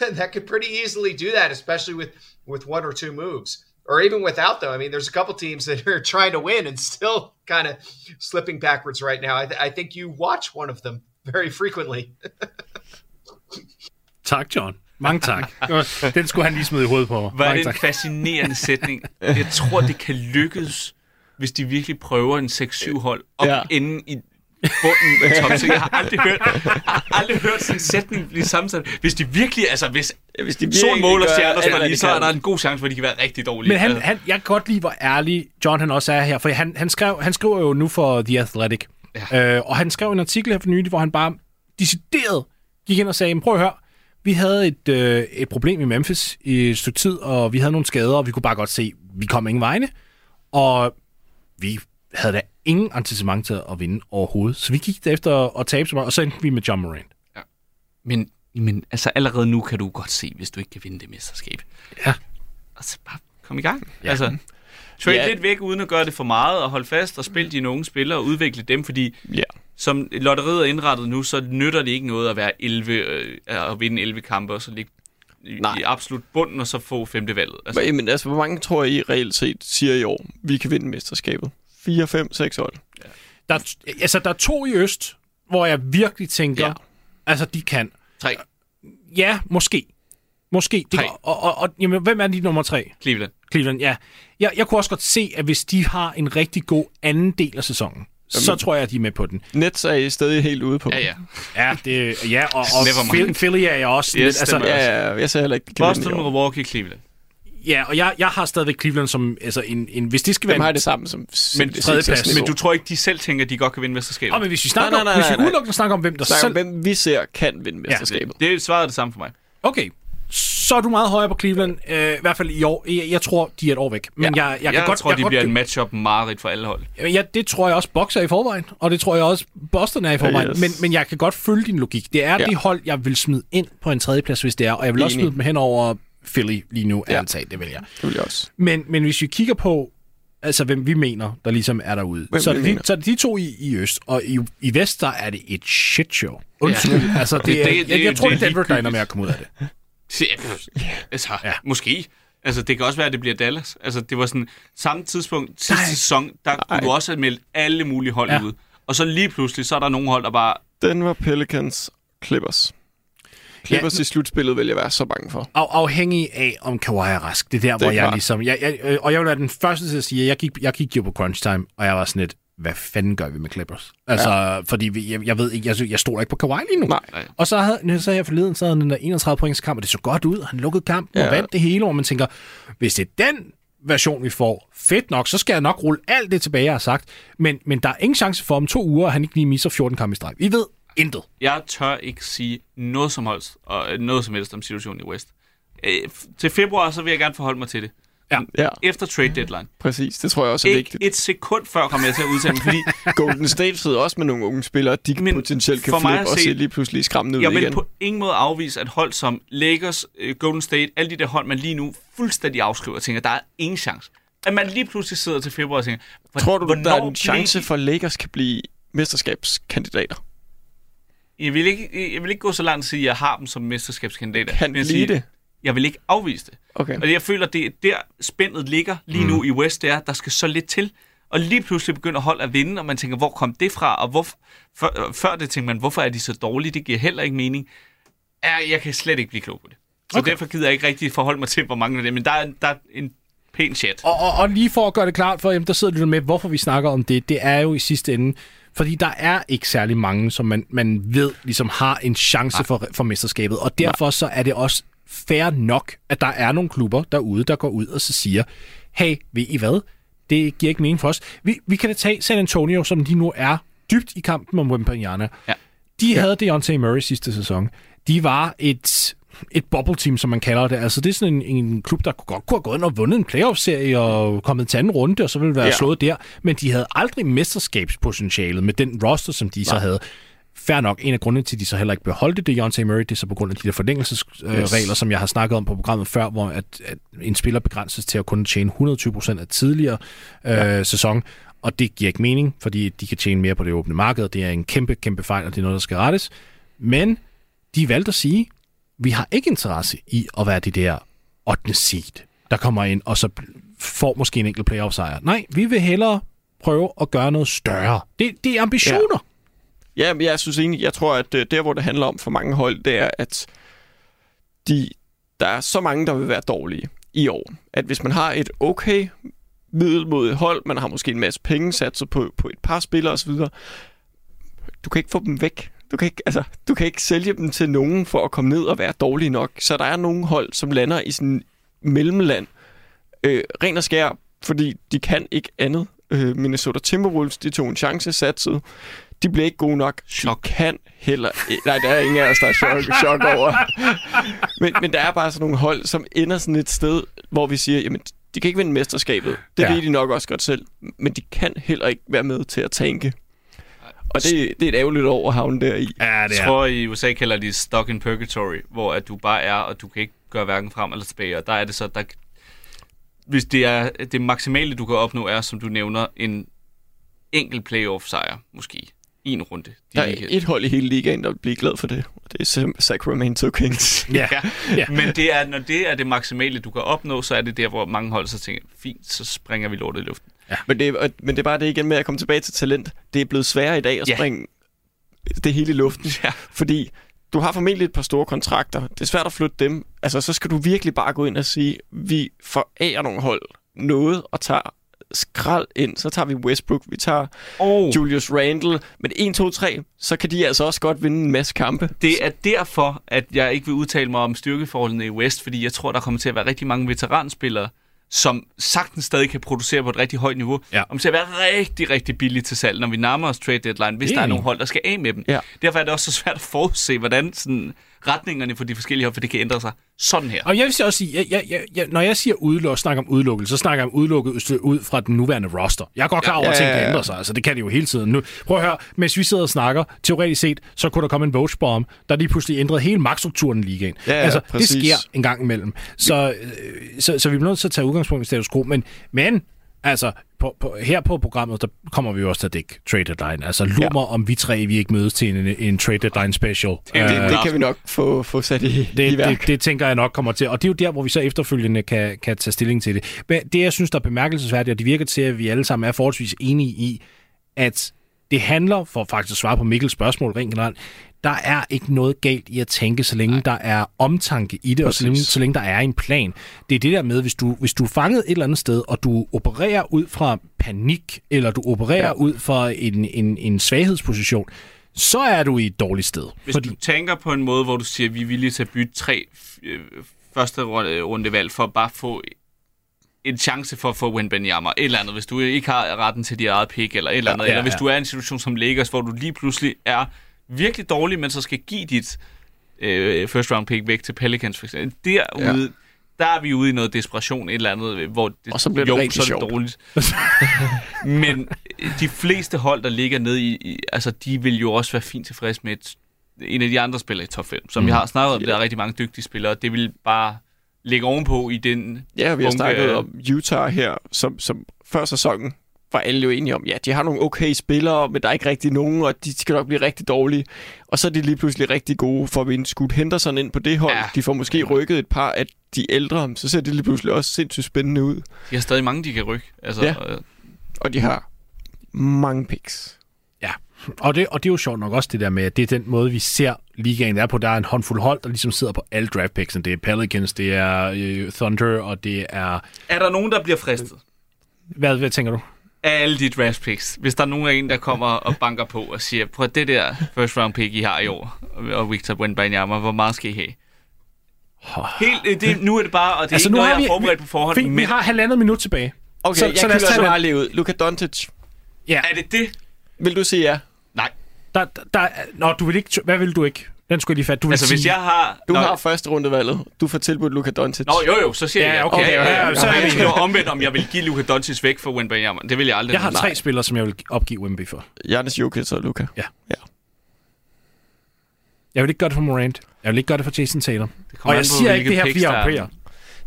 that could pretty easily do that, especially with with one or two moves, or even without them. I mean, there's a couple teams that are trying to win and still kind of slipping backwards right now. I, th- I think you watch one of them very frequently. Tak, John. Mange tak. Den skulle han lige smide i hovedet på mig. Hvad er det en tak. fascinerende sætning. Jeg tror, det kan lykkes, hvis de virkelig prøver en 6-7 hold op Ja. ja. inde i bunden af top. Så jeg har aldrig hørt, har aldrig hørt sådan en sætning blive sammensat. Hvis de virkelig, altså hvis, Ja, hvis de sol, virkelig mål og stjerner hvad lige, så er der en god chance for, at de kan være rigtig dårlige. Men han, Altså, han, jeg kan godt lide, hvor ærlig John han også er her, for han, han, skrev, han skriver jo nu for The Athletic, ja. øh, og han skrev en artikel her for nylig, hvor han bare decideret gik ind og sagde, "Men prøv at høre, vi havde et, øh, et problem i Memphis i et stykke tid, og vi havde nogle skader, og vi kunne bare godt se, at vi kom ingen vegne, og vi havde da ingen antecedent til at vinde overhovedet. Så vi gik efter at tabe så meget, og så endte vi med John Morant. Men, men altså allerede nu kan du godt se, hvis du ikke kan vinde det mesterskab. Ja. Altså bare kom i gang. Ja. Altså, trade Ja. ja. lidt væk, uden at gøre det for meget, og holde fast og spille de unge spillere og udvikle dem, fordi Ja. som lotteriet er indrettet nu, så nytter det ikke noget at være 11 øh, at vinde 11 kampe, og så ligge i, Nej. i absolut bunden, og så få femte valget. Altså, Altså. Men altså, hvor mange tror I reelt set siger i år, vi kan vinde mesterskabet? 4, 5, 6 hold? Der, er- altså, der er to i øst, hvor jeg virkelig tænker, ja. Ja. altså, de kan. tre. Ja, måske. Måske. Det, Tre. og, og, og jamen, hvem er de nummer tre? Cleveland. Cleveland, ja. Jeg, jeg kunne også godt se, at hvis de har en rigtig god anden del af sæsonen, så tror jeg, at de er med på den. Nets er I stadig helt ude på. Ja, ja. Ja, det, ja og, og Philly er jeg også. Yes, lidt, altså. Ja, ja, jeg ser heller ikke, i Boston. Milwaukee, Cleveland. Ja, og jeg, jeg har stadigvæk Cleveland som altså en, en hvis det skal være Dem har det samme som Men, tredjeplads. men du tror ikke, de selv tænker, at de godt kan vinde mesterskabet? Og men hvis vi snakker Nej, nej, om, hvis nej, vi nej. udelukkende snakker om, hvem der Snakker om, selv... hvem vi ser kan vinde mesterskabet. det, det svaret er det samme for mig. Okay, så er du meget højere på Cleveland, øh, i hvert fald i år. Jeg, jeg tror, de er et år væk. Men Ja. jeg, jeg, kan jeg godt, tror, jeg de kan bliver godt en matchup mareridt for alle hold. Ja, det tror jeg også Box er i forvejen, og det tror jeg også Boston er i forvejen. yes. Men, men jeg kan godt følge din logik. Det er Ja. det hold, jeg vil smide ind på en tredjeplads, hvis det er, og jeg vil også Enig. smide dem hen over Philly lige nu, Ja. talt, det vil jeg. Det vil jeg også. Men, men hvis vi kigger på, altså hvem vi mener, der ligesom er derude, Hvem så er, det de, så er det de to i, i øst, og i, i vest, der er det et shit show. Undskyld, ja. altså det, er, det- jeg, det- jeg tror, det det er er Denver, der ender med at komme ud af det. Altså, Ja. måske. Altså, det kan også være, at det bliver Dallas. Altså, det var sådan, samme tidspunkt, sidste Nej. sæson, der kunne Nej. du også have meldt alle mulige hold Ja. ja. ud. Og så lige pludselig, så er der nogle hold, der bare... Denver Pelicans, Clippers. Clippers Ja, i slutspillet vil jeg være så bange for. Af, afhængig af, om Kawhi er rask. Det er der, Det er hvor jeg klart. ligesom... Jeg, jeg, øh, og jeg vil være den første til at sige, at jeg gik, jeg gik jo på crunch time, og jeg var sådan lidt, hvad fanden gør vi med Clippers? Altså, ja. fordi vi, jeg, jeg ved ikke, jeg, jeg stoler ikke på Kawhi lige nu. Nej. Og så havde så jeg forleden, så havde den der 31 points kamp, og det så godt ud. Han lukkede kampen ja. og vandt det hele, hvor man tænker, hvis det er den version, vi får, fedt nok, så skal jeg nok rulle alt det tilbage, jeg har sagt. Men, men der er ingen chance for om to uger, at han ikke lige misser 14 kampe i streg. Vi ved intet. Jeg tør ikke sige noget som helst, og øh, noget som helst om situationen i West. Øh, til februar, så vil jeg gerne forholde mig til det. Ja. Ja, Efter trade deadline. præcis. Det tror jeg også er Ikke vigtigt. et sekund før kommer jeg til at udtale mig, fordi Golden State sidder også med nogle unge spillere, de Men potentielt kan flippe at og se- se lige pludselig skræmmende ud jeg vil igen. på ingen måde afvise, at hold som Lakers, øh, Golden State, alle de der hold, man lige nu fuldstændig afskriver og tænker, der er ingen chance. At man lige pludselig sidder til februar og tænker, hvor- Tror du, der er en chance for, at Lakers kan blive mesterskabskandidater? Jeg vil, ikke, jeg vil ikke gå så langt og sige, at jeg har dem som mesterskabskandidater. Kan Men jeg siger, det? Jeg vil ikke afvise det. Okay. Og jeg føler, det er der spændet ligger lige nu i West, det er, der skal så lidt til. Og lige pludselig begynder hold at vinde, og man tænker, hvor kom det fra? Og hvor, før, før det tænker man, hvorfor er de så dårlige? Det giver heller ikke mening. Ja, jeg kan slet ikke blive klog på det. Så Okay. derfor gider jeg ikke rigtig forholde mig til, hvor mange af dem. Men der er, der er en pæn chat. Og, og, og lige for at gøre det klart for dem, der sidder lidt med, hvorfor vi snakker om det, det er jo i sidste ende, fordi der er ikke særlig mange, som man, man ved ligesom har en chance for, for mesterskabet. Og derfor så er det også fair nok, at der er nogle klubber derude, der går ud og så siger, hey, ved I hvad? Det giver ikke mening for os. Vi, vi kan da tage San Antonio, som de nu er dybt i kampen om Wembanyama. Ja. De havde Deontay Murray sidste sæson. De var et, et bubble team, som man kalder det. Altså, det er sådan en, en klub, der godt kunne have gået ind og vundet en playoff-serie og kommet til anden runde, og så ville være Ja. slået der. Men de havde aldrig mesterskabspotentialet med den roster, som de Nej. så havde. Fair nok. En af grundene til, at de så heller ikke beholdte Deontay Murray, det er så på grund af de der forlængelsesregler, Yes. regler, som jeg har snakket om på programmet før, hvor at, at en spiller begrænses til at kunne tjene 120% af tidligere øh, ja. sæson. Og det giver ikke mening, fordi de kan tjene mere på det åbne marked. Det er en kæmpe, kæmpe fejl, og det er noget, der skal rettes. Men de valgte at sige, vi har ikke interesse i at være det der 8. seed, der kommer ind og så får måske en enkelt playoff-sejr. Nej, vi vil hellere prøve at gøre noget større. Det, det er ambitioner. Ja, men jeg synes egentlig, jeg tror, at øh, der, hvor det handler om for mange hold, det er, at de, der er så mange, der vil være dårlige i år. At hvis man har et okay middelmodigt hold, man har måske en masse penge sat på, på et par spillere osv., du kan ikke få dem væk. Du kan, ikke, altså, du kan ikke sælge dem til nogen for at komme ned og være dårlige nok. Så der er nogle hold, som lander i sådan mellemland. Øh, ren og skær, fordi de kan ikke andet. Øh, Minnesota Timberwolves, de tog en chance satset. De blev ikke gode nok. Chok. De kan heller. Nej, der er ingen af os, der er chok, chok over. Men, men der er bare sådan nogle hold, som ender sådan et sted, hvor vi siger, jamen, de kan ikke vinde mesterskabet. Det ja. ved de nok også godt selv. Men de kan heller ikke være med til at tænke. Og det, det er et ærgerligt over at havne der i. Ja, Jeg tror, i USA kalder de stuck in purgatory, hvor at du bare er, og du kan ikke gøre hverken frem eller tilbage. Og der er det så, der, hvis det er det maksimale, du kan opnå, er, som du nævner, en enkelt playoff-sejr, måske, en runde. De Der er liga- et hold i hele ligaen, der vil blive glad for det. Og det er Sacramento Kings. Ja. Ja. Ja. Men det er, når det er det maksimale, du kan opnå, så er det der, hvor mange hold så tænker, fint, så springer vi lortet i luften. Men det, er, men det er bare det igen med at komme tilbage til talent. Det er blevet sværere i dag at Ja. springe det hele i luften. Ja. Fordi du har formentlig et par store kontrakter. Det er svært at flytte dem. Altså, så skal du virkelig bare gå ind og sige, vi forærer nogle hold noget og tager skrald ind. Så tager vi Westbrook, vi tager Oh. Julius Randle. Men 1, 2, 3, så kan de altså også godt vinde en masse kampe. Det er derfor, at jeg ikke vil udtale mig om styrkeforholdene i West, fordi jeg tror, der kommer til at være rigtig mange veteranspillere, som sagtens stadig kan producere på et rigtig højt niveau, Ja. om til at være rigtig, rigtig billige til salg, når vi nærmer os trade deadline, hvis er der er enig. nogle hold, der skal af med dem. Ja. Derfor er det også så svært at forudse, hvordan sådan, retningerne for de forskellige hold, for det kan ændre sig sådan her. Og jeg vil så også sige, jeg, jeg, jeg, jeg, når jeg siger udeluk, snakker om udelukkelse, så snakker jeg om udelukkelse ud fra den nuværende roster. Jeg er godt klar over, at Ja, ting ja, kan ja. ændre sig. Altså, det kan det jo hele tiden. Nu, prøv at høre, mens vi sidder og snakker, teoretisk set, så kunne der komme en Vogue-bomb, der lige pludselig ændrede hele magtstrukturen i ligaen. Ja, ja, altså, præcis. det sker en gang imellem. Så, øh, så, så vi bliver nødt til at tage udgangspunkt i status quo. Men, men altså, på, på, her på programmet, der kommer vi også til at dække trade deadline. Altså, lur Ja. om vi tre vi ikke mødes til en, en trade deadline special. Det er Det, Øh, det kan vi nok få, få sat i, i Det, værk. det, det tænker jeg nok kommer til. Og det er jo der, hvor vi så efterfølgende kan, kan tage stilling til det. Men det, jeg synes, der er bemærkelsesværdigt, og det virker til, at vi alle sammen er forholdsvis enige i, at det handler, for faktisk at svare på Mikkels spørgsmål rent generelt, der er ikke noget galt i at tænke, så længe der er omtanke i det, og så længe, Præcis. så længe der er en plan. Det er det der med, hvis du, hvis du er fanget et eller andet sted, og du opererer ud fra panik, eller du opererer ja. ud fra en, en, en svaghedsposition, så er du i et dårligt sted. Hvis Fordi... du tænker på en måde, hvor du siger, at vi er villige til at bytte tre øh, første runde, rundevalg for at bare få en chance for at få Wenbanyama, et eller andet, hvis du ikke har retten til dit eget pick, eller et eller andet, Ja, ja, eller hvis ja. du er i en situation som Lakers, hvor du lige pludselig er virkelig dårlig, men så skal give dit øh, first round pick væk til Pelicans, for eksempel. Derude, ja. der er vi ude i noget desperation, et eller andet, hvor det, Og så bliver det jo, rigtig så er det sjovt. dårligt. men de fleste hold, der ligger nede i, i, altså de vil jo også være fint tilfreds med et, en af de andre spillere i top 5, som mm. vi har snakket om, der er rigtig mange dygtige spillere, det vil bare ligge ovenpå i den Ja, vi har bunke snakket om Utah her, som, som før sæsonen var alle jo enige om, ja, de har nogle okay spillere, men der er ikke rigtig nogen, og de skal nok blive rigtig dårlige. Og så er de lige pludselig rigtig gode for at vinde Scoot Henderson ind på det hold. Ja. Ja. De får måske rykket et par af de ældre, så ser det lige pludselig også sindssygt spændende ud. De har stadig mange, de kan rykke. Altså, Ja. øh, Og de har mange picks. Ja, og det, og det er jo sjovt nok også det der med, at det er den måde, vi ser ligaen er på. Der er en håndfuld hold, der ligesom sidder på alle draft picks. Det er Pelicans, det er øh, Thunder, og det er... er der nogen, der bliver fristet Hvad, hvad tænker du? Alle de draft picks? Hvis der er nogen af en, der kommer og banker på og siger, prøv det der first round pick, I har i år, og Victor Wembanyama, hvor meget skal I have? Helt, det, nu er det bare, og det er altså, ikke noget, jeg har forberedt på forhånd, Fint, men vi har halvandet minut tilbage. Okay, Så- så, så jeg lad os tage bare lige ud. Luka Doncic. Ja, er det det? Vil du sige ja? Nej. der, der, der, nå, du vil ikke... Hvad vil du ikke? Den skulle jeg lige fatte. Du Altså, sige, hvis jeg har... Du Nå, har første rundevalget. Du får tilbudt Luka Doncic. Nå, jo, jo, så siger Ja, jeg okay, ja, ja, ja, ja, så er vi jo omvendt, om jeg vil give Luka Doncic væk for Wembanyama. Det vil jeg aldrig. Jeg har Nej. tre spillere, som jeg vil opgive Wemby for. Giannis Jokic og Luka. Ja. ja. Jeg vil ikke gøre det for Morant. Jeg vil ikke gøre det for Jason Taylor. Og jeg siger ikke det her, fordi jeg er er.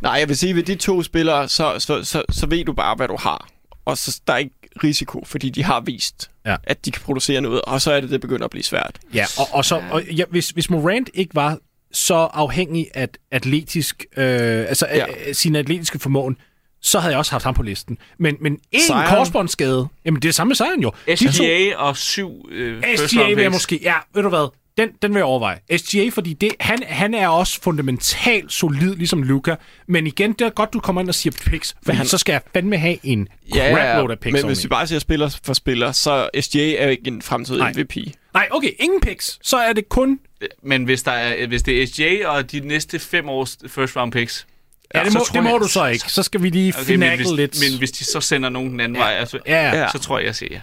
Nej, jeg vil sige, ved de to spillere, så, så, så, så ved du bare, hvad du har. Og så der er ikke risiko, fordi de har vist, Ja. at de kan producere noget, og så er det, det begynder at blive svært. Ja, og, og, så, og ja, hvis, hvis Morant ikke var så afhængig af atletisk, øh, altså ja. Af sine atletiske formåen, så havde jeg også haft ham på listen. Men, men en Zion? korsbåndsskade, jamen det er det samme med Zion jo. De to- SGA og syv øh, SGA vil jeg måske... Ja, ved du hvad? Den, den vil jeg overveje. SGA, fordi det, han, han er også fundamentalt solid, ligesom Luca. Men igen, det er godt, du kommer ind og siger picks, for han, så skal jeg fandme have en Ja, crapload af picks men hvis vi bare siger spiller for spiller, så SGA er jo ikke en fremtidig Nej. MVP. Nej, okay, ingen picks. Så er det kun... Men hvis, der er, hvis det er SGA og de næste fem års first round picks, Ja, det så må, tror det må jeg- du så ikke. Så skal vi lige Okay, finagle hvis, lidt. men hvis de så sender nogen den anden Ja. vej, altså, Ja, ja. så tror jeg, jeg siger ja.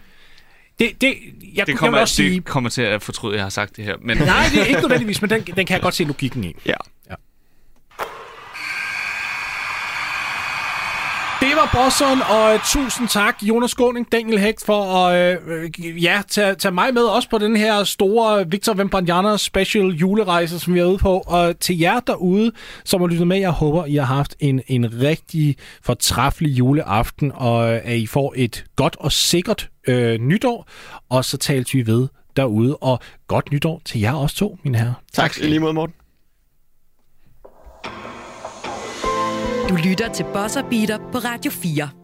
Det, det, jeg, Det jeg kommer, også sige... det kommer til at fortryde, at jeg har sagt det her. Men Nej, det er ikke nødvendigvis, men den, den kan jeg godt se logikken i. Ja. Det var Bosson, og uh, tusind tak, Jonas Skåning, Daniel Hægt, for at uh, ja, tage, tage mig med også på den her store Victor Wembanyama special julerejse, som vi er ude på. Og til jer derude, som har lyttet med, jeg håber, I har haft en, en rigtig fortræffelig juleaften, og uh, at I får et godt og sikkert uh, nytår. Og så tales vi ved derude, og godt nytår til jer også to, mine herrer. Tak, tak i lige måde, Morten. Du lytter til Bosser Beater på Radio 4.